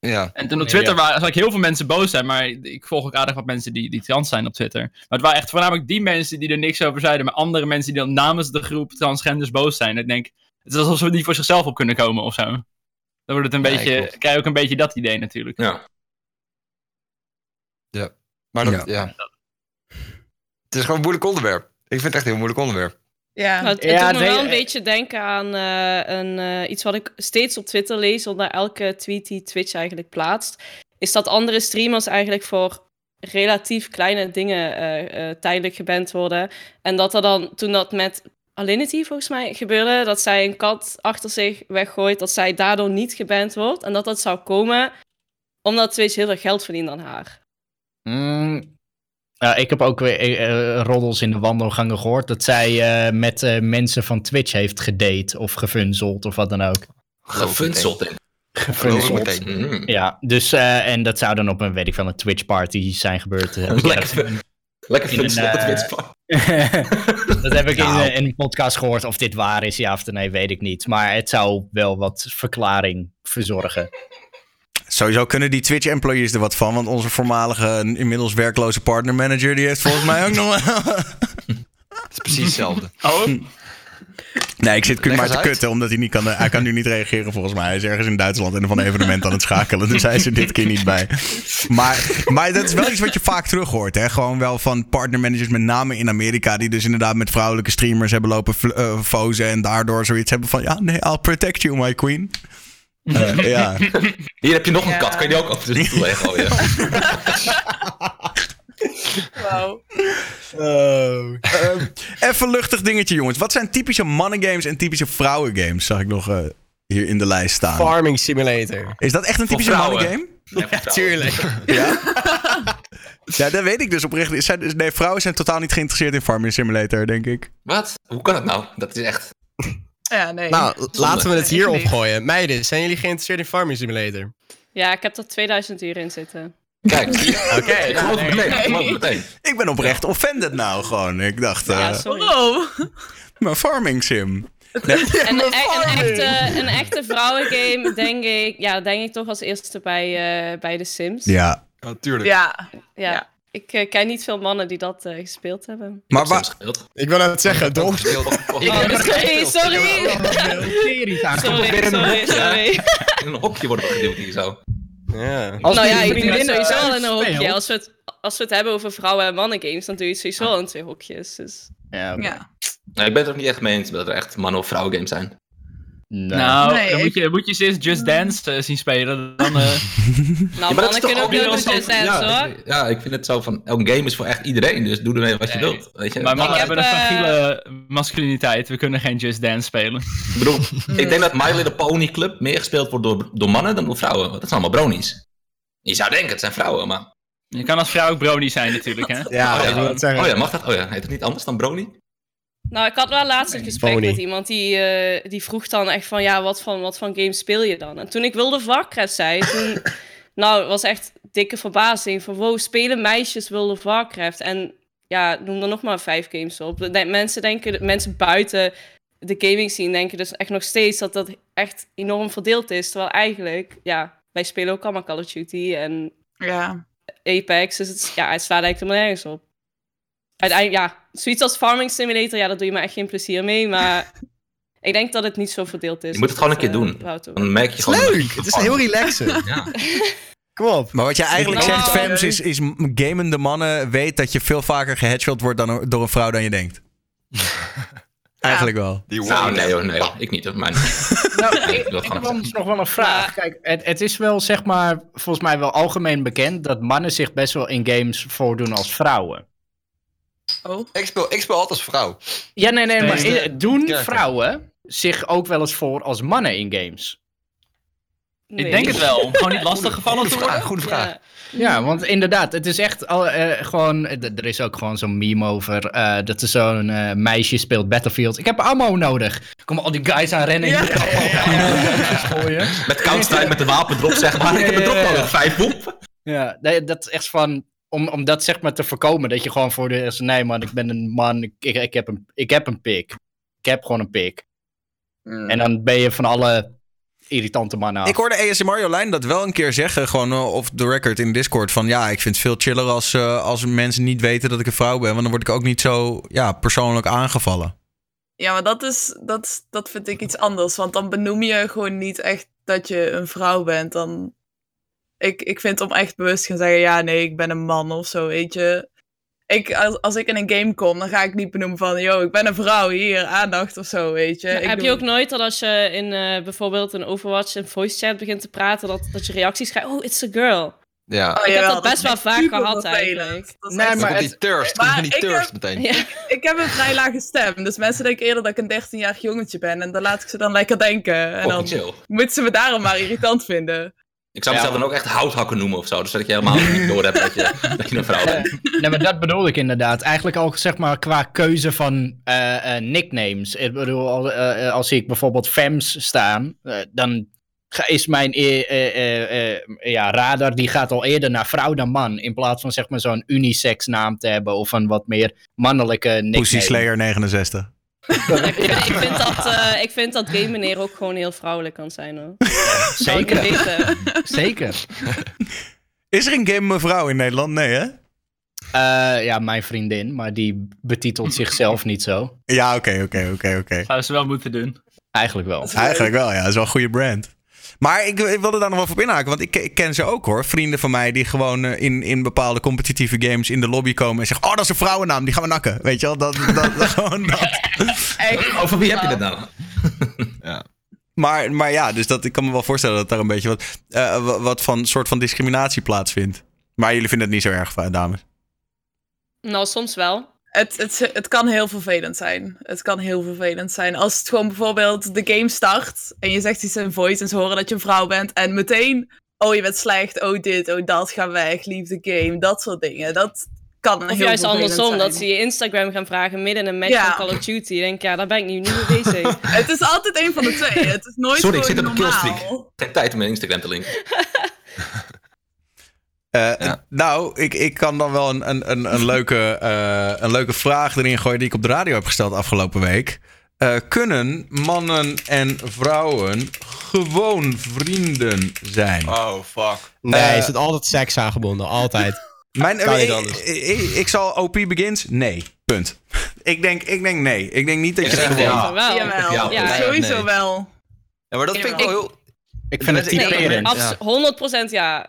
Ja. En toen op Ja. Twitter waren, zag ik heel veel mensen boos zijn, maar ik volg ook aardig wat mensen die, die trans zijn op Twitter. Maar het waren echt voornamelijk die mensen die er niks over zeiden, maar andere mensen die dan namens de groep transgenders boos zijn. Ik denk, het is alsof ze niet voor zichzelf op kunnen komen of zo. Dan wordt het een beetje, krijg je ook een beetje dat idee natuurlijk. Ja. Maar dat, ja. Het is gewoon een moeilijk onderwerp. Ik vind het echt een heel moeilijk onderwerp. Ja. Nou, het, Ja, doet me nee, wel een eh, beetje denken aan eh, een, eh, iets wat ik steeds op Twitter lees onder elke tweet die Twitch eigenlijk plaatst. Is dat andere streamers eigenlijk voor relatief kleine dingen eh, eh, tijdelijk geband worden. En dat er dan, toen dat met Alinity volgens mij gebeurde, dat zij een kat achter zich weggooit, dat zij daardoor niet geband wordt. En dat dat zou komen omdat Twitch heel veel geld verdient aan haar. Mm, ja, ik heb ook weer eh, eh, roddels in de wandelgangen gehoord dat zij eh, met eh, mensen van Twitch heeft gedate of gefunzeld of wat dan ook. Gefunzeld, Gefunzeld. Mm. Ja, dus eh, en dat zou dan op een, weet ik van een Twitch party zijn gebeurd. eh, Lekker, lekker een, funzeld, dat eh, witspak. dat heb ik in, Nou. in een podcast gehoord. Of dit waar is, ja of nee, weet ik niet. Maar het zou wel wat verklaring verzorgen. Sowieso kunnen die Twitch-employees er wat van, want onze voormalige, inmiddels werkloze partnermanager, die heeft volgens mij ook nog wel... Het is precies hetzelfde. Oh, Nee, ik zit maar te uit. kutten, omdat hij niet kan. Hij kan nu niet reageren volgens mij. Hij is ergens in Duitsland en van een evenement aan het schakelen. Dus hij is er dit keer niet bij. Maar, maar dat is wel iets wat je vaak terug hoort. Hè? Gewoon wel van partnermanagers, met name in Amerika, die dus inderdaad met vrouwelijke streamers hebben lopen eh, fozen. En daardoor zoiets hebben van: ja, nee, I'll protect you, my queen. Eh, ja. Hier heb je nog een Ja. kat, kan je die ook over de stoel heen gooien? Wauw. Ehm, even luchtig dingetje, jongens. Wat zijn typische mannengames en typische vrouwengames? Zag ik nog eh, hier in de lijst staan. Farming Simulator. Is dat echt een typische mannengame? Ja, Tuurlijk. Ja? ja, dat weet ik dus oprecht. Zijn, nee, vrouwen zijn totaal niet geïnteresseerd in Farming Simulator, denk ik. Wat? Hoe kan het nou? Dat is echt... Ja, nee. Nou, laten we het hier opgooien. Meiden, zijn jullie geïnteresseerd in Farming Simulator? Ja, ik heb er 2000 uur in zitten. Kijk, Oké. het meteen. Ik ben oprecht offended nou gewoon. Ik dacht, eh Ja, sorry. Wow. maar Farming Sim. En een, e- een, echte, een echte vrouwengame, denk ik, ja, denk ik toch als eerste bij, eh, bij The Sims. Ja. Natuurlijk. Ja. Ja. Ja. Ik eh, ken niet veel mannen die dat eh, gespeeld hebben. Maar waar... gespeeld. Ik wil net zeggen, Don. Oh, sorry, sorry. Sorry, sorry, sorry. In een hokje worden we gedeeld hier zo. Ja. Als nou ja, ik doe het sowieso al in een hokje. Als we, het, als we het hebben over vrouwen- en mannengames, dan doe je het sowieso al in twee hokjes. Dus. Ja. Ja. Ik ben het er ook niet echt mee eens dat er echt mannen- of vrouwen games zijn. Nee. Nou, Nee, dan ik- moet, je, moet je ze eens Just Dance eh, zien spelen. Dan, eh, Nou, Ja, maar dat is mannen toch kunnen ook heel Just van- Dance, ja, hoor. ik- Ja, ik vind het zo van, elk game is voor echt iedereen, dus doe ermee wat je Nee. wilt. Weet je? maar mannen hebben een eh, fragiele masculiniteit. We kunnen geen Just Dance spelen. Ik bedoel, ik denk dat My Little Pony Club meer gespeeld wordt door, door mannen dan door vrouwen. Want dat zijn allemaal bronies. Je zou denken, het zijn vrouwen, maar... Je kan als vrouw ook brony zijn natuurlijk, hè? Ja, oh, ja. zeggen. oh ja, mag dat? Oh ja, heet het niet anders dan brony? Nou, ik had wel laatst een gesprek Pony. met iemand die, eh, die vroeg dan echt van, ja, wat van, wat van games speel je dan? En toen ik of Warcraft zei, toen, nou, was echt dikke verbazing van, wow, spelen meisjes World of Warcraft? En ja, noem er nog maar vijf games op. De- mensen denken, mensen buiten de gaming scene denken dus echt nog steeds dat dat echt enorm verdeeld is. Terwijl eigenlijk, ja, wij spelen ook allemaal Call of Duty en Ja. Apex, dus het, ja, het slaat eigenlijk helemaal nergens op. Uiteindelijk, ja, zoiets als Farming Simulator, ja, daar doe je me echt geen plezier mee, maar ik denk dat het niet zo verdeeld is. Je moet het gewoon een keer Dat, eh, doen. Wouter. Dan merk je Het is gewoon... leuk. Het is heel relaxed. Ja. Kom op. Maar wat je eigenlijk Nou, zegt. Fems, is, is gamende mannen weet dat je veel vaker geheadshot wordt dan, door een vrouw dan je denkt. Eigenlijk wel. Die Nou, nee hoor, nee hoor. Ik niet hoor. Maar niet. Nou, ik, heb anders nog wel een vraag. Kijk, het, het is wel zeg maar, volgens mij wel algemeen bekend dat mannen zich best wel in games voordoen als vrouwen. Oh. Ik speel, ik speel altijd als vrouw. Ja, nee, nee, maar de doen vrouwen zich ook wel eens voor als mannen in games? Nee. Ik denk het wel, om gewoon niet lastig gevallen Goede te worden. vraag, goede vraag. Ja. Ja, want inderdaad, het is echt al, eh, gewoon. Er is ook gewoon zo'n meme over. eh, dat er zo'n eh, meisje speelt Battlefield. Ik heb ammo nodig. Er komen al die guys aan rennen. Ja. Ja. Met Counter-Strike met de wapen erop zeg maar. Ik heb een drop nodig. Vijf boep. ja, nee, dat is echt van. Om, om dat zeg maar te voorkomen. Dat je gewoon voor de. is, Nee, man, ik ben een man. Ik, ik, ik heb, een, ik heb een pik. Ik heb gewoon een pik. En dan ben je van alle irritante mannen af. Ik hoorde ASMR Jolijn dat wel een keer zeggen, gewoon eh, off the record in Discord, van ja, ik vind het veel chiller als, eh, als mensen niet weten dat ik een vrouw ben, want dan word ik ook niet zo ja, persoonlijk aangevallen. Ja, maar dat, is, dat, dat vind ik iets anders. Want dan benoem je gewoon niet echt dat je een vrouw bent. Dan... Ik, ik vind om echt bewust te gaan zeggen, ja, nee, ik ben een man of zo, weet je. Ik, als, als ik in een game kom, dan ga ik niet benoemen van, yo, ik ben een vrouw, hier, aandacht of zo, weet je. Ik heb je ook nooit dat als je in eh, bijvoorbeeld een Overwatch een voice chat begint te praten, dat, dat je reacties krijgt, oh, it's a girl. Ja. Oh, ik heb dat best wel vaak gehad eigenlijk. Nee, maar die thirst, Maar die ik thirst heb- meteen. Ja. Ik heb een vrij lage stem, dus mensen denken eerder dat ik een 13-jarig jongetje ben. En dan laat ik ze dan lekker denken. En dan chill. moeten ze me daarom maar irritant vinden. Ik zou Ja, mezelf dan ook echt houthakken noemen of zo. Dus dat je helemaal niet door hebt dat je, dat je een vrouw bent. Nee, maar dat bedoel ik inderdaad. Eigenlijk ook zeg maar qua keuze van eh, eh, nicknames. Ik bedoel, al- eh, als ik bijvoorbeeld Fems staan, dan ga- is mijn eh, eh, eh, eh, ja, radar die gaat al eerder naar vrouw dan man. In plaats van zeg maar zo'n unisex naam te hebben of een wat meer mannelijke nickname. Pussy Slayer 69. Ik, vind, ik, vind dat, eh, ik vind dat game meneer ook gewoon heel vrouwelijk kan zijn hoor. Zou ik Zeker, zeker. Is er een game mevrouw in Nederland? Nee, hè? Eh, ja, mijn vriendin, maar die betitelt zichzelf niet zo. Ja, oké, oké, oké, oké. Zouden ze wel moeten doen. Eigenlijk wel. Eigenlijk wel, ja. Dat is wel een goede brand. Maar ik, ik wilde daar nog wel op inhaken, want ik, ik ken ze ook hoor. Vrienden van mij die gewoon eh, in, in bepaalde competitieve games in de lobby komen en zeggen: Oh, dat is een vrouwennaam, die gaan we nakken. Weet je wel? Dat, dat, dat, gewoon dat. Echt. Over wie heb je het nou? Maar, maar ja, dus dat, ik kan me wel voorstellen dat daar een beetje wat, eh, wa- wat van soort van discriminatie plaatsvindt. Maar jullie vinden het niet zo erg, eh, dames. Nou, soms wel. Het, het, het kan heel vervelend zijn. Het kan heel vervelend zijn. Als het gewoon bijvoorbeeld de game start en je zegt iets in voice en ze horen dat je een vrouw bent en meteen, oh je bent slecht, oh dit, oh dat, ga weg, leave the game, dat soort dingen. Dat kan Of heel juist andersom, zijn. dat ze je Instagram gaan vragen midden in een match Ja. van Call of Duty. Ik denk, ja, daar ben ik nu niet mee bezig. Het is altijd een van de twee. Het is nooit Sorry, ik zit op een killstreak. Tijd om mijn Instagram te linken. Eh, Ja. Nou, ik, ik kan dan wel een, een, een, een, leuke, eh, een leuke vraag erin gooien die ik op de radio heb gesteld afgelopen week. Eh, kunnen mannen en vrouwen gewoon vrienden zijn? Oh, fuck. Nee, is het altijd seks aangebonden. Altijd. Mijn, Kan je ik, ik, ik- ik zal OP begins? Nee. Punt. Ik denk, ik denk nee. Ik denk niet dat Ik je gewoon... ja. Van wel. Jawel, Ja, sowieso nee. wel. Ja, maar dat vind ik wel heel... Ik vind het typerend. nee, Abs- 100% ja.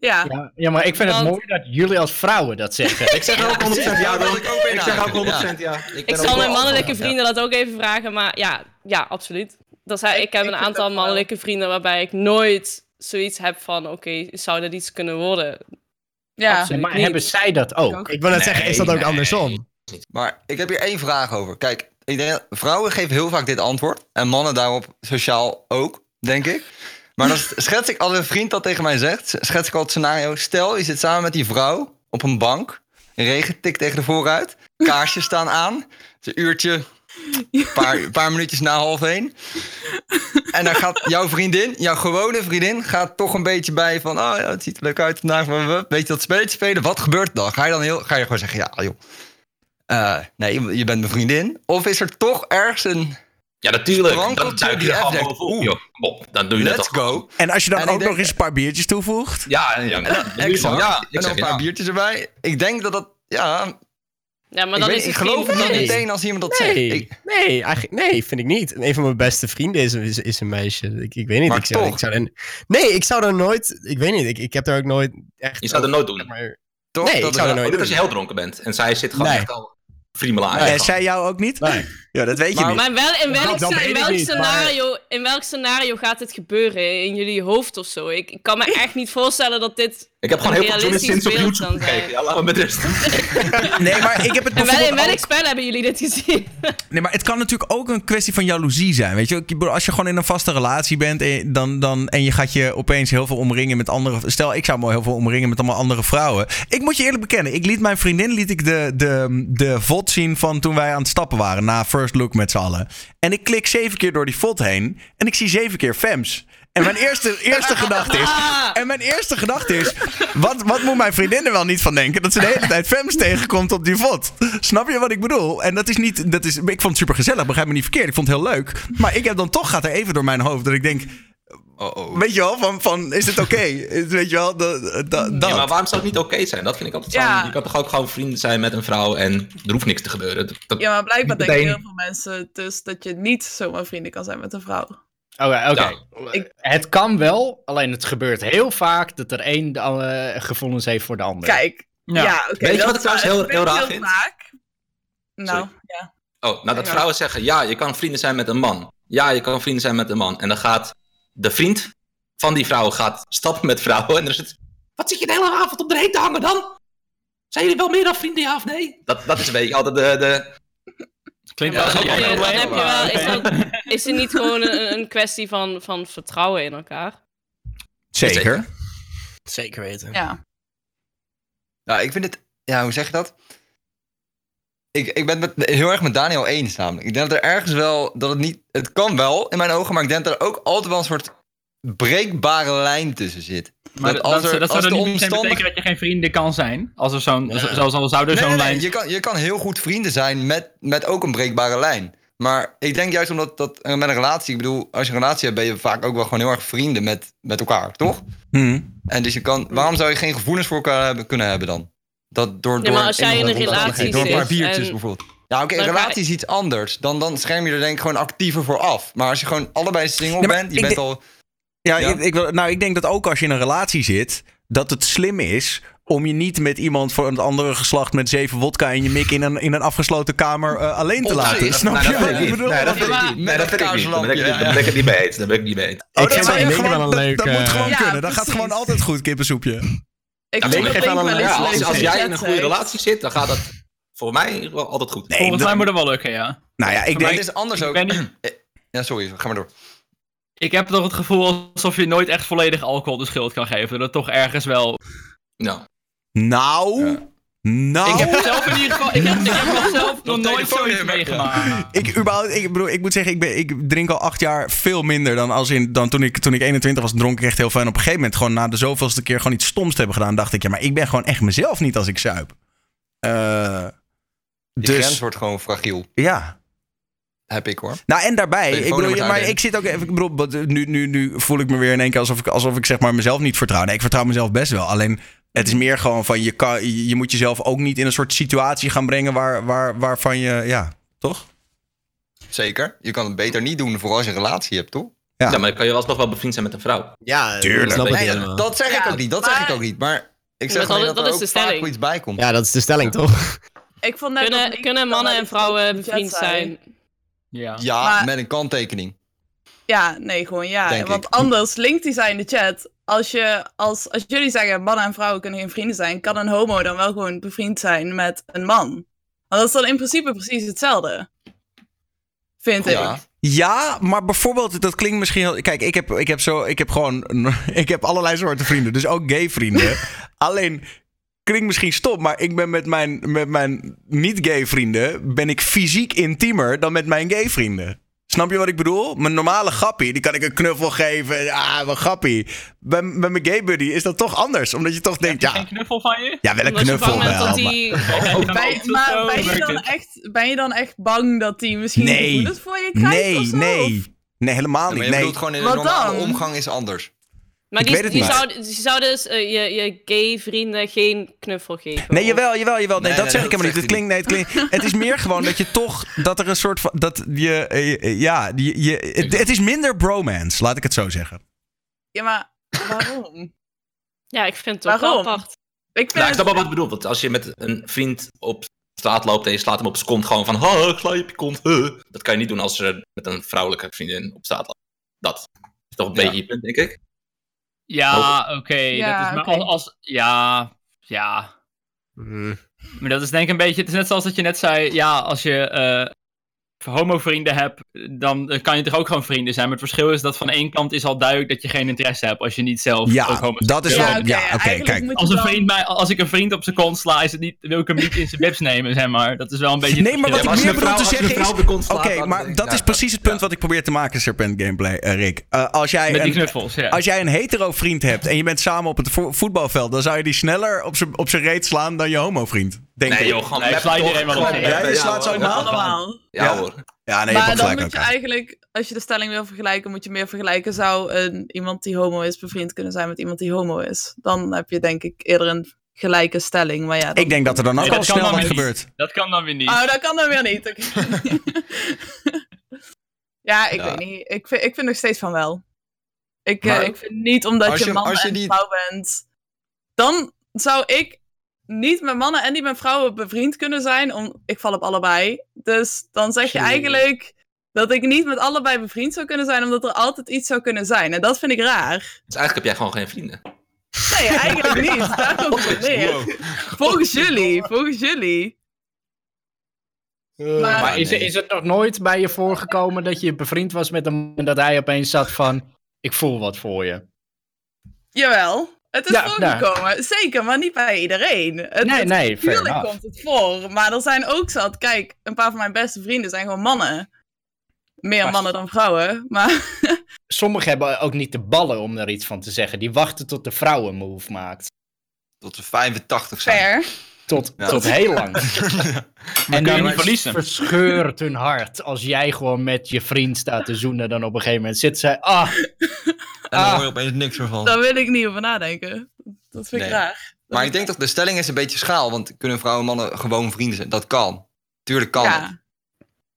Ja. Ja, ja, maar ik vind het mooi dat jullie als vrouwen dat zeggen. Ik zeg ook 100% ja, ik ook Ik zeg ook inhaken. 100% ja. Ik zal mijn mannelijke vrienden dat ook even vragen, maar ja, ja absoluut. Dat hij, Ik- ik heb ik een aantal wel. mannelijke vrienden waarbij ik nooit zoiets heb van, oké, zou dat iets kunnen worden? Ja, Absoluut maar niet. hebben zij dat ook? ook. Ik wil net zeggen, is dat ook nee. andersom? Maar ik heb hier één vraag over. Kijk, ik denk, vrouwen geven heel vaak dit antwoord. En mannen daarop sociaal ook, denk ik. Maar dan schets ik, als een vriend dat tegen mij zegt, schets ik al het scenario. Stel, je zit samen met die vrouw op een bank. Regen tikt tegen de vooruit. Kaarsjes staan aan. Het is een uurtje, een paar, paar minuutjes na half één. En dan gaat jouw vriendin, jouw gewone vriendin, gaat toch een beetje bij van... Oh ja, het ziet er leuk uit vandaag. Weet je dat spelletje spelen? Wat gebeurt er dan? Ga je dan heel, ga je gewoon zeggen, ja joh. Eh, nee, je bent mijn vriendin. Of is er toch ergens een Ja, natuurlijk. Dan duik je er joh. Op, dan doe je dat let's toch. go? En als je dan En ik ook denk- nog eens een paar biertjes toevoegt. Ja, en ja, dan Exact. ja, ik en zeg een paar biertjes erbij. Ik denk dat dat, ja, Ja, maar ik, dan weet, is ik het geloof geen... het niet meteen als iemand dat zegt. Nee, Ik, nee, eigenlijk, nee, vind ik niet. Een van mijn beste vrienden is, is, is een meisje. Ik, ik weet niet. Maar ik zou, toch. ik zou er- nee, ik zou er nooit. Ik weet niet. Ik, ik heb er ook nooit echt. Je zou dat nooit doen. Maar, toch? Nee, dat ik zou is- er nooit Ook als je doen. heel dronken bent. En zij zit gewoon echt al friemelaar. En zij jou ook niet? Nee. Ja, dat weet je Maar- niet. Maar wel, in welk, dat in welk niet, maar- scenario, in welk scenario gaat het gebeuren? In jullie hoofd of zo? Ik, ik kan me echt niet voorstellen dat dit... Ik heb gewoon heel veel Johnny Sins op YouTube gekeken. Ja, met rust. Nee, maar ik heb het En wel, in welk ook- spel hebben jullie dit gezien? Nee, maar het kan natuurlijk ook een kwestie van jaloezie zijn. Weet je, als je gewoon in een vaste relatie bent en, je- dan, dan, en je gaat je opeens heel veel omringen met andere. Stel, ik zou me heel veel omringen met allemaal andere vrouwen. Ik moet je eerlijk bekennen, ik liet mijn vriendin liet ik de, de, de VOD zien van toen wij aan het stappen waren. Na First Look met z'n allen. En ik klik zeven keer door die VOD heen en ik zie zeven keer Fems. En mijn eerste, eerste gedachte is. En mijn eerste gedachte is. Wat, wat moet mijn vriendin er wel niet van denken? Dat ze de hele tijd Fems tegenkomt op die VOD. Snap je wat ik bedoel? En dat is niet. Dat is, ik vond het super gezellig, begrijp me niet verkeerd. Ik vond het heel leuk. Maar ik heb dan toch gaat er even door mijn hoofd dat ik denk. Oh, oh. Weet je wel, van, van is het oké? Weet je wel, dat. Ja, maar waarom zou het niet oké zijn? Dat vind ik altijd zo. Ja. Je kan toch ook gewoon vrienden zijn met een vrouw en er hoeft niks te gebeuren. Dat, dat- Ja, maar blijkbaar denken heel veel mensen dus dat je niet zomaar vrienden kan zijn met een vrouw. Oké, oké. Ja. Ik- Het kan wel, alleen het gebeurt heel vaak dat er één de andere gevoelens heeft voor de ander. Kijk, ja, oké. Weet je dat wat ik trouwens heel- heel raar vind? vaak. Nou, Sorry. ja. Oh, nou dat Ja. vrouwen zeggen, ja, je kan vrienden zijn met een man. Ja, je kan vrienden zijn met een man. En dan gaat de vriend van die vrouw gaat stappen met vrouwen. En dan het, wat zit je de hele avond op de heen te hangen dan? Zijn jullie wel meer dan vrienden, ja of nee? Dat, dat is een beetje altijd de... de Klinkt Ja, dan heb je- wel- is, dat, is er niet gewoon een, een kwestie van, van vertrouwen in elkaar? Zeker. Zeker weten. ja. Ja, ik vind het. Ja, hoe zeg je dat? Ik, ik ben het met, heel erg met Daniel eens namelijk. Ik denk dat er ergens wel. dat het niet. Het kan wel in mijn ogen, maar ik denk dat er ook altijd wel een soort breekbare lijn tussen zit. Maar dat als dat, er- dat als zou niet omstandig- betekenen dat je geen vrienden kan zijn. Als er zo'n, Ja. zo- zo, zo zou er Nee, zo'n nee, nee, lijn... Je, kan, je kan heel goed vrienden zijn met, met ook een breekbare lijn. Maar ik denk juist omdat dat met een relatie. Ik bedoel, als je een relatie hebt, ben je vaak ook wel gewoon heel erg vrienden met, met elkaar, toch? Hm. En dus je kan. Waarom zou je geen gevoelens voor elkaar hebben, kunnen hebben dan? Dat door, door maar als jij in een relatie Door een paar biertjes en- bijvoorbeeld. Ja, oké, ga relatie is iets anders. Dan, dan scherm je er denk ik gewoon actiever voor af. Maar als je gewoon allebei single maar bent, je bent al... Ja, Ja? Ik, nou, ik denk dat ook als je in een relatie zit, dat het slim is om je niet met iemand van het andere geslacht met zeven wodka en je mik in een, in een afgesloten kamer eh, alleen te Op laten. Snap Nee, je dat ik bedoel? Nee, dat Dat- vind ik niet. Nee, dat vind ik niet. Daar ben ik, kaarsenlampje, daar ben ik het niet mee eens. Daar ben ik niet mee eens. Oh, Ik dat, vind gewoon- dat- leuk, dat moet gewoon Ja, kunnen. Dat gaat gewoon altijd goed, kippensoepje. Ik Ja, geef aan een- Ja, als, jij in een goede zegt. relatie zit, dan gaat dat voor mij wel altijd goed. Nee, Volgens mij moet dat wel lukken, ja. nou ja, ik Maar denk... het is anders ook. ben niet- Ja, sorry, ga maar door. Ik heb toch het gevoel alsof je nooit echt volledig alcohol de schuld kan geven. Dat het toch ergens wel... Ja. Nou, nou... Ik heb zelf in ieder geval... Ik heb, ik heb nog zelf nog nooit zoiets meegemaakt. Ik, überhaupt, ik, bedoel, ik moet zeggen, ik, ben, ik drink al acht jaar veel minder dan, als in, dan toen, ik, toen ik 21 was. Dronk ik echt heel veel. En op een gegeven moment, gewoon na de zoveelste keer gewoon iets stoms te hebben gedaan, dacht ik, ja, maar ik ben gewoon echt mezelf niet als ik zuip. Eh, Die grens dus, wordt gewoon fragiel. ja. Heb ik hoor. Nou, en daarbij, ik bedoel, ja, maar ik zit ook even, ik bedoel, nu, nu, nu voel ik me weer in één keer alsof ik, alsof ik zeg maar mezelf niet vertrouw. Nee, ik vertrouw mezelf best wel. Alleen, het is meer gewoon van, je, kan, je, moet jezelf ook niet in een soort situatie gaan brengen waar, waar, waarvan je, ja, toch? Zeker. Je kan het beter niet doen voor als je een relatie hebt, toch? Ja. Ja, maar dan kan je alsnog wel bevriend zijn met een vrouw. Ja, Tuurlijk. dat Nee, dat zeg ik Ja, ook niet. Dat zeg ik ook niet. Maar ik zeg dat- alleen dat, dat er is ook de stelling. iets bij komt. Ja, dat is de stelling, toch? Ik vond net dat Kunnen, kunnen mannen en vrouwen bevriend zijn? Ja. Ja, Maar- met een kanttekening. Ja, nee, gewoon ja. Denk Want ik. anders linkt hij zij in de chat. Als, je, als, als jullie zeggen mannen en vrouwen kunnen geen vrienden zijn, kan een homo dan wel gewoon bevriend zijn met een man. Want dat is dan in principe precies hetzelfde. Vind Ja. ik. Ja, maar bijvoorbeeld, dat klinkt misschien heel... Kijk, ik heb, ik heb, zo, ik heb gewoon... Ik heb allerlei soorten vrienden, dus ook gay vrienden. Alleen, klinkt misschien stom, maar ik ben met mijn, met mijn niet-gay vrienden... ben ik fysiek intiemer dan met mijn gay vrienden. Snap je wat ik bedoel? Mijn normale grappie, die kan ik een knuffel geven. Ah, wat grappie. Bij, bij mijn gay buddy is dat toch anders. Omdat je toch denkt, Heb je ja, geen knuffel van je? ja wel een knuffel wel. dat maar- die... Oh, Ben, maar ben je, dan echt, ben je dan echt bang dat hij misschien Nee. gevoelens voor je krijgt? of Nee, zo? nee. Nee, helemaal Ja, maar niet. je Nee. bedoelt gewoon in de Wat normale omgang is anders. Maar Ik die, weet het die, niet. zou, die zou dus eh, je, je gay vrienden geen knuffel geven. Nee, of- jawel, jawel, jawel. Nee, Nee, dat nee, zeg ik helemaal niet. Het klinkt, nee, het klinkt. Het is meer gewoon dat je toch dat er een soort van dat je eh, eh, ja, je, je, het, het is minder bromance, laat ik het zo zeggen. Ja, maar waarom? Ja, ik vind het toch wel Waarom? apart. Ik vind Nou, ik snap wel wat je bedoelt. Want als je met een vriend op straat loopt en je slaat hem op zijn kont gewoon van... Ha, ik sla je op je kont. huh." Dat kan je niet doen als je met een vrouwelijke vriendin op straat loopt. Dat is toch een Ja. beetje je punt, denk ik. Ja, oké. Ja, dat is maar oké. als, als... Ja, ja. Mm. Maar dat is denk ik een beetje... Het is net zoals dat je net zei... Ja, als je eh homo-vrienden hebt, dan kan je toch ook gewoon vrienden zijn. Maar het verschil is dat van één kant is al duidelijk dat je geen interesse hebt als je niet zelf ook Ja, homo dat is ja, wel. oké, Ja, oké, eigenlijk kijk. Als, een vriend mij, als ik een vriend op zijn kont sla, is het niet, wil ik hem niet in zijn bips nemen, zeg maar. Dat is wel een beetje... Nee, maar wat ik meer bedoel een te zeggen is. Oké, maar dat is precies het punt ja. wat ik probeer te maken, Serpent Gameplay, Rick. Eh, als jij Met die een, knuffels, ja. als jij een hetero vriend hebt en je bent samen op het vo- voetbalveld, dan zou je die sneller op zijn op zijn reet slaan dan je homo vriend. Denk Nee ik. joh, gewoon Nee, sla iedereen wel op je slaat ze allemaal? Ja, Ja. hoor. Ja, nee, maar dan moet je eigenlijk, als je de stelling wil vergelijken, moet je meer vergelijken. Zou een, iemand die homo is bevriend kunnen zijn met iemand die homo is? Dan heb je denk ik eerder een gelijke stelling. Maar ja, Ik denk dat er dan ook Nee, al snel wat gebeurt. Dat kan dan weer niet. Oh, dat kan dan weer niet. ja, ik Ja. weet niet. Ik vind, ik vind nog steeds van wel. Ik, eh, ik vind niet omdat je, je- man je en die- vrouw bent. Dan zou ik niet met mannen en niet met vrouwen bevriend kunnen zijn. Om, ik val op allebei. Dus dan zeg je eigenlijk dat ik niet met allebei bevriend zou kunnen zijn. Omdat er altijd iets zou kunnen zijn. En dat vind ik raar. Dus eigenlijk heb jij gewoon geen vrienden. Nee, eigenlijk niet. Daar komt het neer. Volgens jullie. Volgens jullie. Maar- Maar is, nee. is het nog nooit bij je voorgekomen dat je bevriend was met hem en dat hij opeens zat van, ik voel wat voor je? Jawel. Het is Ja, voorgekomen. Zeker, maar niet bij iedereen. Het, Nee, het- nee, Tuurlijk komt het voor. Maar er zijn ook zat. Kijk, een paar van mijn beste vrienden zijn gewoon mannen. Meer Maar- mannen dan vrouwen. Maar Sommigen hebben ook niet de ballen om er iets van te zeggen. Die wachten tot de vrouw een move maakt. Tot we 85 zijn. fair. Tot, Ja. tot heel lang. En dan verscheurt hun hart. Als jij gewoon met je vriend staat te zoenen, dan op een gegeven moment zit zij. Ah, En dan Ah. hoor je opeens niks meer van. Daar wil ik niet over nadenken. Dat vind ik Nee. raar. Maar ik denk dat de stelling is een beetje schaal. Want kunnen vrouwen en mannen gewoon vrienden zijn? Dat kan. Tuurlijk kan het. Ja.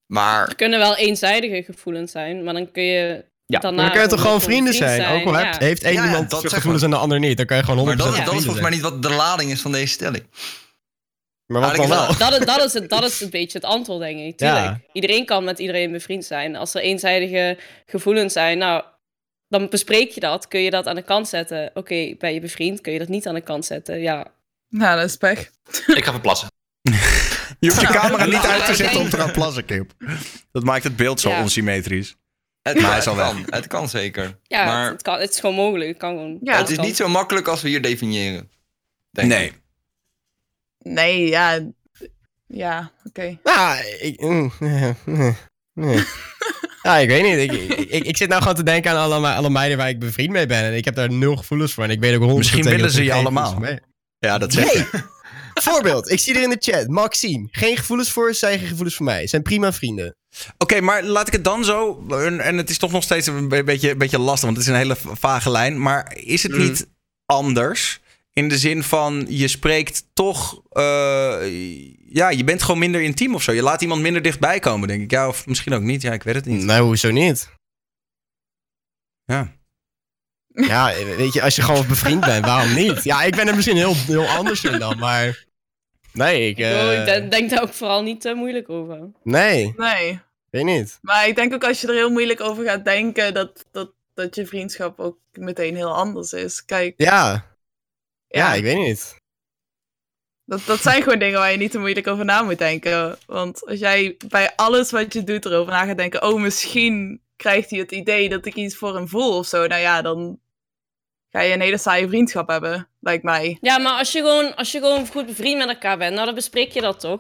Maar Er kunnen wel eenzijdige gevoelens zijn, maar dan kun je Ja, daarna... Maar dan kan je toch gewoon vrienden vriend zijn? Ook al ja. heeft één Ja, ja, iemand dat gevoelens en de ander niet. Dan kan je gewoon 100% Maar dat, dat is volgens mij niet wat de lading is van deze stelling. Maar wat dan wel? Dat, is- dat, is het, dat is een beetje het antwoord, denk ik. Tuurlijk. Ja. Iedereen kan met iedereen bevriend zijn. Als er eenzijdige gevoelens zijn, nou, dan bespreek je dat. Kun je dat aan de kant zetten? Oké, ben je bevriend? Kun je dat niet aan de kant zetten? Ja. Nou, dat is pech. Ik ga verplassen. Je hoeft je camera niet uit te zetten om te gaan plassen, Kip. Dat maakt het beeld zo Ja. onsymmetrisch. Het, Maar het kan, het kan zeker. Ja, maar het, het kan, het is gewoon mogelijk. Het kan gewoon. Ja, het is kan. niet zo makkelijk als we hier definiëren. Nee. ik. Nee, ja. Ja, oké. Nou, ik... mm, nee, nee, nee. Ja, ik weet niet. Ik, ik, ik zit nou gewoon te denken aan alle, alle meiden waar ik bevriend mee ben. En ik heb daar nul gevoelens voor. En ik weet ook 100% Misschien willen ze ik je allemaal. Ja, dat zeg je. Nee! Voorbeeld, ik zie er in de chat. Maxime. Geen gevoelens voor, zij geen gevoelens voor mij. Zijn prima vrienden. Oké, maar laat ik het dan zo. En, en het is toch nog steeds een be- beetje, een beetje lastig, want het is een hele vage lijn. Maar is het Mm. niet anders? In de zin van je spreekt toch. eh, ja, je bent gewoon minder intiem of zo. Je laat iemand minder dichtbij komen, denk ik. Ja, of misschien ook niet. Ja, ik weet het niet. Nou, hoezo niet? Ja. Ja, weet je, als je gewoon bevriend bent, waarom niet? Ja, ik ben er misschien heel, heel anders in dan, maar... Nee, ik... Ik eh, ik denk, denk daar ook vooral niet te moeilijk over. Nee. Nee. Weet niet. Maar ik denk ook als je er heel moeilijk over gaat denken, dat, dat, dat je vriendschap ook meteen heel anders is. Kijk, Ja, ja, ja, ik weet niet. Dat, dat zijn gewoon dingen waar je niet te moeilijk over na moet denken. Want als jij bij alles wat je doet erover na gaat denken, oh, misschien krijgt hij het idee dat ik iets voor hem voel of zo. Nou ja, dan ga je een hele saaie vriendschap hebben, lijkt mij. Ja, maar als je, gewoon, als je gewoon goed bevriend met elkaar bent, nou dan bespreek je dat toch?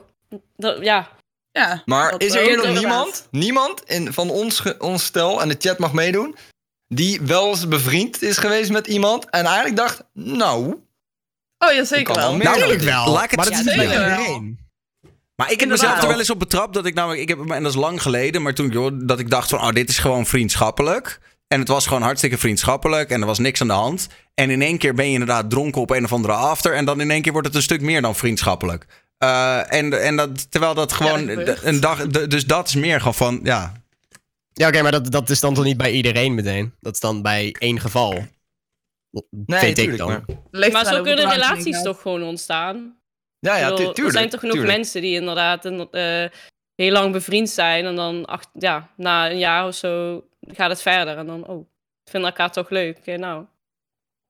Dat, ja, Ja, Maar dat is er ook hier nog niemand, niemand in, van ons, ons stel, en de chat mag meedoen, die wel eens bevriend is geweest met iemand en eigenlijk dacht, nou, Oh ja, zeker wel. Natuurlijk wel. Laat ik het maar dat is niet iedereen. Maar ik heb Inderdaad. mezelf er wel eens op betrapt dat ik namelijk, ik heb, en dat is lang geleden, maar toen joh, dat ik dacht van, oh, dit is gewoon vriendschappelijk. En het was gewoon hartstikke vriendschappelijk en er was niks aan de hand. En in één keer ben je inderdaad dronken op een of andere after en dan in één keer wordt het een stuk meer dan vriendschappelijk. Eh, en, en dat, terwijl dat gewoon dat een dag, dus dat is meer gewoon van, ja, Ja, oké, maar dat, dat is dan toch niet bij iedereen meteen? Dat is dan bij één geval. Nee, Vind ik dan. maar- Ligt maar eraan zo kunnen relaties toch gewoon ontstaan. Ja, ja, bedoel, tu- tuurlijk. er zijn toch genoeg tuurlijk. mensen die inderdaad eh, heel lang bevriend zijn en dan ach, ja, na een jaar of zo gaat het verder en dan, oh, vinden elkaar toch leuk. Oké, nou.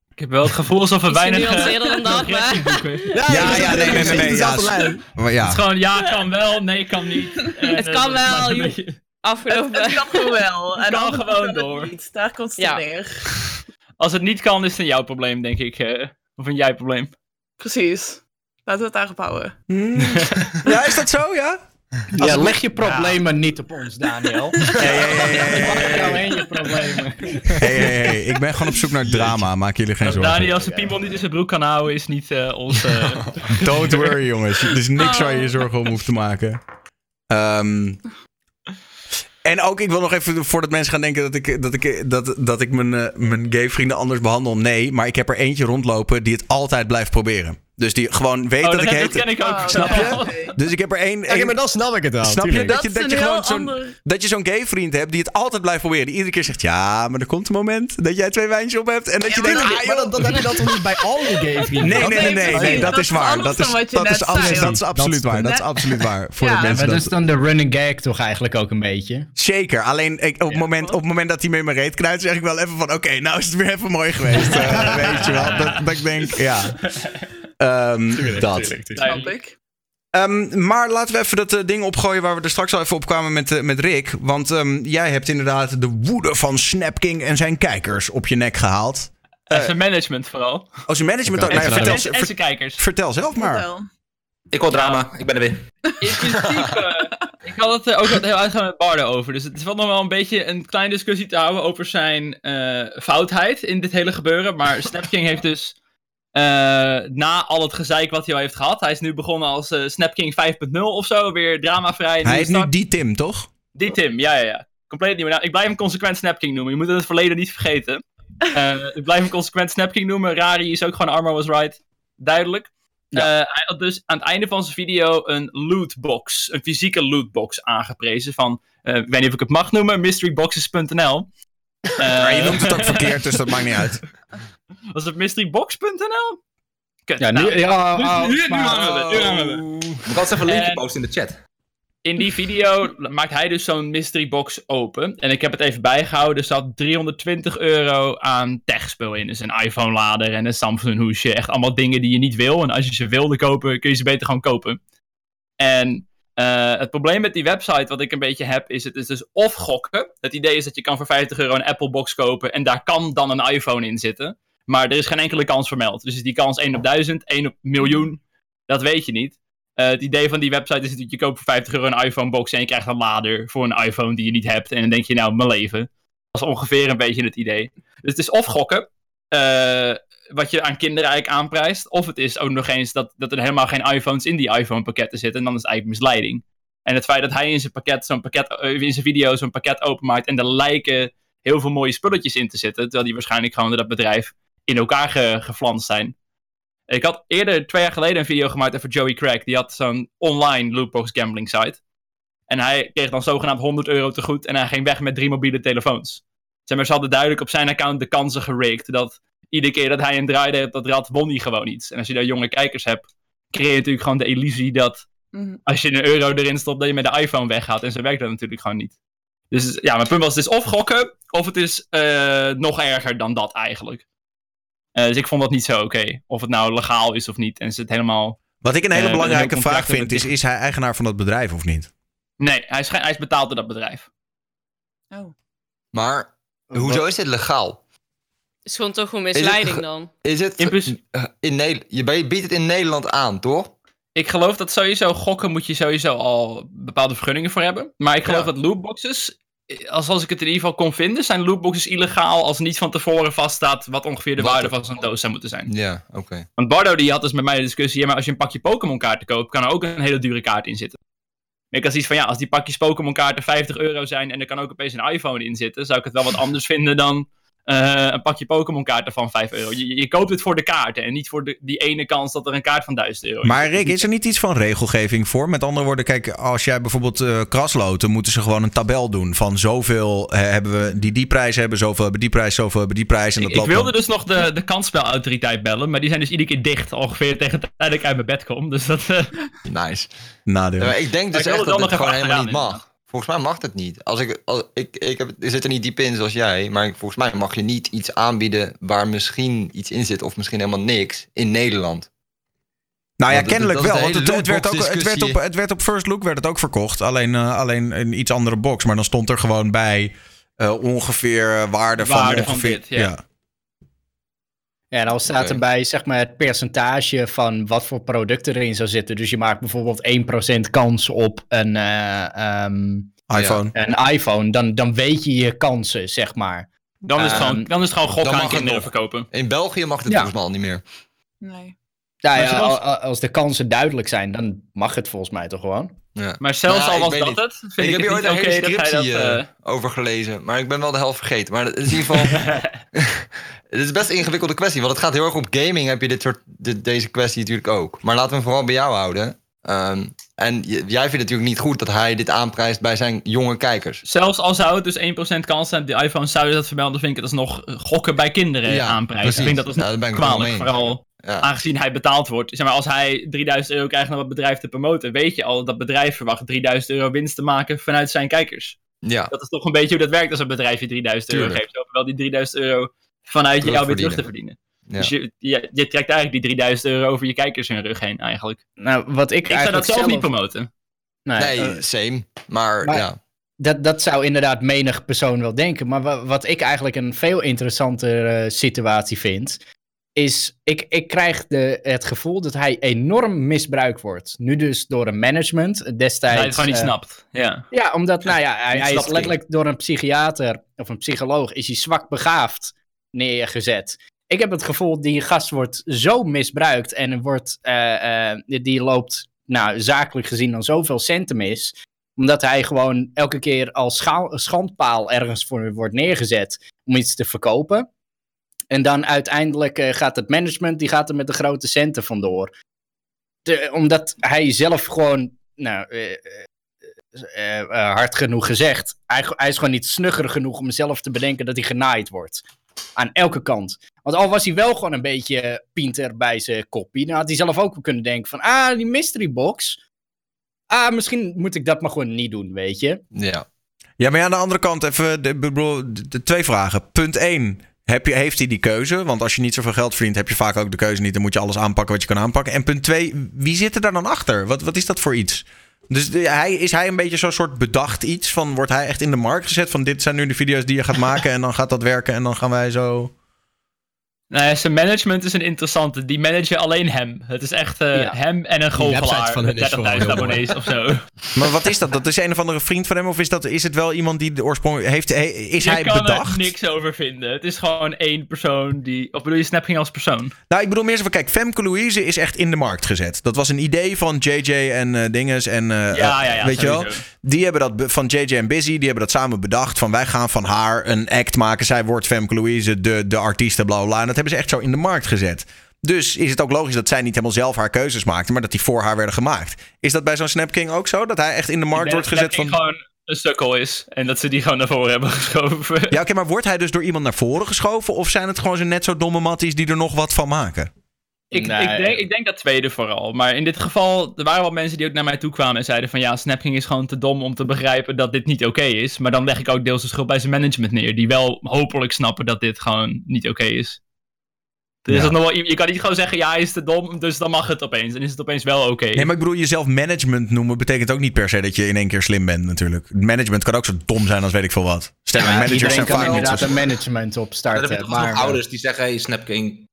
Ik heb wel het gevoel alsof we weinig genuanceerder dan dat, maar-. Ja, Ja, ja, nee, nee, nee, nee, ja, maar Het ja. is gewoon ja, kan wel, nee, kan niet. En, Het eh, kan wel, een beetje- Het, Afgelopen. het kan gewoon wel. En kan anders gewoon het door. Niet. Daar komt het Ja. neer. Als het niet kan, is het een jouw probleem, denk ik. eh, of een jij probleem. Precies. Laten we het daarop houden. Hmm. Ja, is dat zo, ja? Ja, leg je problemen niet op ons, Daniel. Leg ja. jou heen je problemen. Hey, hey, hey, ik ben gewoon op zoek naar drama, maak jullie geen zorgen. Daniel zijn piemel niet in zijn broek kan houden, is niet eh ons... Don't worry, jongens. Er is niks waar je je zorgen om hoeft te maken. Ehm, en ook, ik wil nog even, voordat mensen gaan denken dat ik, dat ik, dat, dat ik mijn, eh, mijn gay vrienden anders behandel. Nee, maar ik heb er eentje rondlopen die het altijd blijft proberen. Dus die gewoon weet oh, dat dat, ik dat heet. ken ik ook. Oh, Snap je? Dus ik heb er één. Oké, maar dan snap ik het wel. Snap je dat je, Dat dat je gewoon zo'n dat je zo'n gay vriend hebt die het altijd blijft proberen. Die iedere keer zegt ja, maar er komt een moment dat jij twee wijntjes op hebt en dat je denkt dat- ah, Maar joh. dat, dat heb je dan toch niet bij alle gay vrienden? Nee, Dat nee, nee, nee, dat dat is waar. Dat is, dan dat is, dat is absoluut Dat- waar. Dat is absoluut waar. Voor Ja, de mensen Maar dat dat is dan de running gag toch eigenlijk ook een beetje? Zeker. Alleen ik, op, het Ja. moment, op het moment dat hij me in mijn reet knuit, zeg ik wel even van... Oké, nou is het weer even mooi geweest. eh, weet je wel. Dat, dat ik denk, ja. Ehm, dat. Snap ik. Ehm, maar laten we even dat eh, ding opgooien waar we er straks al even op kwamen met, eh, met Rick. Want ehm, jij hebt inderdaad de woede van Snapking en zijn kijkers op je nek gehaald. En zijn management vooral. Als je management... Ook- ook. nou vertel, En, zijn kijkers. vertel zelf maar. Vertel. Ik wil drama, ik ben er weer. In principe, eh, ik had het ook heel uitgaan met Bardo over. Dus het is wel nog wel een beetje een kleine discussie te houden over zijn eh, foutheid in dit hele gebeuren. Maar Snapking heeft dus, eh, na al het gezeik wat hij al heeft gehad, hij is nu begonnen als eh, Snapking 5.0 of zo, weer dramavrij. Hij is nu die Tim, toch? Die Tim, ja, ja, ja. Compleet nieuw. Nou, ik blijf hem consequent Snapking noemen. Je moet het verleden niet vergeten. Eh, ik blijf hem consequent Snapking noemen. Rari is ook gewoon Armor was right. Duidelijk. Ja. Eh, hij had dus aan het einde van zijn video een lootbox, een fysieke lootbox aangeprezen van, eh, ik weet niet of ik het mag noemen, mysteryboxes.nl. Eh, Maar je noemt het ook verkeerd, dus dat maakt niet uit. Was het mysterybox.nl? Kut, Ja, nou, nu, ja, nu- oh, nu- nu maar- hangen we, nu hangen we. Ik had eens even een linkje En- posten in de chat. In die video maakt hij dus zo'n mystery box open. En ik heb het even bijgehouden. Er zat 320 euro aan techspul in. Dus een iPhone lader en een Samsung hoesje. Echt allemaal dingen die je niet wil. En als je ze wilde kopen, kun je ze beter gewoon kopen. En eh, het probleem met die website wat ik een beetje heb, is het is dus of gokken. Het idee is dat je kan voor 50 euro een Apple box kopen. En daar kan dan een iPhone in zitten. Maar er is geen enkele kans vermeld. Dus is die kans 1 op 1000, 1 op miljoen. Dat weet je niet. Eh, het idee van die website is dat je koopt voor 50 euro een iPhone box en je krijgt een lader voor een iPhone die je niet hebt. En dan denk je, nou, mijn leven. Dat is ongeveer een beetje het idee. Dus het is of gokken, eh, wat je aan kinderen eigenlijk aanprijst. Of het is ook nog eens dat, dat er helemaal geen iPhones in die iPhone pakketten zitten. En dan is het eigenlijk misleiding. En het feit dat hij in zijn pakket, zo'n pakket, eh, in zijn video zo'n pakket openmaakt en er lijken heel veel mooie spulletjes in te zitten. Terwijl die waarschijnlijk gewoon door dat bedrijf in elkaar ge, geflanst zijn. Ik had eerder, twee jaar geleden, een video gemaakt over Joey Craig. Die had zo'n online lootbox gambling site. En hij kreeg dan zogenaamd 100 euro te goed en hij ging weg met drie mobiele telefoons. Zeg maar, ze hadden duidelijk op zijn account de kansen gerikt. Dat iedere keer dat hij een draaide, dat rad won hij gewoon iets. En als je daar jonge kijkers hebt, creëer je natuurlijk gewoon de illusie dat Mhm. als je een euro erin stopt, dat je met de iPhone weggaat. En zo werkt dat natuurlijk gewoon niet. Dus ja, mijn punt was, het is of gokken, of het is eh, nog erger dan dat eigenlijk. Eh, dus ik vond dat niet zo oké. Of het nou legaal is of niet. En ze het helemaal... Wat ik een hele Eh, belangrijke een vraag vind, is: is hij eigenaar van dat bedrijf of niet? Nee, hij is, hij is betaald door dat bedrijf. Oh. Maar hoezo is dit legaal? is gewoon toch het misleiding dan. Is het In eh, in Nederland? Je biedt het in Nederland aan, toch? Ik geloof dat sowieso gokken moet je sowieso al bepaalde vergunningen voor hebben. Maar ik geloof Ja. dat lootboxes, als, als ik het in ieder geval kon vinden, zijn lootboxes illegaal als niet van tevoren vaststaat wat ongeveer de Wat waarde van zo'n doos zou moeten zijn. Ja, oké. Want Bardo die had dus met mij de discussie, ja, maar als je een pakje Pokémon kaarten koopt, kan er ook een hele dure kaart in zitten. En ik had zoiets van, ja, als die pakjes Pokémon kaarten 50 euro zijn en er kan ook opeens een iPhone in zitten, zou ik het wel wat anders vinden dan eh, een pakje Pokémon kaarten van 5 euro. Je, je koopt het voor de kaarten en niet voor de, die ene kans dat er een kaart van 1000 euro in Maar. Rick, is er niet iets van regelgeving voor? Met andere woorden, kijk, als jij bijvoorbeeld eh krasloten, moeten ze gewoon een tabel doen van zoveel eh, hebben we die die prijs hebben, zoveel hebben die prijs, zoveel hebben die prijs. En dat Ik, ik wilde dan- dus nog de, de kansspelautoriteit bellen, maar die zijn dus iedere keer dicht, ongeveer tegen de tijd dat ik uit mijn bed kom. Dus dat... eh, Nice. nadeel. Ja, ik denk dus ik echt dat er het gewoon helemaal niet mag. Volgens mij mag het niet. Als ik, als, ik, ik, heb, ik zit er niet diep in zoals jij, maar volgens mij mag je niet iets aanbieden waar misschien iets in zit of misschien helemaal niks in Nederland. Nou ja, dat- kennelijk dat wel. Want het, het, werd ook, het, werd op, het werd op First Look werd het ook verkocht. Alleen, eh, alleen een iets andere box. Maar dan stond er gewoon bij eh, ongeveer eh, waarde van van ongeveer. dit, ja. Ja, en dan staat erbij zeg maar het percentage van wat voor producten erin zou zitten. Dus je maakt bijvoorbeeld 1% kans op een, eh, ehm, iPhone. een iPhone. Dan, dan weet je je kansen, zeg maar. dan, is het Ehm, gewoon, dan is het gewoon aan kinderen nog. verkopen. In België mag het Ja. volgens mij al niet meer. Nee. Ja, Maar ja, als de kansen duidelijk zijn, dan mag het volgens mij toch gewoon. Ja. Maar zelfs Nou, al was dat niet. het, vind ik ik, heb hier ooit een hele dat scriptie dat... eh, eh, over gelezen, maar ik ben wel de helft vergeten. Maar het is in ieder geval... het is best een ingewikkelde kwestie, want het gaat heel erg op gaming. Heb je dit soort, dit- deze kwestie natuurlijk ook. Maar laten we hem vooral bij jou houden. Ehm, en jij vindt het natuurlijk niet goed dat hij dit aanprijst bij zijn jonge kijkers. Zelfs al zou het dus 1% kans zijn op die iPhone, zou je dat vermelden, vind ik het alsnog gokken bij kinderen Ja, aanprijzen. precies. Ik vind dat is Ja, daar ben ik kwalijk, vooral Ja. aangezien hij betaald wordt. Zeg maar, als hij 3000 euro krijgt om het bedrijf te promoten, weet je al dat dat bedrijf verwacht 3000 euro winst te maken vanuit zijn kijkers. ja. Dat is toch een beetje hoe dat werkt als een bedrijf je 3000 euro geeft. Ofwel die 3000 euro vanuit jou weer terug te verdienen. Ja. Dus je, je, je trekt eigenlijk die 3000 euro over je kijkers hun rug heen eigenlijk. Nou, wat ik, Ik zou dat zelf niet promoten. Nee, Nee, eh, same. Maar, maar- ja. dat, dat zou inderdaad menig persoon wel denken. Maar wa- wat ik eigenlijk een veel interessantere situatie vind, is ik, ik krijg de, het gevoel dat hij enorm misbruikt wordt. Nu dus door een management Dat destijds. hij het gewoon niet eh, snapt. Ja. Ja, omdat nou ja, hij, hij is letterlijk door een psychiater of een psycholoog is hij zwak begaafd neergezet. Ik heb het gevoel, die gast wordt zo misbruikt en wordt, eh, die loopt, nou, zakelijk gezien dan zoveel centen mis. Omdat hij gewoon elke keer als scha- schandpaal ergens voor wordt neergezet om iets te verkopen. En dan uiteindelijk eh, gaat het management, die gaat er met de grote centen vandoor. De, omdat hij zelf gewoon, nou, eh, eh, hard genoeg gezegd. Hij, hij is gewoon niet snugger genoeg om zelf te bedenken dat hij genaaid wordt. Aan elke kant. Want al was hij wel gewoon een beetje pinter bij zijn koppie, dan had hij zelf ook kunnen denken van, ah, die mystery box. Ah, misschien moet ik dat maar gewoon niet doen, weet je. ja. Ja, maar aan de andere kant even de, de, de twee vragen. Punt 1. Heb je, heeft hij die keuze? Want als je niet zoveel geld verdient, heb je vaak ook de keuze niet. Dan moet je alles aanpakken wat je kan aanpakken. En punt 2. Wie zit er daar dan achter? Wat, wat is dat voor iets? Dus hij, is hij een beetje zo'n soort bedacht iets? Van, wordt hij echt in de markt gezet? Van dit zijn nu de video's die je gaat maken. en dan gaat dat werken. En dan gaan wij zo. Nou ja, zijn management is een interessante. Die managen alleen hem. Het is echt eh, Ja. hem en een goochelaar van hun met is 30.000 vooral heel mooi. abonnees of zo. Maar wat is dat? Dat is een of andere vriend van hem? Of is, dat, is het wel iemand die de oorsprong heeft? he- Is je hij kan bedacht? er niks over vinden. Het is gewoon één persoon die... Of bedoel je Snap ging als persoon? Nou, ik bedoel meer zo van, kijk, Femke Louise is echt in de markt gezet. Dat was een idee van JJ en eh Dinges en... eh, Ja, ja, ja. Weet je wel? Die hebben dat van JJ en Busy, die hebben dat samen bedacht. Van wij gaan van haar een act maken. Zij wordt Femke Louise, de, de artieste, bla bla, bla. En dat hebben ze echt zo in de markt gezet. Dus is het ook logisch dat zij niet helemaal zelf haar keuzes maakte, maar dat die voor haar werden gemaakt. Is dat bij zo'n Snap King ook zo? Dat hij echt in de markt wordt gezet Snap van. Gewoon een sukkel is. En dat ze die gewoon naar voren hebben geschoven. Ja, oké, maar wordt hij dus door iemand naar voren geschoven? Of zijn het gewoon zo net zo domme matties die er nog wat van maken? Ik, Nee. ik, denk, ik denk dat tweede vooral. Maar in dit geval, er waren wel mensen die ook naar mij toe kwamen en zeiden van ja, Snapking is gewoon te dom om te begrijpen dat dit niet oké is. Maar dan leg ik ook deels de schuld bij zijn management neer, die wel hopelijk snappen dat dit gewoon niet oké is. Is Ja. dat nog wel, je kan niet gewoon zeggen ja, hij is te dom, dus dan mag het opeens. Dan is het opeens wel oké. Nee, maar ik bedoel, jezelf management noemen betekent ook niet per se dat je in één keer slim bent natuurlijk. Management kan ook zo dom zijn als weet ik veel wat. Stel, Ja, managers zijn vaak niet inderdaad zo een management heb je toch maar, nog ouders die zeggen, hey Snapking...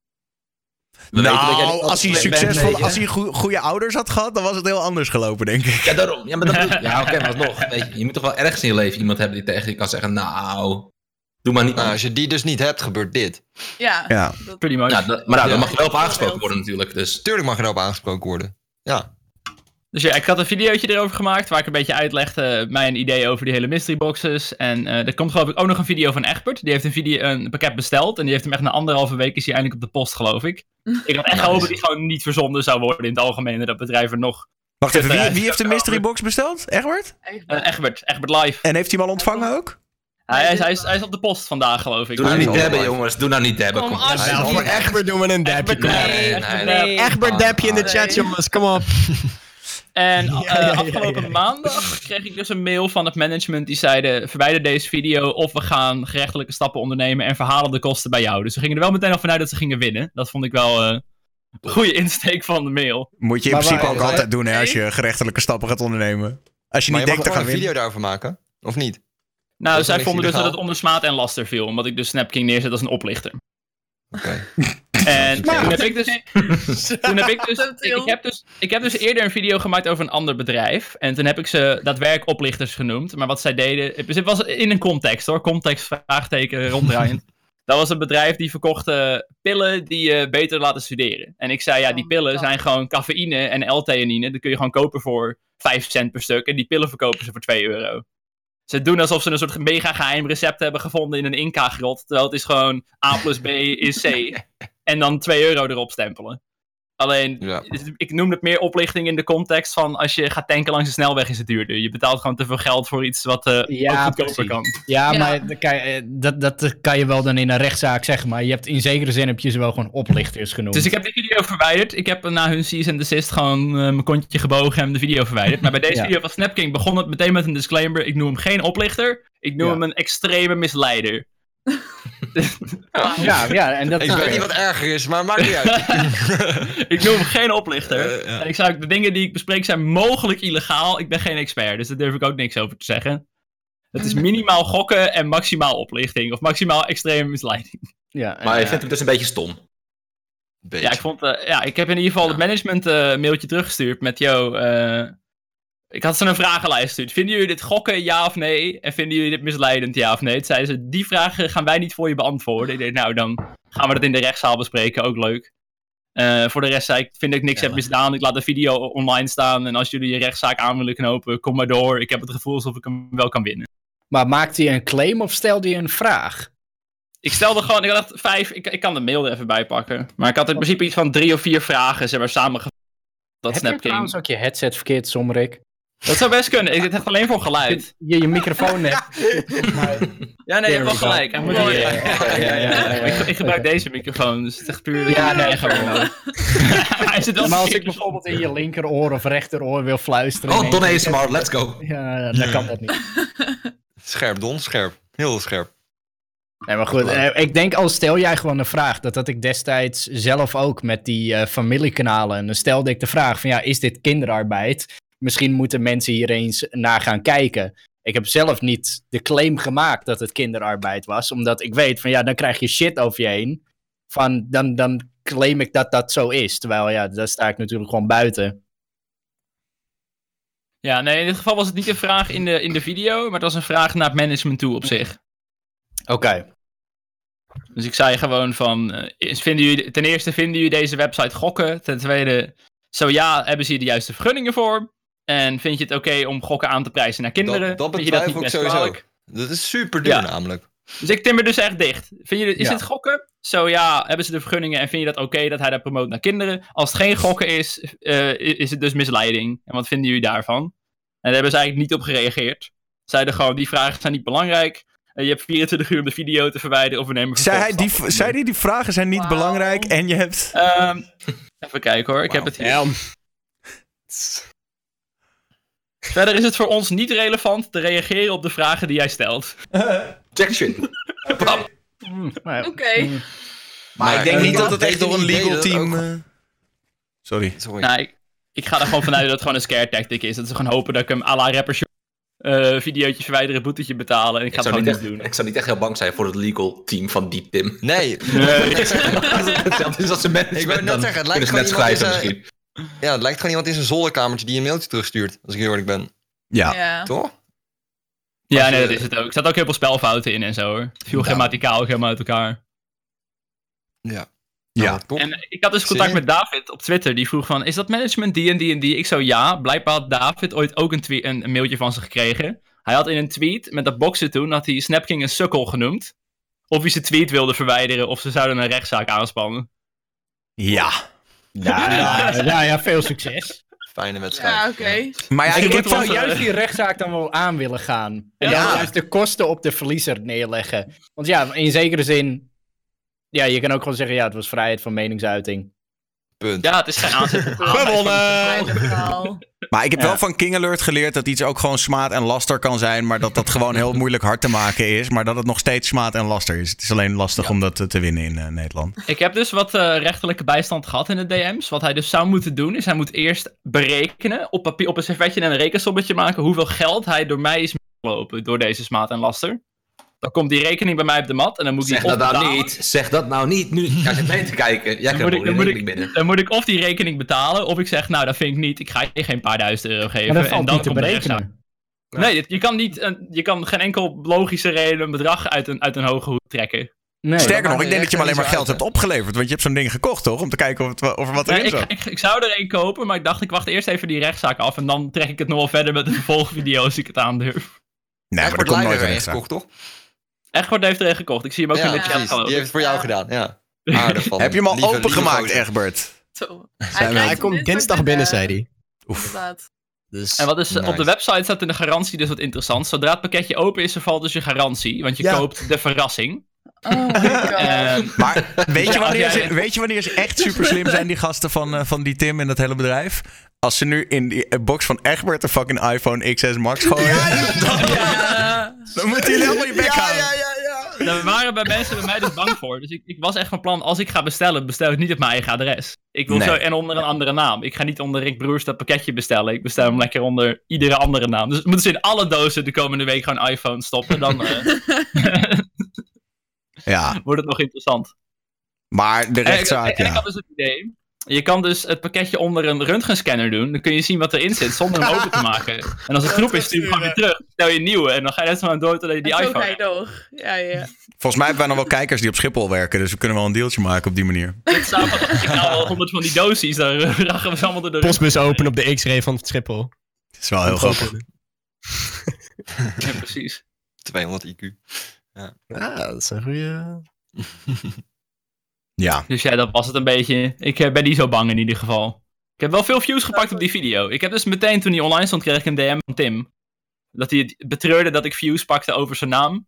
we Nou, als hij succesvol, Nee, als hij goe- goede ouders had gehad, dan was het heel anders gelopen, denk ik. Ja, daarom. Ja, maar dat bedoel- ja oké, maar alsnog. Weet je, je moet toch wel ergens in je leven iemand hebben die tegen je kan zeggen, nou, doe maar niet. Nou, als je die dus niet hebt, gebeurt dit. Ja. Ja. dat- Pretty much. ja, dat- maar nou, dan Ja. mag je wel op aangesproken worden natuurlijk. Dus Tuurlijk mag je erop aangesproken worden. Ja. Dus ja, ik had een videootje erover gemaakt waar ik een beetje uitlegde mijn idee over die hele mystery boxes. En eh, er komt geloof ik ook nog een video van Egbert. Die heeft een, video, een pakket besteld en die heeft hem echt na anderhalve week is hij eindelijk op de post geloof ik. Ik had echt Nice. gehoopt dat die gewoon niet verzonden zou worden in het algemeen. en Dat bedrijf er nog... Wacht even, wie, Ja. wie heeft de mystery box besteld? Egbert? echt eh Egbert, Egbert live. En heeft hij hem al ontvangen ook? Hij, is, hij, is, hij is op de post vandaag geloof ik. doe nou niet debben jongens, doe nou niet debben. Kom Kom. voor Egbert doen we een. Egbert, Nee, nee, nee, Egbert. Egbert dapje in de Nee. chat, jongens. Kom op. En Ja, eh, ja, ja, afgelopen maandag kreeg ik dus een mail van het management die zeiden: verwijder deze video of we gaan gerechtelijke stappen ondernemen en verhalen de kosten bij jou. Dus ze gingen er wel meteen al vanuit dat ze gingen winnen. Dat vond ik wel eh, een goede insteek van de mail. Moet je in Maar principe waar- ook waar- altijd doen hè, als je gerechtelijke stappen gaat ondernemen. Als je Maar niet je denkt te gaan een winnen. video daarover maken. Of niet? Nou, Dat zij vonden dus dat het onder smaad en laster viel, omdat ik dus Snapking neerzet als een oplichter. Oké. En toen heb ik dus. Toen heb ik dus. Ik, heb dus. Ik heb dus eerder een video gemaakt over een ander bedrijf. En toen heb ik ze daadwerkelijk oplichters genoemd. Maar wat zij deden. Het was in een context hoor. Context, vraagteken, ronddraaiend. Dat was een bedrijf die verkocht eh, pillen die je beter laten studeren. En ik zei, ja, die Oh, pillen dat. zijn gewoon cafeïne en L-theanine. Die kun je gewoon kopen voor 5 cent per stuk. En die pillen verkopen ze voor 2 euro. Ze doen alsof ze een soort mega geheim recept hebben gevonden in een Inca-grot. Terwijl het is gewoon A plus B is C. en dan 2 euro erop stempelen. Alleen, Ja. ik noem het meer oplichting in de context van als je gaat tanken langs de snelweg is het duurder. Je betaalt gewoon te veel geld voor iets wat eh Ja, ook goedkoper precies. kan. Ja, Ja. maar dat kan, je, eh, dat, dat kan je wel dan in een rechtszaak zeggen. Maar je hebt in zekere zin heb je ze wel gewoon oplichters genoemd. Dus ik heb die video verwijderd. Ik heb na hun cease and desist gewoon eh, mijn kontje gebogen en de video verwijderd. Maar bij deze Ja. video van Snapking begon het meteen met een disclaimer. Ik noem hem geen oplichter. Ik noem Ja. hem een extreme misleider. Ja, ja, en dat Ik weet niet wat erger is, maar maakt niet uit. ik noem geen oplichter. Eh, ja. Ik zou de dingen die ik bespreek zijn mogelijk illegaal. Ik ben geen expert, dus daar durf ik ook niks over te zeggen. Het is minimaal gokken en maximaal oplichting. Of maximaal extreme misleiding. Ja, en, Maar je ja. vindt hem dus een beetje stom. Beetje. Ja, ik, vond, eh, ja, ik heb in ieder geval het management eh, mailtje teruggestuurd met... Yo, eh, ik had ze een vragenlijst gestuurd. Vinden jullie dit gokken, ja of nee? En vinden jullie dit misleidend, ja of nee? Toen zeiden ze, die vragen gaan wij niet voor je beantwoorden. Ik dacht, nou, dan gaan we dat in de rechtszaal bespreken. Ook leuk. Eh, voor de rest zei ik, vind ik niks heb misdaan. Ik laat de video online staan. En als jullie je rechtszaak aan willen knopen, kom maar door. Ik heb het gevoel alsof ik hem wel kan winnen. Maar maakte hij een claim of stelde hij een vraag? Ik stelde gewoon, ik had echt vijf, ik, ik kan de mail er even bij pakken. Maar ik had in principe iets van drie of vier vragen, zeg maar, samengevat. Dat heb je trouwens ook je headset verkeerd, Sommerik? Dat zou best kunnen. Ik zit echt alleen voor geluid. Je, je microfoon net. Ja, nee, je hebt wel gelijk. Hij moet Ja, hier- ja, ja, ja, ja, ja. Ik, ik gebruik deze microfoon, dus het is echt puur... Ja, nee, gewoon. Hij zit wel Maar als ik bijvoorbeeld in je linkeroor of rechteroor wil fluisteren... Oh, Don ASMR, let's go. Ja, dan kan dat niet. Scherp, Don, scherp. Heel scherp. Nee, maar goed. eh, ik denk al stel jij gewoon een vraag. Dat had ik destijds zelf ook met die eh, familiekanalen. En dan stelde ik de vraag van ja, is dit kinderarbeid? Misschien moeten mensen hier eens naar gaan kijken. Ik heb zelf niet de claim gemaakt dat het kinderarbeid was. Omdat ik weet van ja, dan krijg je shit over je heen. Van dan, dan claim ik dat dat zo is. Terwijl ja, daar sta ik natuurlijk gewoon buiten. Ja, nee, in dit geval was het niet een vraag in de, in de video, maar het was een vraag naar het management toe op zich. Oké. Dus ik zei gewoon van, eh, vinden jullie, ten eerste vinden jullie deze website gokken? Ten tweede, zo ja, hebben ze hier de juiste vergunningen voor? En vind je het oké om gokken aan te prijzen naar kinderen? Dat, dat vind je dat niet sowieso. kwalijk? Dat is super duur Ja. namelijk. Dus ik timmer dus echt dicht. Vind je, dit- is Ja. het gokken? Zo ja, hebben ze de vergunningen en vind je dat oké dat hij dat promoot naar kinderen? Als het geen gokken is, eh, is het dus misleiding. En wat vinden jullie daarvan? En daar hebben ze eigenlijk niet op gereageerd. Zeiden gewoon, die vragen zijn niet belangrijk. eh, je hebt 24 uur om de video te verwijderen of we nemen Zei hij, die, zei hij die vragen zijn niet belangrijk en je hebt... Ehm, even kijken hoor, ik heb het hier. Verder is het voor ons niet relevant te reageren op de vragen die jij stelt. Objection. Bam. Mm, maar- Oké. mm. Maar ik denk niet dat het echt door een legal dat team... ook- eh, Sorry. Sorry. Nou, ik, ik ga er gewoon vanuit dat het gewoon een scare tactic is. Dat ze gewoon hopen dat ik hem à la rapper eh videootje verwijderen, boetetje betalen. En ik ga het zou, gewoon niet echt, doen. ik zou niet echt heel bang zijn voor het legal team van Deep Tim. Nee. Hetzelfde is als ze management, Ik wou net zeggen, het lijkt ze net schrijven misschien. Ja, het lijkt gewoon iemand in zijn zolderkamertje die een mailtje terugstuurt. Als ik heel eerlijk ben. Ja. Ja. Toch? Ja, nee, je- dat is het ook. Er zaten ook heel veel spelfouten in en zo hoor. Het viel Ja. grammaticaal ook helemaal uit elkaar. Ja. Ja. Nou, top. En ik had dus contact met David op Twitter. Die vroeg van, is dat management die en die en die? Ik zo, ja. Blijkbaar had David ooit ook een, tweet, een, een mailtje van ze gekregen. Hij had in een tweet met dat boksen toen, had hij Snapking een sukkel genoemd. Of hij zijn tweet wilde verwijderen, of ze zouden een rechtszaak aanspannen. Ja. Ja, ja, veel succes. Fijne wedstrijd. Ja, oké. Maar ja, Ik zeggen- juist die rechtszaak dan wel aan willen gaan. En dan juist de kosten op de verliezer neerleggen. Want ja, in zekere zin... Ja, je kan ook gewoon zeggen, ja, het was vrijheid van meningsuiting. Punt. Ja, het is geen aanzet. Verhaal. Maar ik heb Ja. wel van King Alert geleerd dat iets ook gewoon smaad en laster kan zijn. Maar dat dat gewoon heel moeilijk hard te maken is. Maar dat het nog steeds smaad en laster is. Het is alleen lastig om dat eh, te winnen in eh, Nederland. Ik heb dus wat eh, rechterlijke bijstand gehad in de DM's. Wat hij dus zou moeten doen, is hij moet eerst berekenen, op, papier, op een servetje en een rekensommetje maken, hoeveel geld hij door mij is misgelopen door deze smaad en laster. Dan komt die rekening bij mij op de mat en dan moet ik Zeg die dat nou niet. Zeg dat nou niet. Nu ga je mee te kijken. Jij moet krijgt ik- een dan moet rekening binnen. Dan moet ik of die rekening betalen, of ik zeg, nou dat vind ik niet, ik ga je geen paar duizend euro geven. Maar dat en dan niet te komt de rechtszaak. berekenen. Nee, je kan, niet, een- je kan geen enkel logische reden een bedrag uit een, uit een hoge hoed trekken. Nee. Sterker nog, ik denk dat je hem alleen maar geld hebt opgeleverd. Want je hebt zo'n ding gekocht, toch? Om te kijken of, het, of er wat erin ik, zat. ik, ik zou er één kopen, maar ik dacht ik wacht eerst even die rechtszaak af en dan trek ik het nog wel verder met de vervolgvideo als ik het aandurf. Nee, maar er komt nooit een een rechtszaak. gekocht, toch? Egbert heeft er een gekocht. Ik zie hem ook in Ja, de chat. Die heeft het voor jou gedaan. Ja. Van Heb je hem al Lieve- opengemaakt. Egbert? Zo. Hij komt dinsdag binnen, zei hij. Oef. Inderdaad. Dus, En wat is op de website staat in de garantie dus wat interessant. Zodra het pakketje open is, vervalt dus je garantie. Want je Ja. koopt de verrassing. Oh. Ehm, Maar weet je, Ja, wanneer ja, ze, ja. weet je wanneer ze echt super slim zijn, die gasten van, eh, van die Tim en dat hele bedrijf? Als ze nu in die eh, box van Egbert een fucking iPhone XS Max gooien, Ja. dan moeten jullie allemaal je bek houden. Daar waren bij mensen bij mij dus bang voor. Dus ik, ik was echt van plan, als ik ga bestellen, bestel ik niet op mijn eigen adres. Ik wil Nee. zo en onder een andere naam. Ik ga niet onder Rick Broers dat pakketje bestellen. Ik bestel hem lekker onder iedere andere naam. Dus moeten ze in alle dozen de komende week gewoon iPhone stoppen. Dan eh, Ja, wordt het nog interessant. maar de En ik, rechtszaak, en ik ja. had dus het idee. Je kan dus het pakketje onder een röntgenscanner doen. Dan kun je zien wat erin zit zonder hem open te maken. En als het groep is, stuur je gewoon weer terug. Stel je een nieuwe en dan ga je net zo lang door totdat je die En iPhone. Ja, ja. Volgens mij hebben wij nog wel kijkers die op Schiphol werken, dus we kunnen wel een deeltje maken op die manier. Dit zou van, ik haal wel honderd van die doosies, daar eh, rachen we ze allemaal door de postbus open op de X-ray van Schiphol. Dat is wel heel grappig. Ja, precies. 200 IQ. Ja, dat is een goede. Ja, Dus ja, dat was het een beetje. Ik eh, ben niet zo bang in ieder geval. Ik heb wel veel views gepakt op die video. Ik heb dus meteen toen die online stond, kreeg ik een DM van Tim. Dat hij het betreurde dat ik views pakte over zijn naam.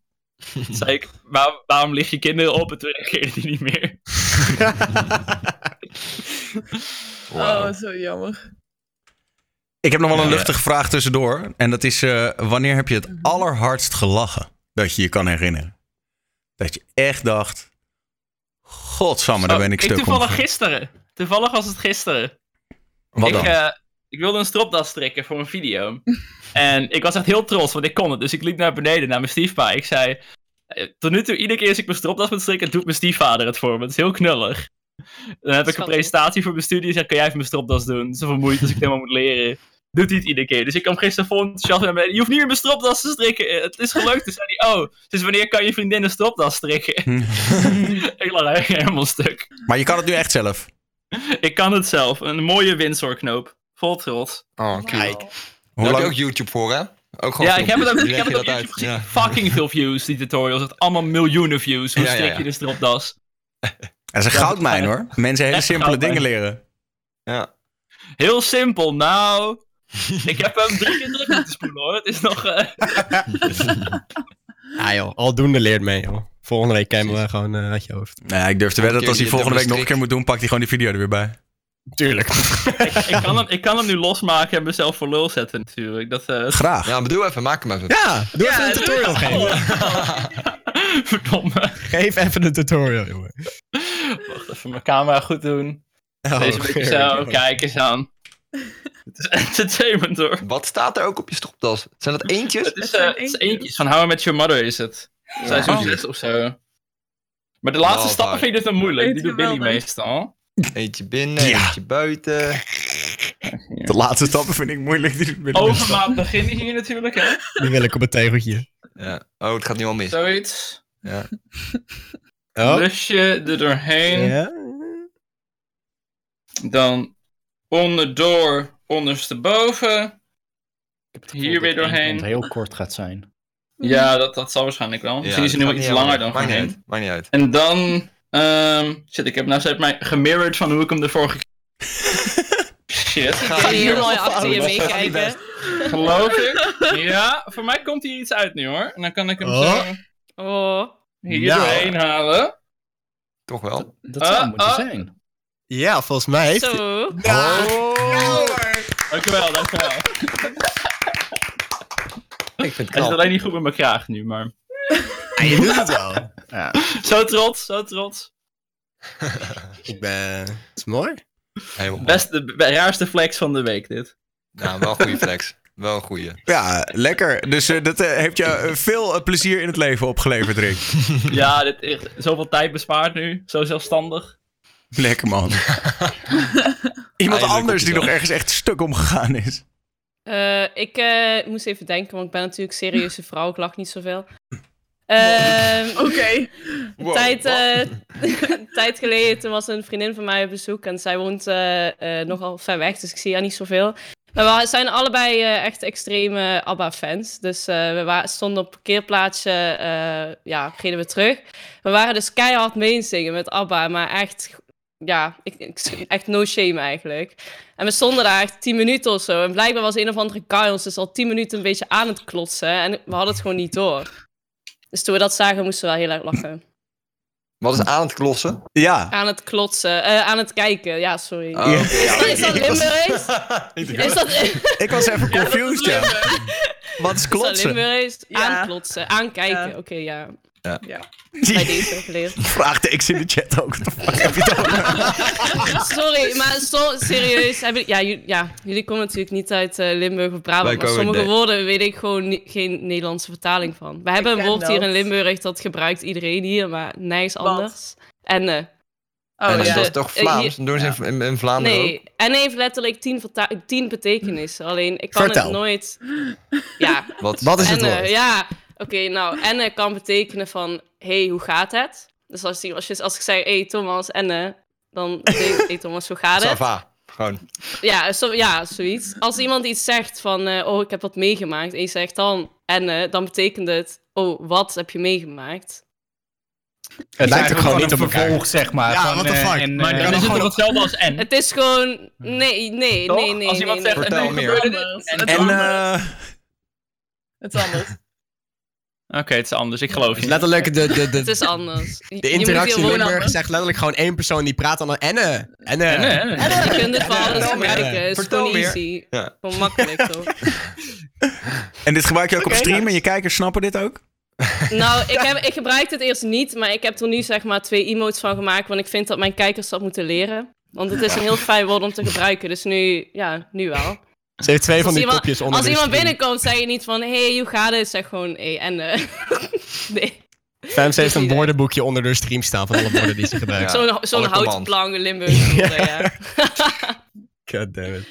Toen zei ik, "Waar- waarom lig je kinderen op? En toen reageerde hij niet meer. Oh, zo jammer. ik heb nog wel een luchtige vraag tussendoor. En dat is, eh, wanneer heb je het allerhardst gelachen dat je je kan herinneren? Dat je echt dacht, godsamme, daar Oh, ben ik stuk om. toevallig gisteren. Toevallig was het gisteren. Wat ik, dan? eh, ik wilde een stropdas strikken voor een video. en ik was echt heel trots, want ik kon het. Dus ik liep naar beneden, naar mijn stiefpa. Ik zei, eh, tot nu toe, iedere keer als ik mijn stropdas moet strikken, doet mijn stiefvader het voor me. Het is heel knullig. Dan heb ik een presentatie voor mijn studie en zeg, kan jij even mijn stropdas doen? Zoveel moeite als ik het helemaal moet leren. Doet hij het iedere keer. Dus ik kwam gisteren vol enthousiast naar beneden. Je hoeft niet meer mijn stropdas te strikken. Eh, Het is gelukt. Toen zei hij, oh, dus wanneer kan je vriendin een stropdas strikken? ik lag eigenlijk helemaal stuk. maar je kan het nu echt zelf. Ik kan het zelf. Een mooie Windsor-knoop. Vol trots. Oh, kijk. Hoe Daar heb je ook YouTube voor, hè? Ook gewoon Ja, ik heb het ook, ik heb Leg het je op dat YouTube uit. gezien. Ja. Fucking veel views, die tutorials. Echt allemaal miljoenen views. Hoe Ja, strik ja. je de stropdas? Dat is een goudmijn hoor. Mensen hele simpele goudmijn. dingen leren. Ja. Heel simpel. Nou, ik heb hem drie keer terug moeten spoelen hoor. Het is nog... eh, Ja joh, aldoende leert mee joh. Volgende week kan je hem eh, gewoon eh, uit je hoofd. Nee, ik durf te wedden dat als hij volgende week nog een keer moet doen, pakt hij gewoon die video er weer bij. Tuurlijk. ik, ik, kan hem, ik kan hem nu losmaken en mezelf voor lul zetten natuurlijk. Dat, eh, Graag. Ja, maar doe even, maak hem even. Ja, doe even Ja, een tutorial even. geven. verdomme. Geef even een tutorial, jongen. Wacht even mijn camera goed doen. Oh, Deze beetje zo, kijk eens aan. Het is entertainment hoor. Wat staat er ook op je stropdas? Zijn dat eentjes? Het is, zijn eh, het is eentjes. van How I Met Your Mother is het. Seizoen Oh. 6 of zo. Maar de laatste Oh, stappen vind ik dus dan moeilijk. Die doet Billy meestal. Eentje binnen, Ja. eentje buiten. De laatste stappen vind ik moeilijk. Die doet Billy. Overmaat beginnen hier natuurlijk, hè? Die wil ik op een tegeltje. Ja. Oh, het gaat nu al mis. Zoiets. Ja. Oh. Lusje er doorheen. Ja. Dan onderdoor, ondersteboven. Ik heb het Hier weer doorheen. kant heel kort gaat zijn. Ja, dat, dat zal waarschijnlijk wel. Misschien is het nu wel iets langer dan Maakt niet uit. Maakt niet uit. En dan... ehm shit, ik heb nou steeds mij gemirrored van hoe ik hem de vorige Shit. Kun je hier mooi achter je meekijken? Geloof ik. Ja, voor mij komt hier iets uit nu hoor. En dan kan ik hem Oh. zo Oh. hier Nou. doorheen halen. Toch wel. Dat zou Ah, moeten ah. zijn. Ja, volgens mij heeft hij... Zo. Oh. Dankjewel, dankjewel. Ik vind het Hij zit alleen niet goed met mijn kraag nu, maar... Ja, je doet het wel. Ja. Zo trots, zo trots. Ik ben... Het is mooi. Helemaal. Best de raarste flex van de week dit. Nou, wel een goede flex. Wel een goede. Ja, lekker. Dus eh, dat eh, heeft je eh, veel eh, plezier in het leven opgeleverd, Rick. Ja, dit zoveel tijd bespaard nu. Zo zelfstandig. Lekker man. Iemand Eindelijk anders die nog ergens echt stuk omgegaan is. Eh, ik eh, moest even denken, want ik ben natuurlijk een serieuze vrouw. Ik lach niet zoveel. Ehm, Oké. Wow, tijd, eh, een tijd geleden toen was een vriendin van mij op bezoek en zij woont eh, eh, nogal ver weg, dus ik zie haar niet zoveel. Maar we zijn allebei eh, echt extreme ABBA-fans. Dus eh, we stonden op een parkeerplaatsje, eh, ja, reden we terug. We waren dus keihard meezingen met ABBA, maar echt, ja, ik, ik- echt no shame eigenlijk. En we stonden daar echt tien minuten of zo. En blijkbaar was een of andere guy ons dus al tien minuten een beetje aan het klotsen. En we hadden het gewoon niet door. Dus toen we dat zagen, moesten we wel heel erg lachen. Wat is aan het klossen? Ja. Aan het klotsen, eh, aan het kijken. Ja, sorry. Oh, Is, dat, is dat ik was- Limburgs? Is dat, is Ik was even confused, ja. Wat is dat klotsen? Limburgs? Ja. Aanklotsen, aankijken. Ja. Oké, ja. Ja. Ja. Bij deze geleerd. Vraagtekens in de chat ook. Heb je over? Sorry, maar so, serieus. Ja, jullie, ja, jullie komen natuurlijk niet uit eh, Limburg of Wij Brabant. Maar sommige woorden weet ik gewoon ni- geen Nederlandse vertaling van. We hebben een woord hier dat. in Limburg, dat gebruikt iedereen hier, maar Wat? anders. En eh, Oh en ja. dat is toch Eh, Vlaams? hier- Doen ze in, in, in Vlaanderen ook? Nee, en heeft letterlijk tien, verta- tien betekenissen. Alleen, ik kan Vertel. het nooit... Ja, Wat? Wat is het woord? ja. Oké, nou, enne kan betekenen van... hey, hoe gaat het? Dus als, die, als, je, als ik zeg, hey Thomas, enne... Dan betekent, hey Thomas, hoe gaat het? Sava. Gewoon. Ja, zo, ja, zoiets. Als iemand iets zegt van... eh, oh, ik heb wat meegemaakt. En je zegt dan enne, dan betekent het... oh, wat heb je meegemaakt? Het lijkt ook gewoon niet een op elkaar. vervolg, zeg maar. Ja, van, what the eh, fuck? en, Maar eh, dan dan is het gewoon toch hetzelfde als en? Het is gewoon... Nee, nee, Toch? nee, nee, Als nee, iemand nee. zegt, Vertel en. En- Het is anders. Oké, het is anders. Ik geloof Het is je. letterlijk de, de, Het de, is anders. Je- de interactie in Limburg zegt letterlijk gewoon één persoon die praat dan enne. Enne. En, hè? Je kunt het voor alles gebruiken. Het is gewoon easy. Ja. Gewoon makkelijk, toch? en dit gebruik je ook op stream en je kijkers snappen dit ook? Nou, ik, heb, ik gebruik het eerst niet, maar ik heb er nu zeg maar twee emotes van gemaakt, want ik vind dat mijn kijkers dat moeten leren. Want het is een heel fijn woord om te gebruiken, dus nu, ja, nu wel. Ze heeft twee van die iemand, kopjes onder als iemand stream. binnenkomt, zeg je niet van, hey, hoe gaat het? Zeg gewoon, hey, en eh, Nee, Fams heeft een idee. woordenboekje onder de stream staan van alle woorden die ze gebruikt. Ja, zo'n zo'n houten plank Limburgse woorden, ja. God damn it.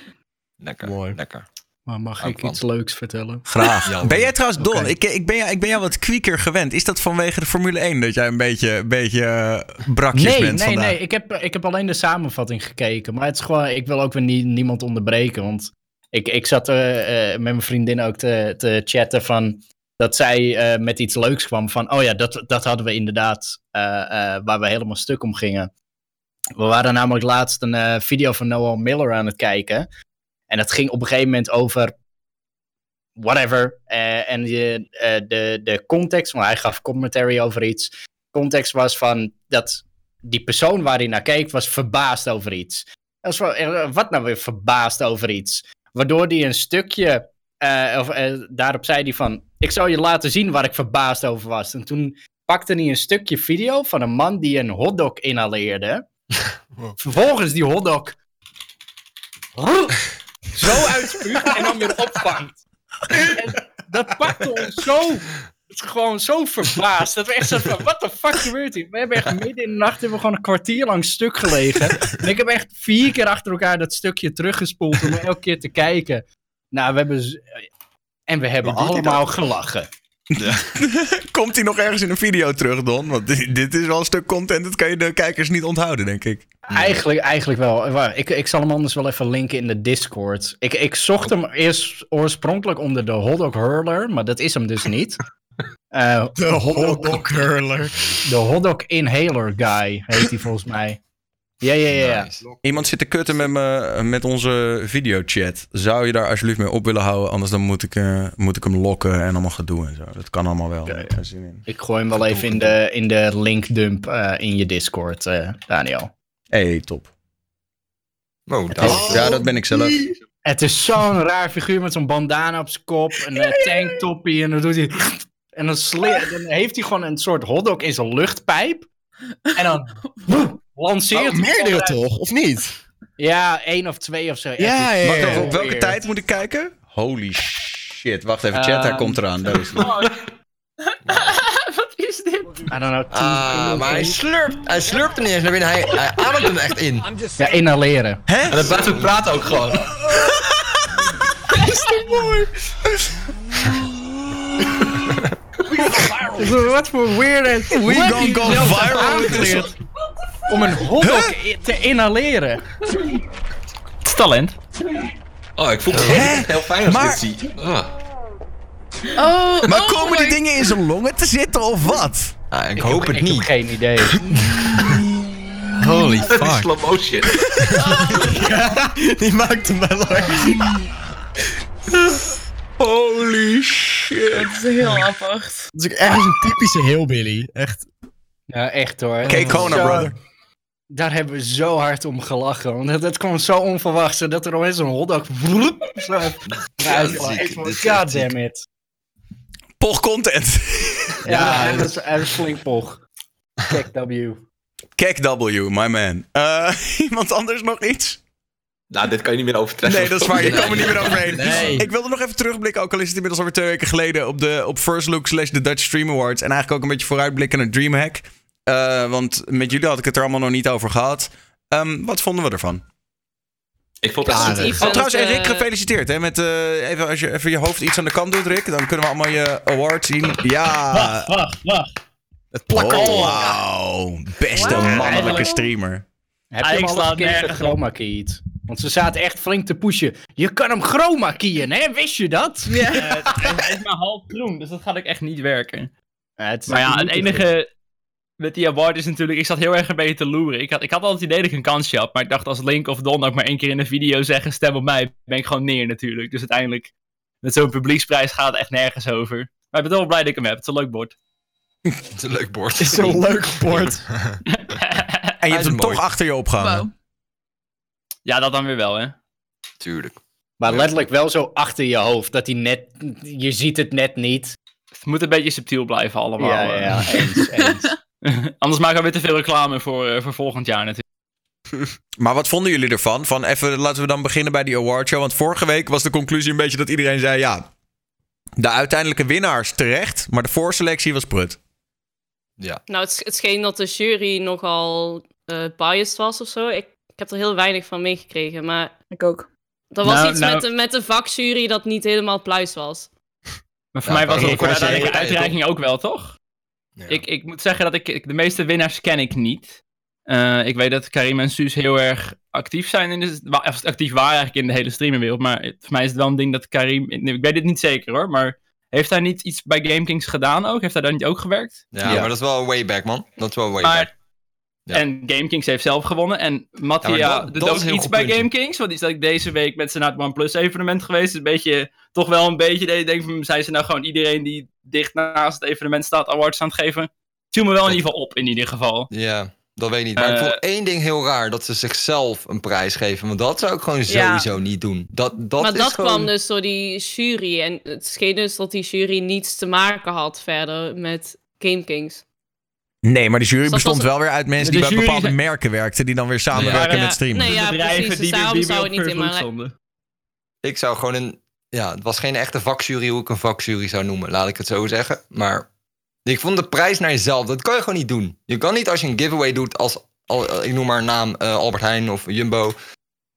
Lekker. Mooi. Lekker. Maar mag ik iets leuks vertellen? Graag. Ja, ben jij trouwens, Don, ik, ik, ben jou, ik ben jou wat kwieker gewend. Is dat vanwege de Formule 1 dat jij een beetje, een beetje eh, brakjes Nee, bent nee, vandaag? nee. Ik heb, ik heb alleen de samenvatting gekeken. Maar het is gewoon, ik wil ook weer nie- niemand onderbreken. Want ik, ik zat eh, eh, met mijn vriendin ook te, te chatten van... Dat zij eh, met iets leuks kwam van... Oh ja, dat, dat hadden we inderdaad waar we helemaal stuk om gingen. We waren namelijk laatst een video van Noel Miller aan het kijken. En dat ging op een gegeven moment over... whatever. En eh, de, de context, want hij gaf commentary over iets. Context was van dat die persoon waar hij naar keek, was verbaasd over iets. Wat nou weer verbaasd over iets? Waardoor hij een stukje, eh, of, eh, daarop zei hij van, ik zal je laten zien waar ik verbaasd over was. En toen pakte hij een stukje video van een man die een hotdog inhaleerde. Vervolgens die hotdog zo uitspuugt en dan weer opvangt. En dat pakte ons zo, gewoon zo verbaasd. Dat we echt zo van, what the fuck gebeurt hier? We hebben echt midden in de nacht hebben we gewoon een kwartier lang stuk gelegen. En ik heb echt vier keer achter elkaar dat stukje teruggespoeld om elke keer te kijken. Nou, we hebben... En we hebben allemaal gelachen. Komt hij nog ergens in een video terug, Don? Want dit dit is wel een stuk content, dat kan je de kijkers niet onthouden, denk ik. Eigenlijk, eigenlijk wel. Ik, ik zal hem anders wel even linken in de Discord. Ik, ik zocht hem eerst oorspronkelijk onder de Hotdog Hurler, maar dat is hem dus niet. Eh, De hotdog hurler. de Hotdog Inhaler Guy heet hij volgens mij. Ja, ja, ja. Iemand zit te kutten met, me, met onze videochat. Zou je daar alsjeblieft mee op willen houden? Anders dan moet ik, eh, moet ik hem lokken en allemaal gedoe en zo. Dat kan allemaal wel. Ja, ja. Ik heb zin in. Ik gooi hem wel even in de, in de linkdump eh, in je Discord, eh, Daniel. hey, top. Wow, dat is- Ja, dat ben ik zelf. Het is zo'n raar figuur met zo'n bandana op zijn kop, een uh, tanktoppie en dan doet hij... En dan, sli- dan heeft hij gewoon een soort hotdog in zijn luchtpijp. En dan lanceert Oh, hij meerdere toch, of niet? Ja, één of twee of zo. Echt Ja, ja, op welke tijd moet ik kijken? Holy shit. Wacht even, chat, hij Ehm, komt eraan. Daar is hij. Wat is dit? I don't know. Ah, maar hij slurpt, hij slurpt er niet eens naar binnen. Hij, hij ademt hem echt in. Ja, inhaleren. En dan blijft ook praten ook gewoon. Wat voor weird... We gonna go viral. Om een hotdog te inhaleren. Het is talent. Oh, ik voel het echt heel fijn als Maar- ik dit zie. Ah. Oh, Maar oh komen die dingen in zijn longen te zitten of wat? Ah, ik hoop het Ik heb niet. geen idee. Holy Dat is fuck. slow motion. Die maakt hem wel hoor. Holy shit. Het is heel apart. Dat is ook echt een typische hillbilly. Echt. Ja, echt hoor. Kay Kona, Zo- brother. Daar hebben we zo hard om gelachen. Want dat, dat kwam zo onverwachts. Dat er opeens een hotdog... Zo Ja, is echt God damn it. Poch content. Ja, dat is, dat is flink poch. Kijk W. Kek W, my man. Eh, iemand anders nog iets? Nou, dit kan je niet meer overtreffen. Nee, dat is waar. Je kan er niet meer overheen. Nee. Ik wilde nog even terugblikken, ook al is het inmiddels alweer twee weken geleden, op, de, op First Look slash de Dutch Stream Awards. En eigenlijk ook een beetje vooruitblikken naar Dreamhack. Eh, want met jullie had ik het er allemaal nog niet over gehad. Ehm, wat vonden we ervan? Ik vond het Ja, dat- Oh, trouwens, en Rick, eh, gefeliciteerd. Hè, met, eh, even, als je even je hoofd iets aan de kant doet, Rick, dan kunnen we allemaal je award zien. Ja. Wacht, wacht, wacht. Het plakket. Oh, wauw. Beste Wow. mannelijke streamer. Heb Ah, je ik hem al een keer chroma keyed? Want ze zaten echt flink te pushen. Je kan hem chroma keyen, hè? Wist je dat? Ja. Eh, het is maar half groen, dus dat gaat ook echt niet werken. Ja, het is Maar ja, het enige met die award is natuurlijk, ik zat heel erg een beetje te loeren. Ik had, ik had al het idee dat ik een kansje had, maar ik dacht als Link of Don ook maar één keer in een video zeggen stem op mij, ben ik gewoon neer natuurlijk. Dus uiteindelijk, met zo'n publieksprijs gaat het echt nergens over. Maar ik ben wel blij dat ik hem heb, het is een leuk bord. Het is een leuk bord. Het is zo'n leuk bord. En je Hij hebt is hem mooi. toch achter je opgehangen. Wow. Ja, dat dan weer wel, hè. Tuurlijk. Maar letterlijk wel zo achter je hoofd. Dat hij net... Je ziet het net niet. Het moet een beetje subtiel blijven allemaal. Ja, ja, eh. ja. Eens, eens. Anders maken we weer te veel reclame voor, eh, voor volgend jaar natuurlijk. Maar wat vonden jullie ervan? Van even, laten we dan beginnen bij die awardshow. Want vorige week was de conclusie een beetje dat iedereen zei... ja, de uiteindelijke winnaars terecht, maar de voorselectie was prut. Ja. Nou, het, het scheen dat de jury nogal eh biased was of zo. Ik heb er heel weinig van meegekregen, maar Ik ook. er was Nou, iets nou- met, de, met de vakjury dat niet helemaal pluis was. Maar voor Ja, mij was het voor de uitreiking ook wel, toch? Ja. Ik, ik moet zeggen dat ik, ik- de meeste winnaars ken ik niet. Eh, ik weet dat Karim en Suus heel erg actief zijn in de, of actief waren eigenlijk in de hele streamerwereld. Maar het- voor mij is het wel een ding dat Karim, ik weet het niet zeker hoor, maar heeft hij niet iets bij GameKings gedaan ook? Heeft hij daar niet ook gewerkt? Ja, Ja. maar dat is wel way back, man. Dat is wel way back. Ja. En GameKings heeft zelf gewonnen. En Mattia Ja, dat- doet dat iets bij. GameKings. Want die is ook deze week met ze naar het OnePlus evenement geweest. Een beetje, toch wel een beetje, dat je denkt van, zijn ze nou gewoon iedereen die dicht naast het evenement staat awards aan het geven? Viel me wel in ieder geval op, in ieder geval. Ja, dat weet ik niet. Maar ik Eh, vond één ding heel raar. Dat ze zichzelf een prijs geven. Want dat zou ik gewoon Ja. sowieso niet doen. Dat, dat maar is dat gewoon... kwam dus door die jury. En het scheen dus dat die jury niets te maken had verder met GameKings. Nee, maar de jury Dus bestond was- wel weer uit mensen De die bij bepaalde zijn- merken werkten. Die dan weer samenwerken Ja. met streamers. Nee, ja, bedrijven precies, dus die, daarom die zou het niet in mijn. Ik zou gewoon een... Ja, het was geen echte vakjury hoe ik een vakjury zou noemen. Laat ik het zo zeggen. Maar ik vond de prijs naar jezelf, dat kan je gewoon niet doen. Je kan niet als je een giveaway doet als... al- Ik noem maar een naam, eh, Albert Heijn of Jumbo.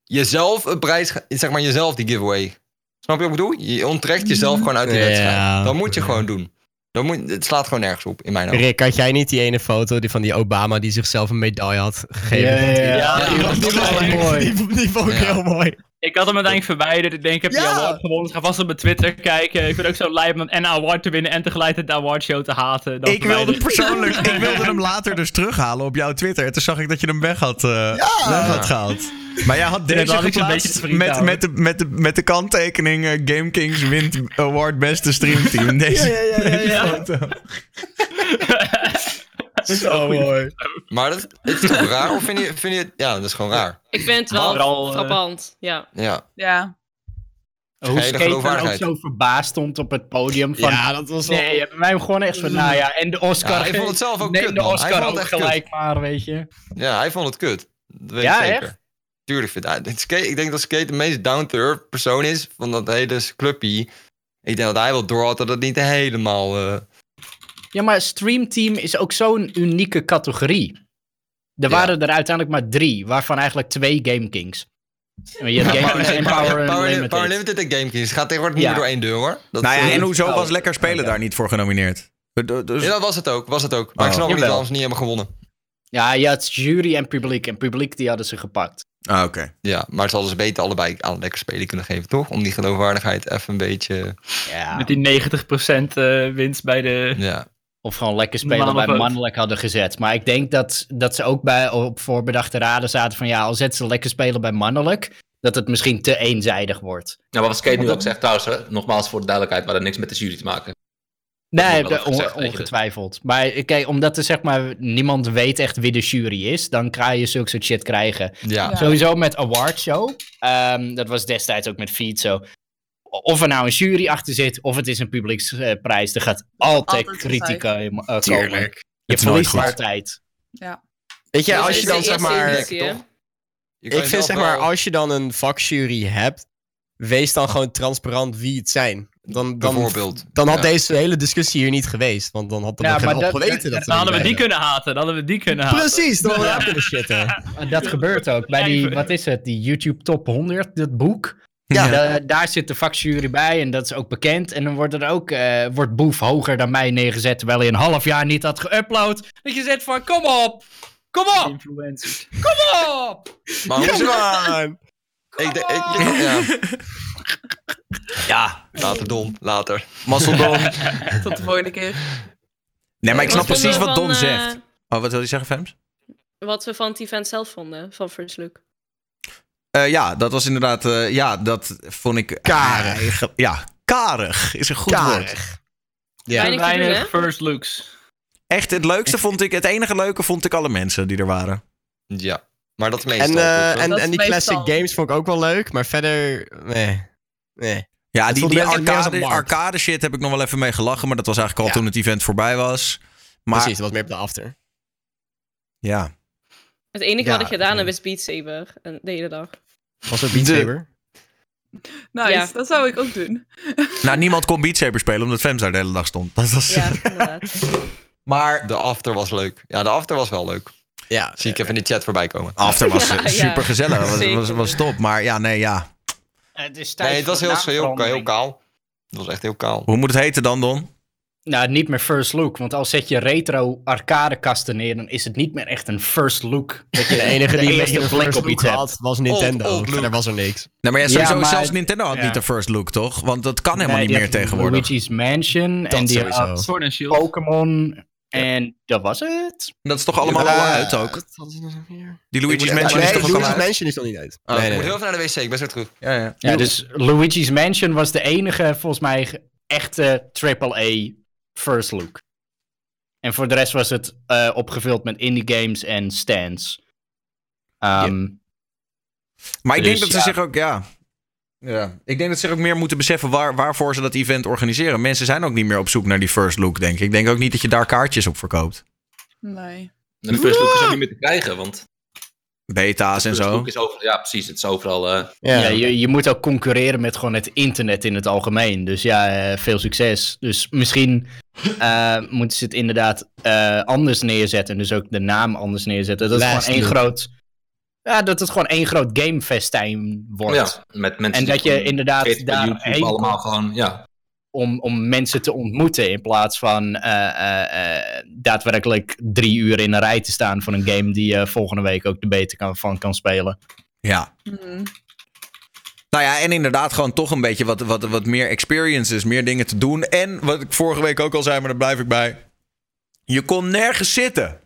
Jezelf een prijs... Zeg maar jezelf die giveaway. Snap je wat ik bedoel? Je onttrekt jezelf gewoon uit die Ja. wedstrijd. Dat moet je gewoon doen. Dat moet, het slaat gewoon nergens op, in mijn ogen. Rick, had jij niet die ene foto die van die Obama die zichzelf een medaille had gegeven? Ja, ja, ja. Ja, die, was vond wel ik mooi. Die, die vond ik Ja. heel mooi. Ik had hem uiteindelijk verwijderd. Ik denk, ik heb die Ja. award gewonnen. Ik ga vast op mijn Twitter kijken. Ik vind ook zo lijp om en een award te winnen en tegelijkertijd de awardshow te haten. Dan Ik wilde persoonlijk, ik wilde hem later dus terughalen op jouw Twitter. En toen zag ik dat je hem weg had, eh, weg had gehaald. Maar jij had Ja, deze geplaatst met, met, de, met, de, met de kanttekening eh, Game Kings wint award beste streamteam. Deze, deze foto. Zo mooi. Maar dat, het is toch raar? Of vind je, vind je het... Ja, dat is gewoon raar. Ik vind het wel Vooral, eh, frappant. Ja. Ja. Ja. Hoe Skate ook zo verbaasd stond op het podium van... Ja, dat was wel... Nee, bij mij gewoon echt van, nou ja, en de Oscar... Ja, hij vond het zelf ook kut, de man. Hij Oscar vond ook het echt kut. gelijk maar, weet je. Ja, hij vond het kut. Dat weet Ja, ik zeker. echt? Tuurlijk vind hij. het Skate, ik denk dat Skate de meest down-to-earth persoon is van dat hele clubje. Ik denk dat hij wel door had dat het niet helemaal... eh, Ja, maar Streamteam is ook zo'n unieke categorie. Er Ja. waren er uiteindelijk maar drie, waarvan eigenlijk twee Game Kings. Je hebt Game Kings en Power, Power, Power, Limited. Power Limited en Game Kings. Het gaat tegenwoordig niet Ja. meer door één deur hoor. Dat, Nou ja, eh, en hoezo Oh, was Lekker Spelen daar niet voor genomineerd? Dus, ja, dat was het ook. Was het ook. Maar ik Oh. snap ook niet waarom ze niet hebben gewonnen. Ja, je had jury en publiek. En publiek die hadden ze gepakt. ah, oké. Ja, maar ze hadden ze beter allebei aan lekker spelen kunnen geven, toch? Om die geloofwaardigheid even een beetje... Ja. Met die 90% eh, winst bij de... Ja, Of gewoon lekker spelen bij mannelijk hadden gezet. Maar ik denk dat, dat ze ook bij, op voorbedachte raden zaten van... Ja, al zetten ze lekker spelen bij mannelijk... dat het misschien te eenzijdig wordt. Nou, maar wat Skate nu ook zegt trouwens, hè, nogmaals voor de duidelijkheid, maar dat niks met de jury te maken. Nee, gezegd, ongetwijfeld. Maar kijk, omdat er zeg maar niemand weet echt wie de jury is, dan ga je zulke soort shit krijgen. ja. Ja. Sowieso met awardshow. Ehm dat was destijds ook met Feed zo. Of er nou een jury achter zit, of het is een publieksprijs, er gaat altijd, Altijd kritiek gezeik. eh, komen. Tuurlijk. Je verliest altijd. Weet je, Dus als je dan zeg maar... Ik vind zeg maar, als je dan een vakjury hebt, wees dan gewoon transparant wie het zijn. Dan, dan, Bijvoorbeeld. dan had Ja. deze hele discussie hier niet geweest. Want dan had er Ja, nog dat- geweten dat Dan hadden we die kunnen haten. Dan hadden we die kunnen haten. Precies, dan hadden we daar kunnen shitten. En dat gebeurt ook. Bij die, wat is het, die YouTube Top 100, dat boek. Ja. Da- daar zit de vakjury bij en dat is ook bekend. En dan wordt er ook, eh, wordt Boef hoger dan mij neergezet, terwijl hij een half jaar niet had geüpload. Dat je zegt van, kom op! Kom op! Influencers. Kom op! Maar hoe! Ik, ja, Ja, later dom, later. Mazzeldon. Tot de volgende keer. Nee, maar ik snap Wat precies wat Don van, eh, zegt. Oh, wat wil je zeggen, Fems? Wat we van het event zelf vonden, van First Look. Eh, ja, dat was inderdaad... eh, ja, dat vond ik... Karig. ja, karig is een goed woord. Karig. Ja. Weinig first looks. Echt, het leukste vond ik... Het enige leuke vond ik alle mensen die er waren. Ja, maar dat is meestal. En, eh, en, Dat is en die meestal. classic games vond ik ook wel leuk, maar verder, nee. Nee. Ja, die, die arcade, shit heb ik nog wel even mee gelachen. Maar dat was eigenlijk al Ja. toen het event voorbij was. Maar Precies, dat was meer op de after. ja, Het enige Ja, wat ik gedaan heb is Beat Saber. En de hele dag. Was er Beat Saber? Nice, Ja. dat zou ik ook doen. nou niemand kon Beat Saber spelen omdat daar de hele dag stond. Dat was... Ja, inderdaad. Maar De after was leuk. Ja, de after was wel leuk. Ja. Zie ik even in de chat voorbij komen. after was Ja, ja. super gezellig. Was, was, was top. Maar ja, nee, ja. Het is tijd Nee, het was heel, heel, heel kaal. Het was echt heel kaal. Hoe moet het heten dan, Don? Nou, niet meer first look, want als zet je retro arcadekasten neer, dan is het niet meer echt een first look. Dat je De enige die de een blik first op iets had, was Nintendo. Old- old look. Verder was er niks. Nou, maar ja, Ja, sowieso, maar- zelfs Nintendo had ja. niet de first look, toch? Want dat kan helemaal Nee, niet meer tegenwoordig. Luigi's Mansion Dat en die had Sword and Shield. Pokémon En dat was het. Dat is toch allemaal Ja, al uit ook? Die Luigi's Mansion nee, is toch ook al Luigi's uit? Mansion is nog niet uit. Oh, nee, ik nee, moet heel even naar de wc, ik ben zo terug. Ja, ja. Ja, dus Luigi's Mansion was de enige, volgens mij, echte AAA first look. En voor de rest was het eh, opgevuld met indie games en stands. Ehm, Maar ik denk Dus, dat ze ja. zich ook, ja. ja. Ik denk dat ze zich ook meer moeten beseffen waar, waarvoor ze dat event organiseren. Mensen zijn ook niet meer op zoek naar die first look, denk ik. Ik denk ook niet dat je daar kaartjes op verkoopt. Nee. En de first look is ook niet meer te krijgen, want Beta's en first zo. look is over, ja, precies, het is overal. eh, ja, Ja. je, je moet ook concurreren met gewoon het internet in het algemeen. Dus ja, eh, veel succes. Dus misschien eh, moeten ze het inderdaad eh, anders neerzetten. Dus ook de naam anders neerzetten. Dat het Last gewoon één groot... Ja, dat het gewoon één groot gamefestijn wordt. ja, met mensen En die dat je inderdaad YouTube allemaal gewoon, ja. om, om mensen te ontmoeten. In plaats van eh, eh, eh, daadwerkelijk drie uur in een rij te staan voor een game die je volgende week ook de beter kan, van kan spelen. Ja. Mhm. Nou ja, en inderdaad gewoon toch een beetje wat, wat, wat meer experiences, meer dingen te doen. En wat ik vorige week ook al zei, maar daar blijf ik bij. Je kon nergens zitten.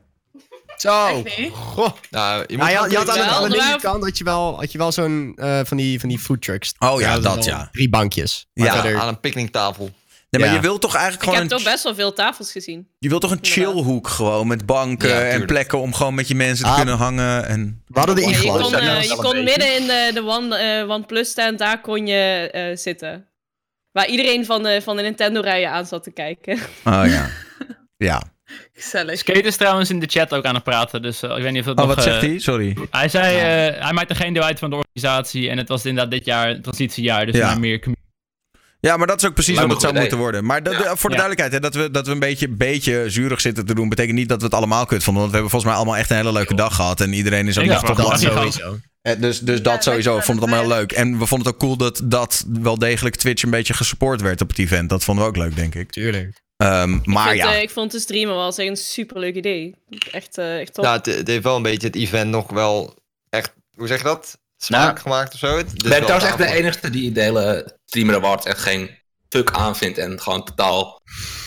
Zo. Goh. Nou, je moet Nou, je, had- je had aan de, wel, aan de er waren- linkerkant had je wel, had je wel zo'n eh, van, die, van die food trucks. Oh ja, dat ja. Drie bankjes. Ja. Maar aan, verder- aan een picknicktafel. Nee, maar Ja. je wilt toch eigenlijk Ik heb gewoon toch een, best wel veel tafels gezien. je wilt toch een chillhoek gewoon met banken Ja, en plekken om gewoon met je mensen te Ah. kunnen hangen. En... we hadden de Ja, je kon, eh, je een kon midden in de, de One, eh, OnePlus stand, daar kon je eh, zitten. Waar iedereen van de, van de Nintendo-rijen aan zat te kijken. Oh ja. Ja. Gezellig. Skate is trouwens in de chat ook aan het praten, dus ik weet niet of dat Oh, nog... wat zegt hij? Sorry. Hij zei, eh, hij maakte geen deel uit van de organisatie en het was inderdaad dit jaar transitiejaar, dus Ja. meer community. Ja, maar dat is ook precies Lijkt wat het zou moeten worden. Maar dat- Ja. voor de Ja. duidelijkheid, hè, dat, we, dat we een beetje, beetje zuurig zitten te doen, betekent niet dat we het allemaal kut vonden. Want we hebben volgens mij allemaal echt een hele leuke dag gehad. En iedereen is ook Ik nog. Dat sowieso. Eh, Dus, dus dat sowieso. We vonden het allemaal heel leuk. En we vonden het ook cool dat, dat wel degelijk Twitch een beetje gesupport werd op het event. Dat vonden we ook leuk, denk ik. Tuurlijk. Ehm, maar ik, vind, ja. eh, ik vond de streamen wel eens echt een superleuk idee. Echt, eh echt top. Ja, het, het heeft wel een beetje het event nog wel echt, hoe zeg je dat? Smaak Nou, gemaakt of zo. Het Ik ben trouwens echt de enige die de hele Streamer Awards echt geen fuck aanvindt en gewoon totaal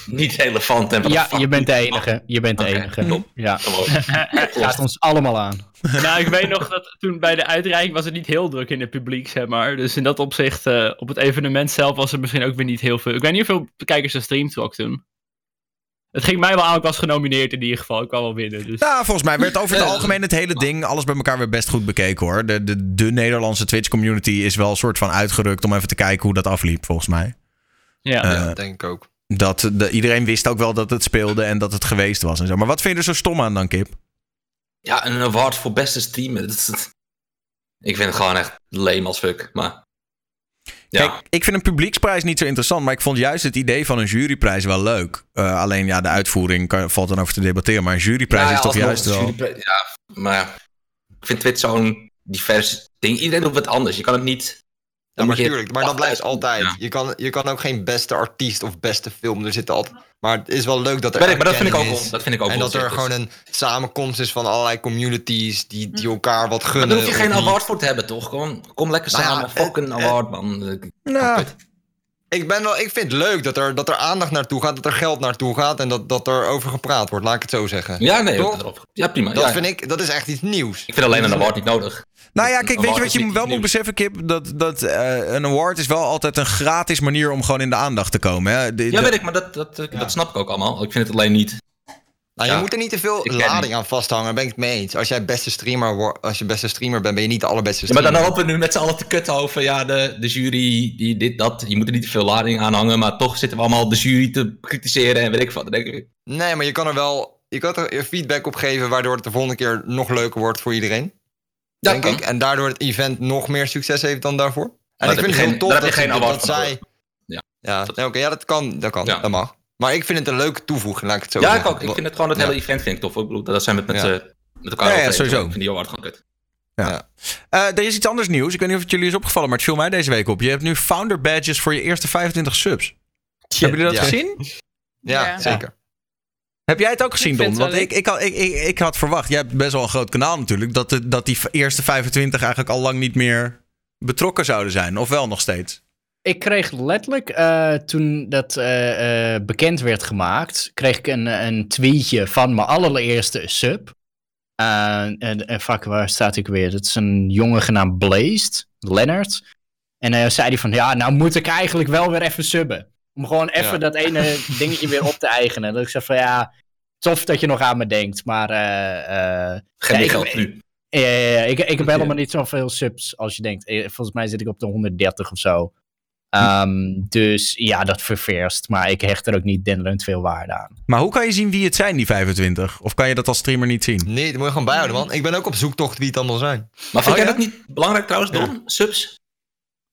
niet relevant. En Ja, je bent de enige. Je bent de enige. top. Ja. Het gaat ons allemaal aan. nou, ik weet nog dat toen bij de uitreiking was het niet heel druk in het publiek, zeg maar. Dus in dat opzicht, eh, op het evenement zelf was er misschien ook weer niet heel veel. Ik weet niet hoeveel kijkers er stream trok toen. Het ging mij wel aan, ik was genomineerd in ieder geval. Ik wou wel winnen, dus... Nou, volgens mij werd over het algemeen het hele ding, alles bij elkaar weer best goed bekeken hoor. De, de, de Nederlandse Twitch community is wel een soort van uitgerukt om even te kijken hoe dat afliep, volgens mij. Ja. Eh, Ja, denk ik ook. Dat de, iedereen wist ook wel dat het speelde en dat het geweest was en zo. Maar wat vind je er zo stom aan dan, Kip? Ja, een award voor beste streamer. Dat is, ik vind het gewoon echt lame als fuck. Maar ja, Kijk, ik vind een publieksprijs niet zo interessant, maar ik vond juist het idee van een juryprijs wel leuk. Eh, alleen ja, de uitvoering kan, valt dan over te debatteren, maar een juryprijs ja, is toch juist wel... Ja, maar ik vind Twitch zo'n divers ding. Iedereen doet wat anders. Je kan het niet... Ja, maar moet je- tuurlijk, maar dat blijft altijd. Ja. Je, kan, je kan ook geen beste artiest of beste film, er zitten altijd... Maar het is wel leuk dat er ik, maar dat vind ik ook, is. dat vind ik ook En dat er gewoon een samenkomst is van allerlei communities die, die elkaar wat Maar gunnen. daar hoef je geen die- award voor te hebben, toch? Gewoon, kom lekker Nou ja, samen. Fuck een eh, award, man. Nou. Ik, ben wel, ik vind het leuk dat er, dat er aandacht naartoe gaat, dat er geld naartoe gaat en dat, dat er over gepraat wordt, laat ik het zo zeggen. Ja, nee, erop. ja, prima. Dat ja, vind ik, dat is echt iets nieuws. Ik vind alleen een award niet nodig. Nou ja, kijk, weet je wat je wel moet beseffen, Kip? Dat, dat eh, een award is wel altijd een gratis manier om gewoon in de aandacht te komen. Hè? De- Ja, de- weet ik, maar dat, dat, dat snap ik ook allemaal. Ik vind het alleen niet. Nou, Ja. je moet er niet te veel lading aan vasthangen, daar ben ik het mee eens. Als jij beste streamer wordt, als je beste streamer bent, ben je niet de allerbeste Ja, maar streamer. dan lopen we nu met z'n allen te kutten over ja, de, de jury, die dit, dat. Je moet er niet te veel lading aan hangen, maar toch zitten we allemaal de jury te kritiseren en weet ik wat. Denk ik, Nee, maar je kan er wel je kan er feedback op geven, waardoor het de volgende keer nog leuker wordt voor iedereen. Ja, denk kan. ik. En daardoor het event nog meer succes heeft dan daarvoor. En ik vind het heel tof dat, dat, zij... Ja. Ja, nee, oké, ja, dat kan, dat kan, Ja. dat mag. Maar ik vind het een leuke toevoeging, laat ik het zo ja, ik zeggen. ook. Ik vind het gewoon het Ja. hele event vind ik tof. Ik bedoel, dat zijn we het met, Ja. met elkaar Ja, ja, sowieso. Ik vind die award gewoon kut. Eh, er is iets anders nieuws. Ik weet niet of het jullie is opgevallen, maar het viel mij deze week op. Je hebt nu founder badges voor je eerste 25 subs. Hebben jullie dat Ja. gezien? Ja, Ja. zeker. Heb jij het ook gezien, Ik Don? Want ik, ik, had, ik, ik, ik had verwacht, jij hebt best wel een groot kanaal natuurlijk, dat, de, dat die eerste 25 eigenlijk al lang niet meer betrokken zouden zijn. Of wel nog steeds? Ik kreeg letterlijk, eh, toen dat eh, eh, bekend werd gemaakt, kreeg ik een, een tweetje van mijn allereerste sub. En, en fuck, waar staat ik weer? Het is een jongen genaamd Blazed, Leonard. En hij zei hij van, ja, nou moet ik eigenlijk wel weer even subben. Om gewoon even Ja. dat ene dingetje weer op te eigenen. Dat ik zeg van, ja, tof dat je nog aan me denkt, maar... Geen Ja, geld nu. ja, ja, ja, ik, ik heb helemaal niet zoveel subs als je denkt. Volgens mij zit ik op de 130 of zo. Ehm, dus ja, dat ververst. Maar ik hecht er ook niet denderend veel waarde aan. Maar hoe kan je zien wie het zijn, die 25? Of kan je dat als streamer niet zien? Nee, dat moet je gewoon bijhouden, man. Ik ben ook op zoektocht wie het allemaal zijn. Maar vind Oh, jij ja? dat niet belangrijk trouwens, Don? Subs?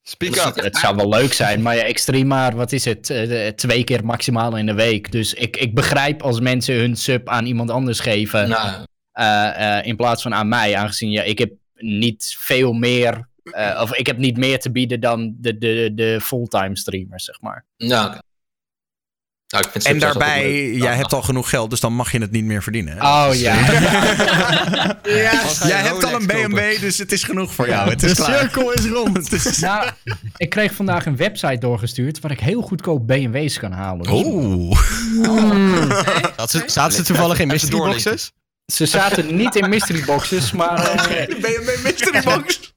Speak up. Het zou wel leuk zijn, maar ja, ik stream maar, wat is het, eh, twee keer maximaal in de week. Dus ik, ik begrijp als mensen hun sub aan iemand anders geven, Nou, eh, eh, in plaats van aan mij. Aangezien ja, ik heb niet veel meer, eh, of ik heb niet meer te bieden dan de, de, de fulltime streamers, zeg maar. ja. Nou, ik vind En daarbij, jij Ja, hebt al genoeg geld, dus dan mag je het niet meer verdienen. hè? Oh ja. Wat ga je Jij hebt al een? BMW, dus het is genoeg voor jou. Het De is klaar. cirkel is rond. Is- Nou, ik kreeg vandaag een website doorgestuurd waar ik heel goedkoop BMW's kan halen. Dus Oeh. Zaten ze, zaten ze toevallig in mystery boxes? Ze zaten niet in mystery boxes, maar eh, BMW Mystery Box.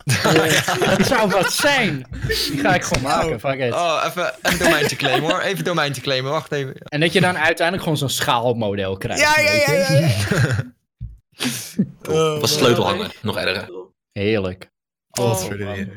het zou wat zijn. Die ga ik gewoon maken, fuck it. Oh, even een domeinje claimen hoor. Even een domeinje claimen, wacht even. En dat je dan uiteindelijk gewoon zo'n schaalmodel krijgt. Ja, ja, ja, je? ja. ja. Of was sleutelhanger, nog erger. Heerlijk.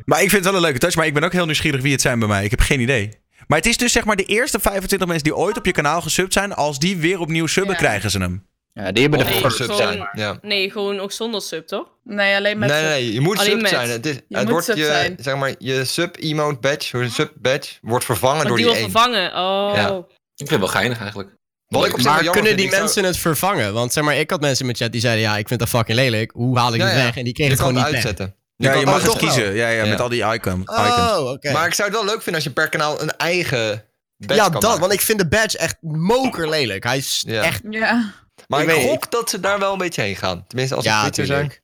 Maar ik vind het wel een leuke touch, maar ik ben ook heel nieuwsgierig wie het zijn bij mij. Ik heb geen idee. Maar het is dus zeg maar de eerste 25 mensen die ooit op je kanaal gesubt zijn. Als die weer opnieuw subben, Ja. krijgen ze hem. Ja, die hebben de Of Nee, voor first. sub gewoon- zijn. Ja. Nee, gewoon ook zonder sub, toch? Nee, alleen met Nee, sub. nee, je moet Alleen sub met. zijn. Het, is, Je het wordt sub je, zijn. zeg maar, je sub-emote badge, hoe sub badge, wordt vervangen door die die één. vervangen. Oh. Ja. Ik vind het wel geinig eigenlijk. Wat ik op zich Maar kunnen vind, die ik zou- mensen het vervangen? Want zeg maar, ik had mensen in mijn chat die zeiden, ja, ik vind dat fucking lelijk. Hoe haal ik Ja, het ja. weg? En die kregen Je het gewoon niet weg. uitzetten. Ja, je mag het kiezen. Ja, ja, met al die icon, icons. Oh, oké. Maar ik zou het wel leuk vinden als je per kanaal een eigen badge Ja, dat, maken. want ik vind de badge echt moker lelijk. Hij is Ja. echt... Ja. Maar Ik ik, weet- gok dat ze daar wel een beetje heen gaan. Tenminste, als Ja, het Twitch zou zijn. tuurlijk.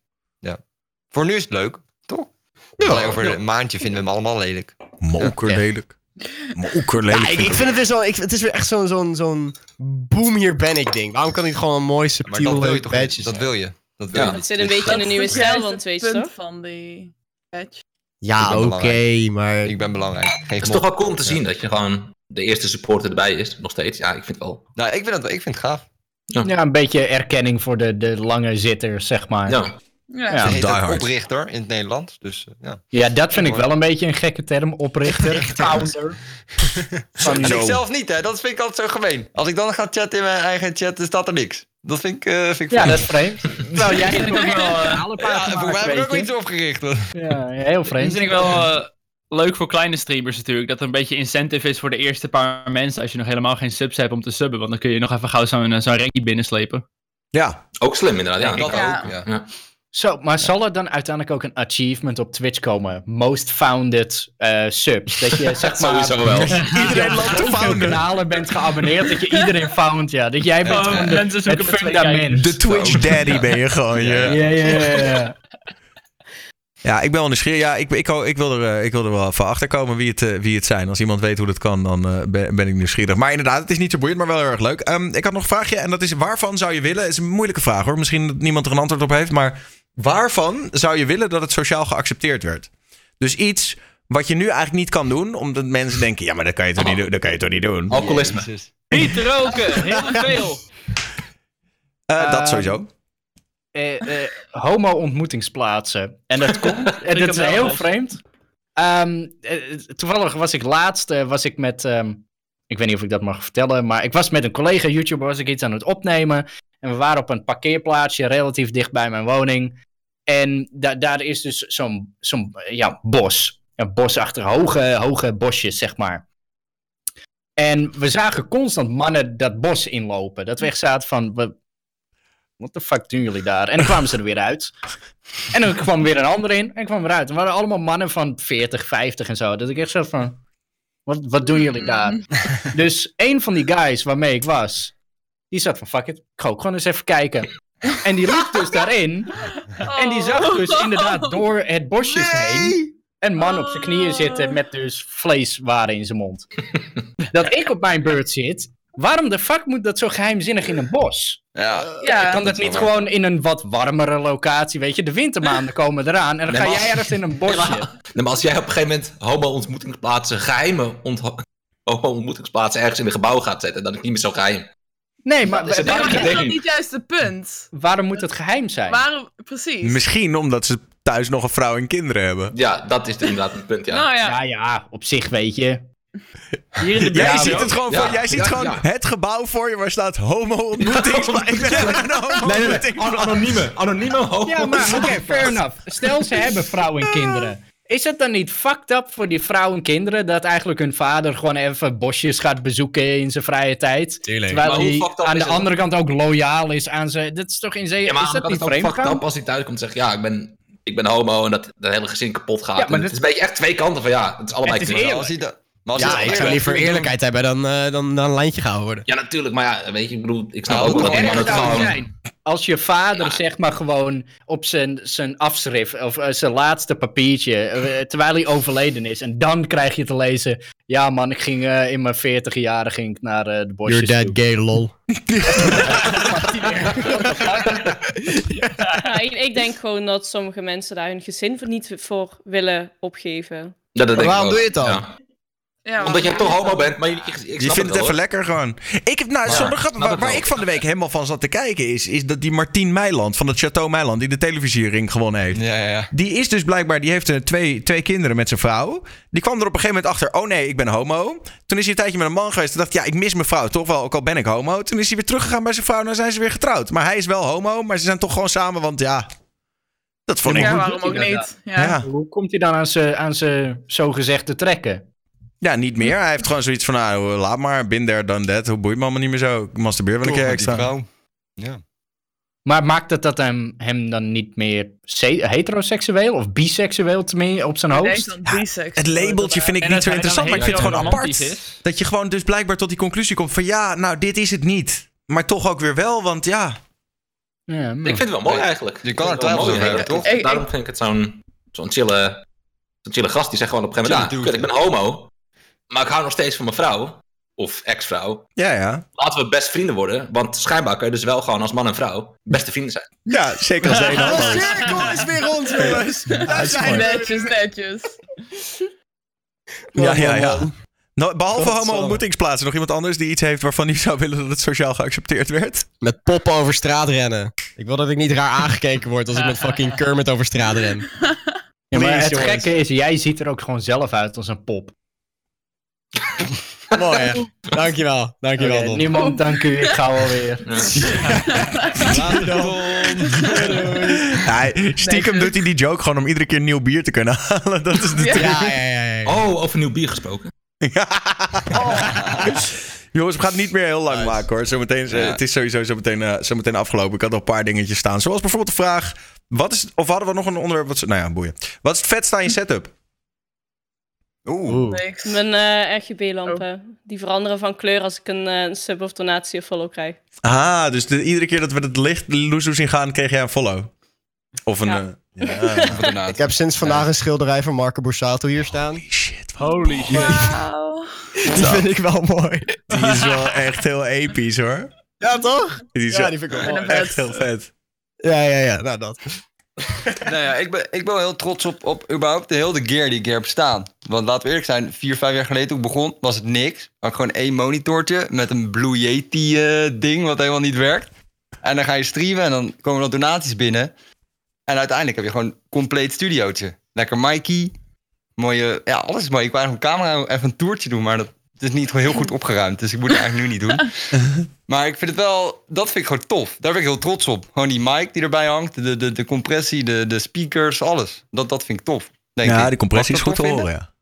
Voor nu is het leuk, toch? Alleen over een maandje vinden we hem allemaal lelijk. Moker Ja. lelijk. Moker lelijk. Ja, ik, ik vind het weer zo... Ik, het is weer echt zo'n zo'n zo'n boom, hier ben ik ding. Waarom kan niet gewoon een mooi, Maar subtiel, dat wil je toch badge? Dat wil je. Dat wil Ja. je. Het zit een beetje in de nieuwe stijl van Twitch, toch? van die badge. Ja, oké, maar... Ik ben belangrijk. Het is toch wel cool om te Ja. zien dat je gewoon de eerste supporter erbij is, nog steeds. Ja, ik vind het wel. Nou, ik vind het, ik vind het gaaf. Ja, een beetje erkenning voor de, de lange zitters, zeg maar. Ja, Ja. Heet ook oprichter in het Nederlands. Dus eh, ja. Ja, dat vind ik wel een beetje een gekke term. Oprichter, founder. Van En ik zelf niet, hè. Dat vind ik altijd zo gemeen. Als ik dan ga chatten in mijn eigen chat, dan staat er niks. Dat vind ik, eh vind ik Ja, vreemd. dat is vreemd. Nou, jij hebt ook wel uh, alle Ja, voor mij heb ik ook wel iets opgericht. Ja, heel Dat vreemd. vind ik wel eh, leuk voor kleine streamers natuurlijk. Dat er een beetje incentive is voor de eerste paar mensen. Als je nog helemaal geen subs hebt om te subben. Want dan kun je nog even gauw zo'n eh, zo'n rankie binnenslepen. Ja, ook slim inderdaad. Ja, dat Ja. ook, ja. Ja. Zo, maar zal er dan uiteindelijk ook een achievement op Twitch komen? Most founded eh, subs. Dat je zeg maar... Sowieso wel. Iedereen loopt op veel kanalen bent geabonneerd. Dat je iedereen found, ja. Dat jij bent gewoon de, mensen zoeken het fundament. de Twitch daddy ben je gewoon. Ja, Ja, ja, ja. ja. ik ben wel nieuwsgierig. Ja, ik, ik, ik, wil er, eh, ik wil er wel van achterkomen wie het, eh, wie het zijn. Als iemand weet hoe dat kan, dan eh, ben, ben ik nieuwsgierig. Maar inderdaad, het is niet zo boeiend, maar wel heel erg leuk. Ehm, ik had nog een vraagje en dat is waarvan zou je willen... Het is een moeilijke vraag hoor. Misschien dat niemand er een antwoord op heeft. Maar waarvan zou je willen dat het sociaal geaccepteerd werd? Dus iets wat je nu eigenlijk niet kan doen. Omdat mensen denken, ja maar dat kan je toch niet doen? Dat kan je toch niet doen? Alcoholisme. Niet roken, heel veel. Eh, dat sowieso. Eh, eh, homo-ontmoetingsplaatsen. En dat komt. en dat is heel vreemd. Ehm, eh, toevallig was ik laatst. was ik met. ehm, ik weet niet of ik dat mag vertellen. Maar ik was met een collega YouTuber. Was ik iets aan het opnemen. En we waren op een parkeerplaatsje. relatief dicht bij mijn woning. En da- daar is dus zo'n zo'n ja, bos. Een bos achter hoge, hoge bosjes, zeg maar. En we zagen constant mannen dat bos inlopen. Dat we echt zaten van. Wat de fuck doen jullie daar? En dan kwamen ze er weer uit. En dan kwam weer een ander in. En kwam weer uit. En waren allemaal mannen van 40, 50 en zo. Dat ik echt zo van. Wat, wat doen jullie daar? Dus een van die guys waarmee ik was. Die zat van fuck it. Ik ga ook gewoon eens even kijken. En die liep dus daarin. En die zag dus inderdaad door het bosjes heen. een man op zijn knieën zitten met dus vleeswaren in zijn mond. dat ik op mijn beurt zit. Waarom de fuck moet dat zo geheimzinnig in een bos? Ja. Ja. kan dat niet gewoon in een wat warmere locatie? Weet je, de wintermaanden komen eraan en dan Nee, ga maar- jij ergens in een bosje. Nee, maar als jij op een gegeven moment homo-ontmoetingsplaatsen, geheime homo-ontmoetingsplaatsen ergens in een gebouw gaat zetten, dan is het niet meer zo geheim. Nee, maar Dat is het dat niet juist het punt. waarom moet het geheim zijn? Waarom, precies. Misschien omdat ze thuis nog een vrouw en kinderen hebben. Ja, dat is inderdaad een punt, ja. Nou ja. Ja, ja, op zich weet je. Hier in de Jij ziet het gewoon, Ja, jij ziet ja, gewoon ja. het gebouw voor je waar staat homo-ontmoetings. Ik ben een homo-ontmoetingsplaats. Anonieme, anonieme homo. Ja, maar oké, fair enough. Stel ze hebben vrouwen en kinderen. Is het dan niet fucked up voor die vrouwen en kinderen dat eigenlijk hun vader gewoon even bosjes gaat bezoeken in zijn vrije tijd? Tuurlijk. Terwijl hij aan de andere kant ook loyaal is aan ze. Dat is toch in zee. Ja, maar is dat niet vreemd? fucked up als hij thuis komt en zegt, ja, ik ben, ik ben homo en dat het hele gezin kapot gaat. Ja, maar dat- het is een beetje echt twee kanten van, ja, het is allebei Het is kut. eerlijk. Als hij dat- maar als hij Ja, ik zou liever eerlijkheid hebben dan, eh, dan, dan een lijntje gehouden worden. Ja, natuurlijk, maar ja, weet je, ik bedoel, ik snap Nou, ook wel dat het gewoon... zijn als je vader zeg maar gewoon op zijn, zijn afschrift of eh, zijn laatste papiertje, eh, terwijl hij overleden is, en dan krijg je te lezen, ja man, ik ging eh, in mijn 40 jaren ging ik naar eh, de bosjes You're toe. gay, lol. Ja, ik, ik denk gewoon dat sommige mensen daar hun gezin voor niet voor willen opgeven. Ja, dat denk ik waarom ook. doe je het dan? Ja. Omdat jij toch homo bent, maar je, ik, ik snap Je vindt het even lekker gewoon. Ik heb, nou, snap waar, ik van de week helemaal van zat te kijken is, is dat die Martien Meiland van het Chateau Meiland, die de televisiering gewonnen heeft. Ja, ja, ja. Die is dus blijkbaar, die heeft eh, twee, twee kinderen met zijn vrouw. Die kwam er op een gegeven moment achter, oh nee, ik ben homo. Toen is hij een tijdje met een man geweest. Toen dacht ja, ik mis mijn vrouw toch wel, ook al ben ik homo. Toen is hij weer teruggegaan bij zijn vrouw en dan zijn ze weer getrouwd. Maar hij is wel homo, maar ze zijn toch gewoon samen, want ja, dat vond ik... Ja, hoe waarom ook niet? Ja. Ja. Hoe komt hij dan aan zijn aan zijn zogezegde trekken? Ja, niet meer. Hij heeft gewoon zoiets van, nou, laat maar, bin there, done that. Hoe boeit me allemaal niet meer zo. Ik masturbeer wel een keer extra. Ja. Maar maakt het dat hem, hem dan niet meer se- heteroseksueel of biseksueel tenminste op zijn hoofd? dan Het labeltje vind ik niet dat zo dan interessant, maar ik vind het gewoon apart. is. Dat je gewoon dus blijkbaar tot die conclusie komt van ja, nou dit is het niet. Maar toch ook weer wel, want ja. Ja, Ik vind het wel mooi eigenlijk. Je kan er het wel twijfels over mooi. hebben, toch? Ik- ik- Daarom vind ik het zo'n zo'n chille, zo'n chille gast. Die zegt gewoon op een gegeven moment, ja, kut, ik ben homo. Maar ik hou nog steeds van mijn vrouw. Of ex-vrouw. Ja, ja. Laten we best vrienden worden. Want schijnbaar kun je dus wel gewoon als man en vrouw beste vrienden zijn. Ja, zeker als een De cirkel is weer rond, jongens. Daar zijn. Netjes, netjes. Ja, ja, ja. Nou, behalve homo-ontmoetingsplaatsen, nog iemand anders die iets heeft waarvan hij zou willen dat het sociaal geaccepteerd werd? Met poppen over straat rennen. Ik wil dat ik niet raar aangekeken word als ik met fucking Kermit over straat ren. Ja, maar het gekke is, jij ziet er ook gewoon zelf uit als een pop. Mooi, hè? Dankjewel. Dankjewel, Oké, Don. niemand, dank u, ik ga alweer. Laat Don. Ja, stiekem doet hij die joke gewoon om iedere keer nieuw bier te kunnen halen. Dat is de Ja. truc. Ja, ja, ja. ja. Oh, over nieuw bier gesproken. Jongens, we gaan het niet meer heel lang Nice. maken hoor. Zometeen, Ja. Het is sowieso zo meteen, eh, zo meteen afgelopen. Ik had nog een paar dingetjes staan. Zoals bijvoorbeeld de vraag: wat is, of hadden we nog een onderwerp? Wat, nou ja, boeien. Wat is het vetste aan je setup? Oeh. Niks. Mijn eh RGB-lampen. Die veranderen van kleur als ik een, eh, een sub of donatie of follow krijg. Ah, dus de, iedere keer dat we het licht loezoe zien gaan, kreeg jij een follow. Of een. Ja. eh, ja. Ik heb sinds vandaag een schilderij van Marco Borsato hier staan. Holy shit. Holy shit. Wauw. Die vind ik wel mooi. Die is wel echt heel episch hoor. Ja, toch? Die is Ja, wel die vind ik wel mooi. echt heel vet. Ja, ja, ja. Nou, dat. Nou ja, ik ben, ik ben wel heel trots op, op überhaupt de hele gear die ik heb staan. Want laten we eerlijk zijn, vier, vijf jaar geleden toen ik begon, was het niks. Ik gewoon één monitortje met een Blue Yeti eh, ding wat helemaal niet werkt. En dan ga je streamen en dan komen er donaties binnen. En uiteindelijk heb je gewoon een compleet studiootje. Lekker Mikey. Mooie, ja, alles is mooi. Ik wou eigenlijk een camera even een toertje doen, maar dat het is niet heel goed opgeruimd. Dus ik moet het eigenlijk nu niet doen. Maar ik vind het wel, dat vind ik gewoon tof. Daar ben ik heel trots op. Gewoon die mic die erbij hangt, de, de, de compressie, de, de speakers, alles. Dat, dat vind ik tof. Denk Ja, ik. die compressie is goed te horen. Ja?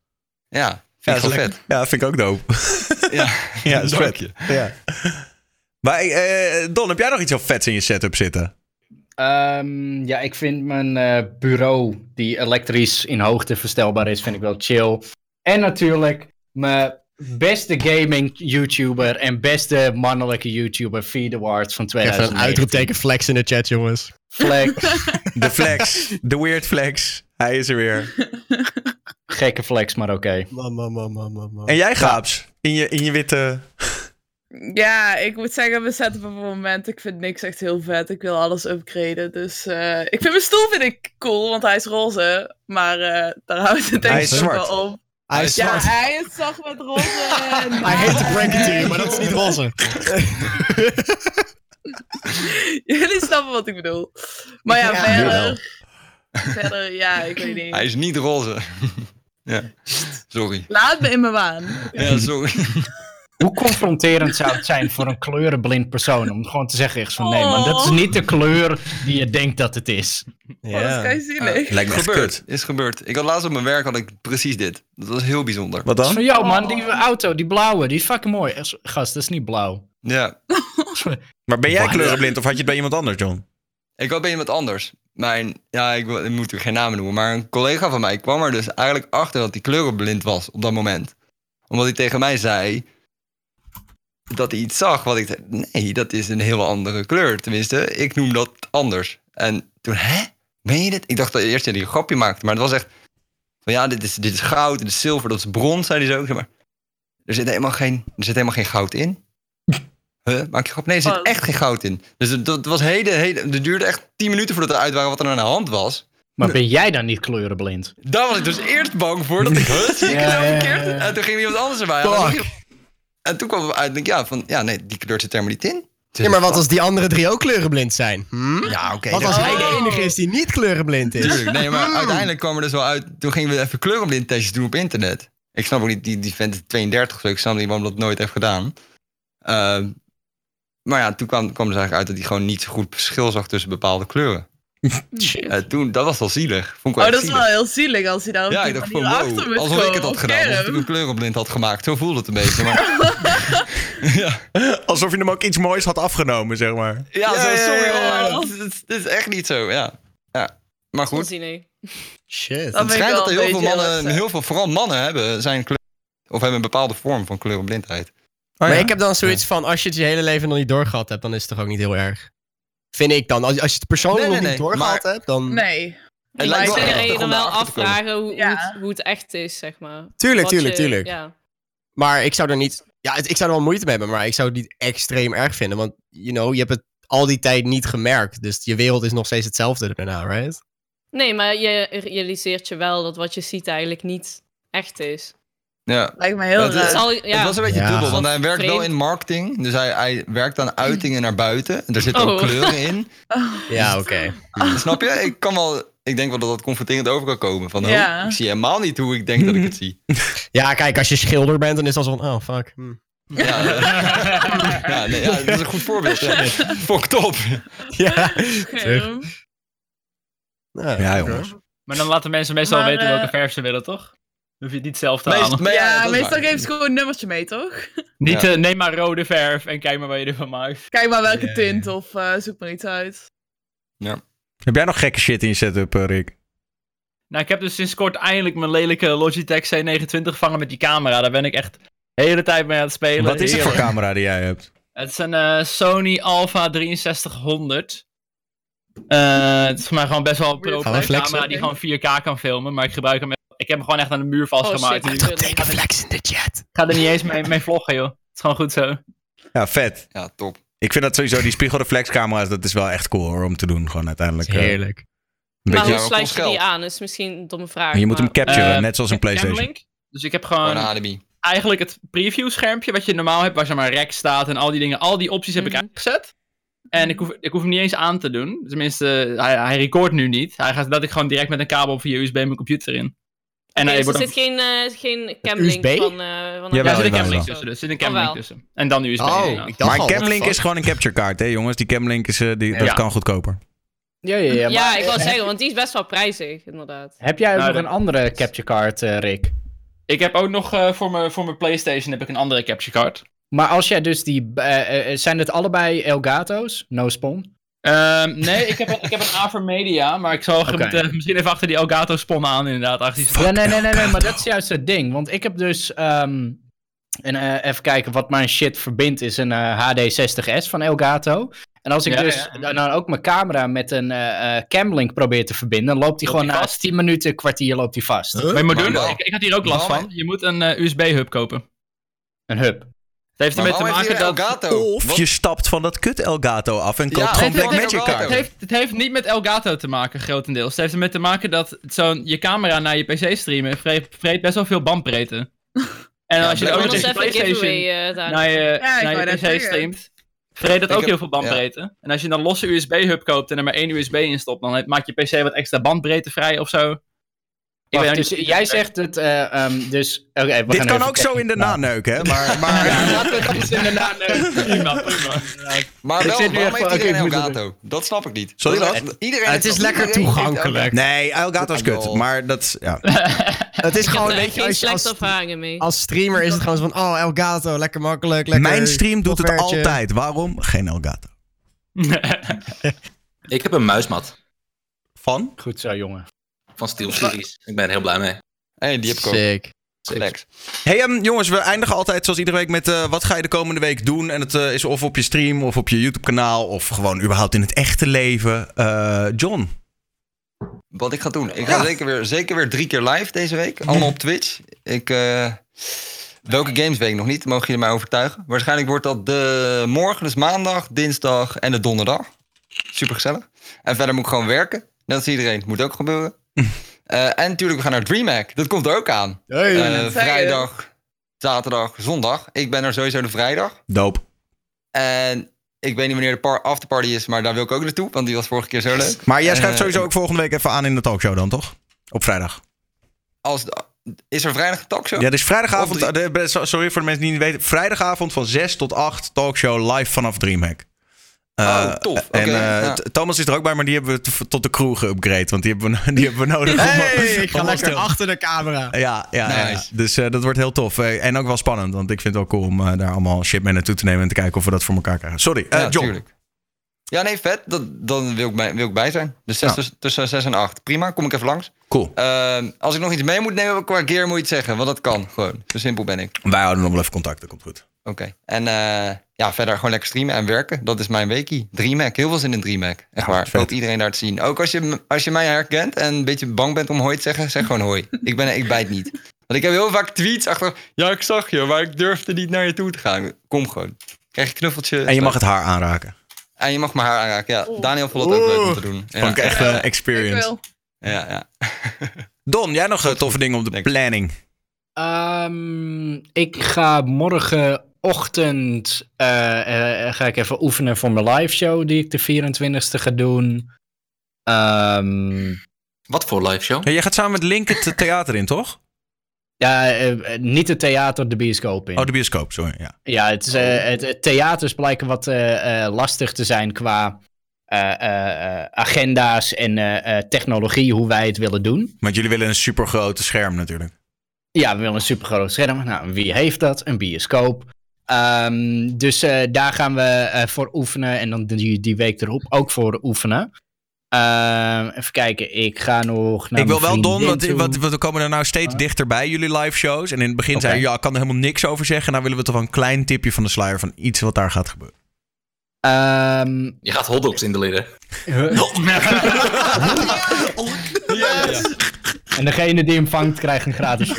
Ja, vind ja, ik vet. ja, vind ik ook dope. Ja, Ja, dat is vet. Ja. Maar eh, Don, heb jij nog iets heel vets in je setup zitten? Ehm, ja, ik vind mijn eh, bureau, die elektrisch in hoogte verstelbaar is, vind ik wel chill. En natuurlijk mijn beste gaming YouTuber en beste mannelijke YouTuber, Feed Awards van Ik heb even 2019. een uitroepteken flex in de chat, jongens. Flex. De flex. De weird flex. Hij is er weer. Gekke flex, maar oké. En jij, Gaaps? In je, in je witte... Ja, ik moet zeggen, mijn setup op het moment, ik vind niks echt heel vet. Ik wil alles upgraden. Dus eh, ik vind mijn stoel vind ik cool, want hij is roze. Maar eh, daar houdt het denk Hij ik wel op. Hij is Ja, zwart. hij is zacht met roze. en- Hij heet de Bracketeer, maar dat is niet roze. Jullie snappen wat ik bedoel. Maar ja, Ja, verder... Verder, ja, ik weet niet. Hij is niet roze. ja, sorry. Laat me in mijn waan. Ja, sorry. Hoe confronterend zou het zijn voor een kleurenblind persoon om gewoon te zeggen echt van nee man, dat is niet de kleur die je denkt dat het is. Oh, dat is. Lijkt me gebeurd. Is gebeurd. Ik had laatst op mijn werk had ik precies dit. Dat was heel bijzonder. Wat Dat is dan? van jou man, die auto, die blauwe, die is fucking mooi. Echt, Gast, dat is niet blauw. Ja. Maar ben jij kleurenblind of had je het bij iemand anders, John? Ik had bij iemand anders. Mijn, ja, ik, wil- ik moet er geen namen noemen, maar een collega van mij kwam er dus eigenlijk achter dat hij kleurenblind was op dat moment. Omdat hij tegen mij zei dat hij iets zag wat ik zei, nee, dat is een heel andere kleur. Tenminste, ik noem dat anders. En toen, hè? Meen je dit? Ik dacht dat eerst dat hij een grapje maakte, maar het was echt van ja, dit is, dit is goud, dit is zilver, dat is brons, zei hij zo. Ik zeg maar, er zit helemaal geen, er zit helemaal geen goud in. Huh? Maak je grap? Nee, er zit Oh. echt geen goud in. Dus het, dat was hele, hele, het duurde echt 10 minuten voordat we uit waren wat er aan de hand was. Maar ben jij dan niet kleurenblind? Daar was ik dus eerst bang voor. Dat ik, het Ja, nou ja, verkeerd? ja. En toen ging iemand anders erbij. En toen- En toen kwam we uit, denk ik, ja, van, ja, nee, die kleur zit er helemaal niet in. Ja, maar wat als die andere drie ook kleurenblind zijn? Hm? Ja, oké. Wat als hij de enige is die niet kleurenblind is? Tuurlijk, nee, maar Hmm. uiteindelijk kwam er dus wel uit. Toen gingen we even kleurenblindtestjes doen op internet. Ik snap ook niet, die, die vent is 32 of zo. Ik snap niet waarom dat nooit heeft gedaan. Ehm, maar ja, toen kwam, kwam dus eigenlijk uit dat hij gewoon niet zo goed verschil zag tussen bepaalde kleuren. Shit. Eh, toen, dat was wel zielig. Vond ik wel Oh, dat is wel heel zielig als hij daar op Ja, ik dacht van wow, alsof ik het had gedaan. Alsof ik een kleurenblind had gemaakt. Zo voelde het een beetje. Maar, ja, Alsof je hem ook iets moois had afgenomen, zeg maar. ja, zo, Ja, sorry. ja. hoor. Het is- het is echt niet zo, ja. ja. Maar goed, Shit. Dat het schijnt dat er heel veel mannen, lastig. heel veel, vooral mannen hebben, zijn kleur, of hebben een bepaalde vorm van kleurenblindheid. Oh, maar ik heb dan zoiets van, als je het je hele leven nog niet doorgehad hebt, dan is het toch ook niet heel erg. Vind ik dan. Als, als je het persoonlijk Nee, nog nee, niet nee, doorgehad maar- hebt, dan... Nee. Het Maar je erg dan wel afvragen hoe, hoe, Ja. het, hoe het echt is, zeg maar. Tuurlijk, Wat tuurlijk, je- tuurlijk. Ja. Maar ik zou er niet... Ja, het- ik zou er wel moeite mee hebben, maar ik zou het niet extreem erg vinden. Want, you know, je hebt het al die tijd niet gemerkt. Dus je wereld is nog steeds hetzelfde daarna, right? Nee, maar je realiseert je wel dat wat je ziet eigenlijk niet echt is. Ja. Lijkt me heel Het was een beetje Ja. dubbel, want hij werkt wel in marketing. Dus hij, hij werkt aan uitingen naar buiten. Er zitten ook Oh. kleuren in. Ja, oké. Snap je? Ik kan wel... Ik denk wel dat dat confronterend over kan komen. Van, oh, Ja. ik zie helemaal niet hoe ik denk dat ik het zie. Ja, kijk, als je schilder bent, dan is het al zo van, oh, fuck. hm. Ja, ja, nee, ja, dat is een goed voorbeeld. Ja. Fok top. Ja. Nou, Ja, jongens. Maar dan laten mensen meestal Maar, weten eh, welke verf ze willen, toch? Dan hoef je het niet zelf te Meest- halen. maar ja, Ja, meestal geven ze gewoon een nummertje mee, toch? Niet, Ja. eh, neem maar rode verf en kijk maar wat je ervan maakt. Kijk maar welke Ja, tint of eh, zoek maar iets uit. Heb jij nog gekke shit in je setup, eh, Rick? Nou, ik heb dus sinds kort eindelijk mijn lelijke Logitech C29 gevangen met die camera. Daar ben ik echt de hele tijd mee aan het spelen. Wat is het voor camera die jij hebt? Het is een eh, Sony Alpha 6300. Eh, het is voor mij gewoon best wel een pro camera die gewoon 4K kan filmen. Maar ik gebruik hem... Ik heb hem gewoon echt aan de muur vastgemaakt. Oh, shit. ik flex in de chat. ga er niet eens mee, mee vloggen, joh. Het is gewoon goed zo. Ja, vet. Ja, top. Ik vind dat sowieso, die spiegelreflexcamera's, dat is wel echt cool hoor, om te doen. Gewoon uiteindelijk. eh, Heerlijk. Een Maar hoe Ja, sluit je die geld. aan? is misschien een domme vraag. en je moet hem maar- capturen, Eh, net zoals een PlayStation. Camlink. Dus ik heb Gewoon eigenlijk het preview schermpje wat je normaal hebt, waar zeg maar rec staat en al die dingen. Al die opties heb Mhm. ik uitgezet. En ik hoef, ik hoef hem niet eens aan te doen. Tenminste, hij, hij recordt nu niet. Hij gaat dat ik gewoon direct met een kabel via USB mijn computer in. En Oké, hij dus er zit geen, eh geen camlink USB? van, eh van Ja, er zit een camlink tussen. Er zit een Oh, camlink tussen. En dan USB. Oh, dacht Maar een camlink is gewoon een capture card, hè jongens. Die camlink is, eh, die, dat kan goedkoper. Ja, ja, ja. Ja, ik wil zeggen, want die is best wel prijzig, inderdaad. Heb jij ook Nou, nog dat- een andere capture card, eh, Rick? Ik heb ook nog eh, voor mijn voor mijn PlayStation heb ik een andere capture card. Maar als jij dus die... zijn het allebei Elgato's? No spawn? Ehm, nee, ik heb, een, ik heb een Avermedia, maar ik zal met, eh, misschien even achter die Elgato spon aan inderdaad. Achter die Ja, nee, nee, nee, nee, maar dat is juist het ding. Want ik heb dus... ehm, en, eh, even kijken, wat mijn shit verbindt is een eh, HD60S van Elgato. En als ik Ja, dus ja. dan ook mijn camera met een eh, eh, camlink probeer te verbinden, dan loopt gewoon die na vast? 10 minuten, kwartier loopt hij vast. Wat je moet Maar doen, wel. ik, ik had hier ook last van. Je moet een eh, USB-hub kopen. Een hub. Het heeft ermee te maken dat... Elgato? Of Wat- je stapt van dat kut Elgato af en koopt Ja, gewoon Black Magic Elgato. Het heeft, het heeft niet met Elgato te maken, grotendeels. Het heeft ermee te maken dat zo'n je camera naar je PC streamen vreet, vreet best wel veel bandbreedte. En Ja, als je ook nog je PlayStation eh, naar je, naar je PC zeggen. streamt, vreet dat ook heb- heel veel bandbreedte. En als je dan losse USB-hub koopt en er maar één USB in stopt, dan maakt je PC wat extra bandbreedte vrij of zo. Ik dus jij zegt het, eh, ehm, dus... oké, we Dit gaan kan ook zo in de technisch praten. naneuk, hè? Maar, maar Ja, laten we het eens in de naneuk. Prima, prima. Maar Ik wel, waarom heeft van, iedereen Elgato? Dat snap ik niet. Sorry, Dat Iedereen Het is lekker toegankelijk. nee, Elgato is kut. Maar dat is, ja. Het is Ik heb gewoon, er weet je, geen als, mee. als streamer is het gewoon zo van, oh, Elgato, lekker makkelijk, lekker Mijn stream doet het altijd. Waarom? Geen Elgato. Ik heb een muismat Van? Goed zo, jongen. Van SteelSeries. Ik ben er heel blij mee. Hey, die heb ik ook. Sick. Hey ehm, jongens, we eindigen altijd zoals iedere week met eh, wat ga je de komende week doen? En het eh, is of op je stream of op je YouTube kanaal of gewoon überhaupt in het echte leven. Eh, John. Wat ik ga doen. Ik ga Ja. zeker, weer, zeker weer drie keer live deze week. Allemaal op Twitch. Ik, eh, welke games weet ik nog niet. Mogen jullie mij overtuigen. Waarschijnlijk wordt dat de morgen, dus maandag, dinsdag en de donderdag. Super gezellig. En verder moet ik gewoon werken. Net als iedereen. Moet ook gebeuren. Eh, en natuurlijk, we gaan naar DreamHack. Dat komt er ook aan. Hey. Eh, vrijdag, zaterdag, zondag. Ik ben er sowieso de vrijdag. Doop. En ik weet niet wanneer de par- afterparty is, maar daar wil ik ook naartoe. Want die was vorige keer zo leuk. Maar jij schrijft Eh, sowieso ook volgende week even aan in de talkshow dan, toch? Op vrijdag. Als is er vrijdag een talkshow? Ja, dus vrijdagavond, sorry voor de mensen die het niet weten. Vrijdagavond van 6 tot 8 talkshow live vanaf Dreamhack. Eh, Oh, tof. En eh, ja. Thomas is er ook bij, maar die hebben we tot de crew geüpgrade. Want die hebben we, die hebben we nodig. om- Hey, ik ga om lekker te- achter de camera. Ja, ja, dus eh, dat wordt heel tof. Eh, en ook wel spannend, want ik vind het wel cool om eh, daar allemaal shit mee naartoe te nemen en te kijken of we dat voor elkaar krijgen. Sorry, eh, ja, John. tuurlijk. Ja, nee, vet. Dat, dan wil ik, bij, wil ik bij zijn. Dus zes, tussen, tussen 6 en 8. Prima, kom ik even langs. Cool. Als ik nog iets mee moet nemen qua gear, moet je het zeggen. Want dat kan gewoon. Zo simpel ben ik. Wij houden nog wel even contact, dat komt goed. Oké. En eh, ja, verder gewoon lekker streamen en werken. Dat is mijn weekie. DreamHack. Heel veel zin in DreamHack. Echt waar. Ik iedereen daar te zien. Ook als je, als je mij herkent en een beetje bang bent om hoi te zeggen, zeg gewoon hoi. ik, ben, ik bijt niet. Want ik heb heel vaak tweets achter. Ja, ik zag je, maar ik durfde niet naar je toe te gaan. Kom gewoon. Krijg je een knuffeltje. En je mag het haar aanraken. En je mag mijn haar aanraken. Ja, Daniel vond het ook leuk om te doen. Ja, Vond ik echt een experience. ja, ja. Don, jij nog toffe dingen op de planning? Ehm, ik ga morgenochtend eh, eh, ga ik even oefenen voor mijn live show die ik de 24ste ga doen. Ehm, Wat voor live show? Ja, jij gaat samen met Link het theater in, toch? ja, eh, niet het theater, de bioscoop in. Oh, de bioscoop, sorry. Ja. Ja, het, is, het, het theaters blijken wat eh, eh, lastig te zijn qua eh, eh, eh, agenda's en eh, eh, technologie, hoe wij het willen doen. Want jullie willen een super grote scherm natuurlijk. Ja, we willen een supergroot scherm. Nou, wie heeft dat? Een bioscoop. Ehm, dus eh, daar gaan we eh, voor oefenen. En dan die, die week erop ook voor oefenen. Ehm, even kijken, ik ga nog naar ik wil wel, Don, want, we komen er nou steeds Ah. dichterbij, jullie live shows. En in het begin Oké. zei je, ja, ik kan er helemaal niks over zeggen. Nou willen we toch wel een klein tipje van de sluier van iets wat daar gaat gebeuren. Ehm, Je gaat hotdogs in de leren. En degene die hem vangt, krijgt een gratis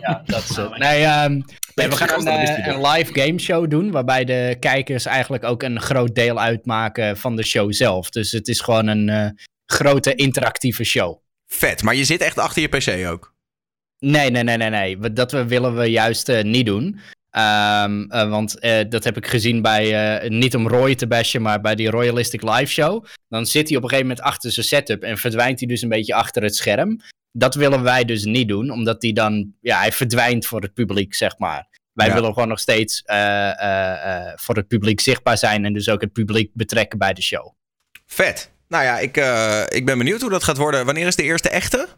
ja, dat is het. Nee, ehm, nee, we gaan een, eh, een live game show doen, waarbij de kijkers eigenlijk ook een groot deel uitmaken van de show zelf. Dus het is gewoon een eh, grote interactieve show. Vet, maar je zit echt achter je pc ook. Nee, nee, nee, nee, nee. Dat willen we juist eh, niet doen. Ehm, eh, want dat heb ik gezien bij, niet om Roy te bashen, maar bij die Royalistic Live Show. Dan zit hij op een gegeven moment achter zijn setup en verdwijnt hij dus een beetje achter het scherm. Dat willen wij dus niet doen, omdat hij dan, ja, hij verdwijnt voor het publiek, zeg maar. Wij Ja. willen gewoon nog steeds eh, eh, eh, voor het publiek zichtbaar zijn en dus ook het publiek betrekken bij de show. Vet. Nou ja, ik, ik ben benieuwd hoe dat gaat worden. Wanneer is de eerste echte?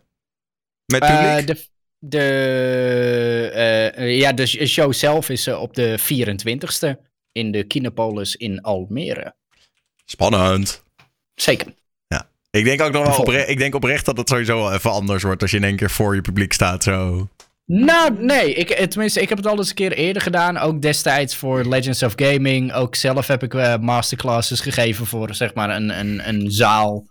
Met publiek? De de, ja, de sh- show zelf is op de 24ste in de Kinopolis in Almere. Spannend. Zeker. Ik denk ook nog wel ik denk oprecht dat het sowieso wel even anders wordt als je in één keer voor je publiek staat. Zo. Nou, nee. Ik, eh, tenminste, ik heb het al eens een keer eerder gedaan. Ook destijds voor Legends of Gaming. Ook zelf heb ik eh, masterclasses gegeven voor zeg maar een, een, een zaal.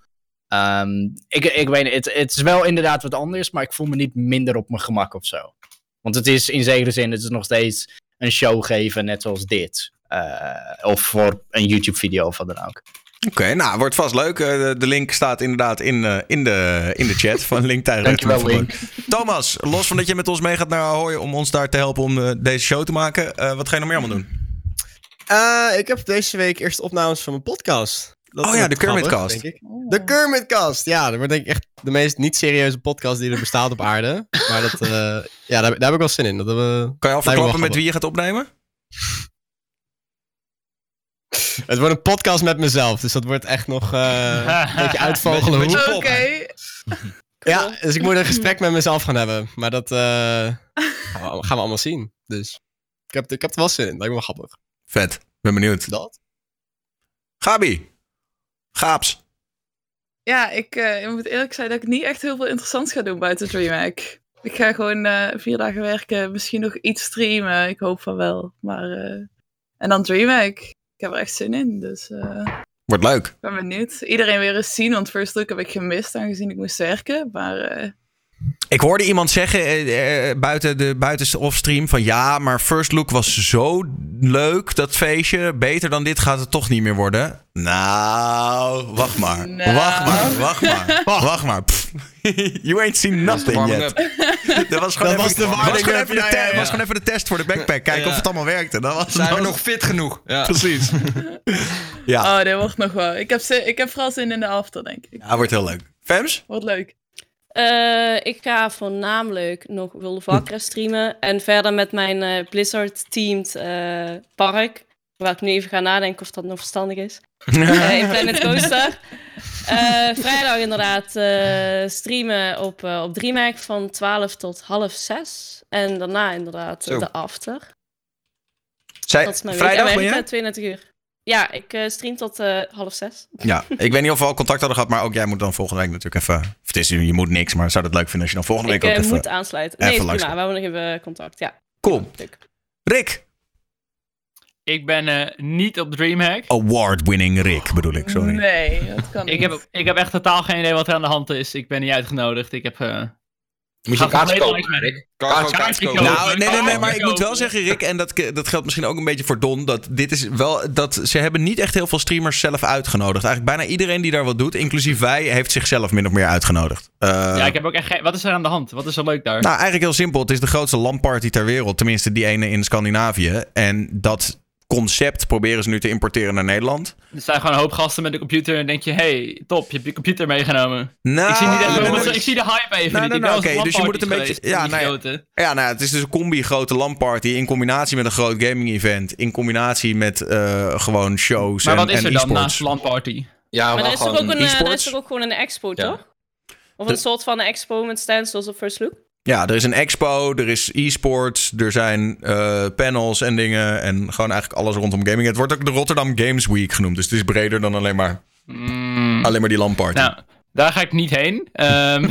Ehm, ik, ik weet niet, het, het is wel inderdaad wat anders, maar ik voel me niet minder op mijn gemak of zo. Want het is in zekere zin, het is nog steeds een show geven, net zoals dit. Eh, of voor een YouTube-video of wat dan ook. Oké, nou, wordt vast leuk. Eh, de, link staat inderdaad in, eh, in, de, in de chat van Link. Dankjewel, Link. Thomas, los van dat je met ons mee gaat naar Ahoy om ons daar te helpen om eh, deze show te maken. eh, wat ga je nog meer allemaal doen? Eh, ik heb deze week eerst opnames van mijn podcast. Dat Oh ja, de Kermitcast. ik. De Kermitcast, ja. Dat wordt denk ik echt de meest niet serieuze podcast die er bestaat op aarde. Maar dat, eh, ja, daar, daar heb ik wel zin in. Dat, Kan je al verklappen met wie je gaat opnemen? Het wordt een podcast met mezelf, dus dat wordt echt nog eh, een beetje uitvogelen Oké. Ja, dus ik moet een gesprek met mezelf gaan hebben. Maar dat eh, gaan, we, gaan we allemaal zien. Dus ik heb, ik heb er wel zin in. Lijkt me wel grappig. Vet, ben benieuwd. Dat? Gabi, Gaaps. Ja, ik, eh, ik moet eerlijk zijn dat ik niet echt heel veel interessants ga doen buiten DreamHack. Ik ga gewoon eh, vier dagen werken, misschien nog iets streamen. Ik hoop van wel. Maar, eh, en dan DreamHack. Ik heb er echt zin in, dus eh, Wordt leuk. ik ben benieuwd. Iedereen weer eens zien, want First Look heb ik gemist aangezien ik moest werken. Maar eh, Ik hoorde iemand zeggen eh, eh, buiten de buiten offstream van ja, maar First Look was zo leuk, dat feestje. Beter dan dit gaat het toch niet meer worden. Nou, wacht maar. Nou. Wacht maar, wacht maar. Wacht maar. Pff. You ain't seen nothing yet. Dat was gewoon, Dat even, was de test voor de backpack. Kijken Ja. of het allemaal werkte. Dat was, Zijn dat we was- nog fit genoeg? Ja. Precies. ja. oh, dit wordt nog wel. Ik heb, zin- ik heb vooral zin in de after, denk ik. ja, wordt heel leuk. Fems? Wordt leuk. Eh, ik ga voornamelijk nog World of Warcraft streamen. En verder met mijn eh, Blizzard-teamed eh, park. Waar ik nu even ga nadenken of dat nog verstandig is. In Planet Coaster. Vrijdag inderdaad streamen op, op DreamHack van 12 tot half 6. En daarna inderdaad Zo. de after. Zij, Dat is mijn vrijdag week. En je? werk, eh, 22 uur. Ja, ik eh, stream tot eh, half 6. Ja, ik weet niet of we al contact hadden gehad, maar ook jij moet dan volgende week natuurlijk even... Of het is, je moet niks, maar zou het leuk vinden als je dan volgende Ik week ook eh, even... moet aansluiten. Nee, even prima. We hebben nog even contact. Ja, Cool. Rick. Ik ben eh, niet op DreamHack. Award-winning Rick, bedoel ik, sorry. Nee, dat kan Ik niet. heb, ik heb echt totaal geen idee wat er aan de hand is. Ik ben niet uitgenodigd. Ik heb... eh, Moet je volledig kopen, Rick? Kopen. Nou, nee, nee, nee, maar ik moet wel zeggen, Rick, en dat, dat geldt misschien ook een beetje voor Don, dat dit is wel, dat ze hebben niet echt heel veel streamers zelf uitgenodigd. Eigenlijk bijna iedereen die daar wat doet, inclusief wij, heeft zichzelf min of meer uitgenodigd. Eh, ja, ik heb ook echt geen... Wat is er aan de hand? Wat is er leuk daar? Nou, eigenlijk heel simpel. Het is de grootste LAN-party ter wereld. Tenminste, die ene in Scandinavië. En dat concept proberen ze nu te importeren naar Nederland. Er staan gewoon een hoop gasten met een computer en denk je... Hey, top, je hebt je computer meegenomen. Nou, ik, zie niet nee, nee, nee. ik zie de hype even Nou, niet. nou, nou, oké, dus je moet het een beetje- ja, geweest, nou ja. die grote. Ja, nou, het is dus een combi grote LAN-party in combinatie met een groot gaming-event. In combinatie met eh, gewoon shows Maar en, wat is er dan e-sports. naast LAN-party? Ja, Maar er is, toch gewoon ook een, eh, er is toch ook gewoon een expo, Ja. toch? Of een soort van een expo met stands zoals op First Look? Ja, er is een expo, er is e-sports, er zijn eh, panels en dingen. En gewoon eigenlijk alles rondom gaming. Het wordt ook de Rotterdam Games Week genoemd. Dus het is breder dan alleen maar, Mm, alleen maar die LAN-party. nou, daar ga ik niet heen. Ehm,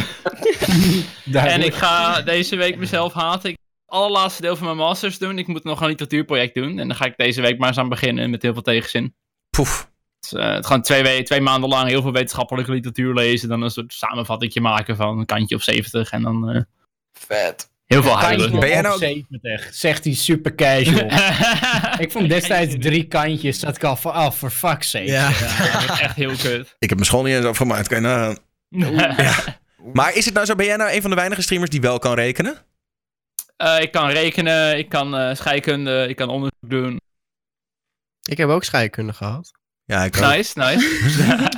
en ik ga deze week mezelf haten. Ik ga het allerlaatste deel van mijn masters doen. Ik moet nog een literatuurproject doen. En dan ga ik deze week maar eens aan beginnen met heel veel tegenzin. Poef. Het eh, het gewoon twee, we- twee maanden lang heel veel wetenschappelijke literatuur lezen. Dan een soort samenvatting maken van een kantje of 70. En dan eh, Vet. heel veel huilen. Ben jij nou- 70, zegt hij super casual. ik vond destijds drie kantjes, dat ik al van, oh, for fuck's sake. Ja. Ja, dat is echt heel kut. Ik heb mijn school niet eens afgemaakt. Kan je nagaan. Maar is het nou zo, ben jij nou een van de weinige streamers die wel kan rekenen? Eh, ik kan rekenen, ik kan eh, scheikunde, ik kan onderzoek doen. Ik heb ook scheikunde gehad. Ja, ik ook. Nice, nice.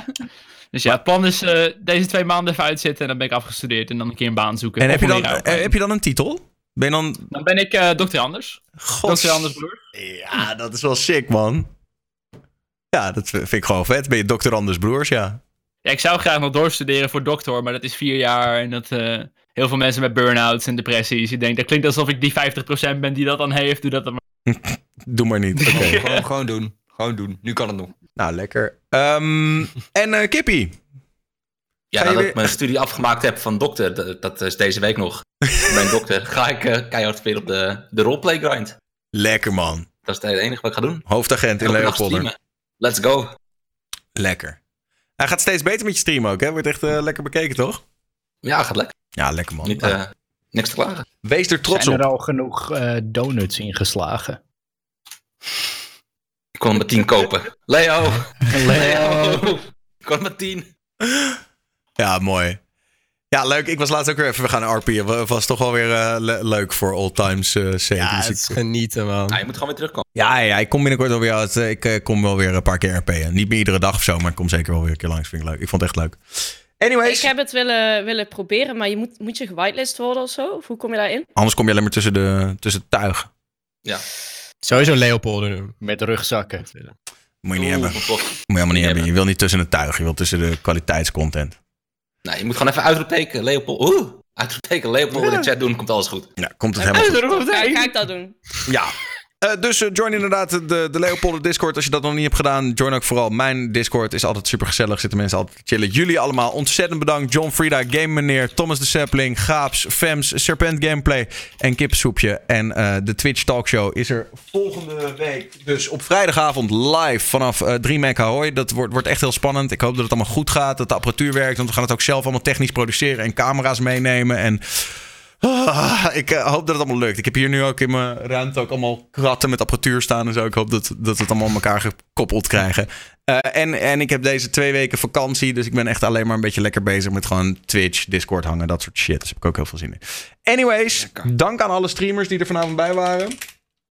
dus ja, het plan is eh, deze twee maanden even uitzitten en dan ben ik afgestudeerd en dan een keer een baan zoeken. En heb je, dan, eh, heb je dan een titel? Ben je dan... Dan ben ik eh dokter Anders. Gods- Dokter Anders broer. Ja, dat is wel sick, man. Ja, dat vind ik gewoon vet. Ben je dokter Anders Broers, ja. Ja, ik zou graag nog doorstuderen voor dokter, maar dat is vier jaar en dat... eh, Heel veel mensen met burn-outs en depressies. Ik denk, dat klinkt alsof ik die 50% ben die dat dan heeft. Doe dat dan maar. Doe maar niet. Oké. Gewoon, gewoon doen. Gewoon doen. Nu kan het nog. nou, lekker. Ehm, en eh Kippie. Ja, nadat weer- ik mijn studie afgemaakt heb van dokter, dat, dat is deze week nog. Mijn dokter ga ik eh, keihard spelen op de, de roleplay grind. Lekker man. Dat is het enige wat ik ga doen. Hoofdagent in Leopolder. streamen. Let's go. Lekker. Hij gaat steeds beter met je stream ook, hè? Wordt echt eh, lekker bekeken, toch? Ja, gaat lekker. Ja, lekker man. Niet, eh, niks te klagen. Wees er trots Zijn op. er al genoeg eh, donuts ingeslagen? Ik kon met 10 kopen. Leo! Leo. Ik kon met 10. Ja, mooi. Ja, leuk. Ik was laatst ook weer even, we gaan naar RP. Het was toch wel weer eh, le- leuk voor old times eh sake. Ja, het ik- is genieten, man. Ja, je moet gewoon weer terugkomen. ja, ja, ik kom binnenkort wel weer uit. eh, Ik kom wel weer een paar keer RP'en. Niet meer iedere dag of zo, maar ik kom zeker wel weer een keer langs. Vind ik leuk. Ik vond het echt leuk. Anyways, Ik heb het willen, willen proberen, maar je moet, moet je gewitelist worden of zo? Of hoe kom je daarin? anders kom je alleen maar tussen de, tussen de tuigen. Sowieso Leopolder doen. Met rugzakken. Moet je niet hebben. Oeh. Moet je helemaal niet hebben. Je wil niet tussen de tuigen. Je wil tussen de kwaliteitscontent. Nou, je moet gewoon even uitroepteken Leopold. Oeh, uitroepteken Leopold in de chat doen, komt alles goed. Ja, komt het helemaal goed. Ik dat doen? Ja. Eh, dus eh, join inderdaad de, de Leopolder Discord als je dat nog niet hebt gedaan. Join ook vooral mijn Discord. Is altijd super gezellig. Zitten mensen altijd chillen. Jullie allemaal ontzettend bedankt. John Frida, Game Meneer, Thomas de Sapling, Gaaps, Fems, Serpent Gameplay en Kipsoepje. En eh, de Twitch Talkshow is er volgende week. Dus op vrijdagavond live vanaf eh 3 Mac Ahoy. Dat wordt, wordt echt heel spannend. Ik hoop dat het allemaal goed gaat. Dat de apparatuur werkt. Want we gaan het ook zelf allemaal technisch produceren. En camera's meenemen. En Ah, ik eh, hoop dat het allemaal lukt. Ik heb hier nu ook in mijn ruimte ook allemaal kratten met apparatuur staan en zo. Ik hoop dat, dat we het allemaal aan elkaar gekoppeld krijgen. Eh, en, en ik heb deze twee weken vakantie, dus ik ben echt alleen maar een beetje lekker bezig met gewoon Twitch, Discord hangen, dat soort shit. Dus heb ik ook heel veel zin in. Anyways, dank aan alle streamers die er vanavond bij waren.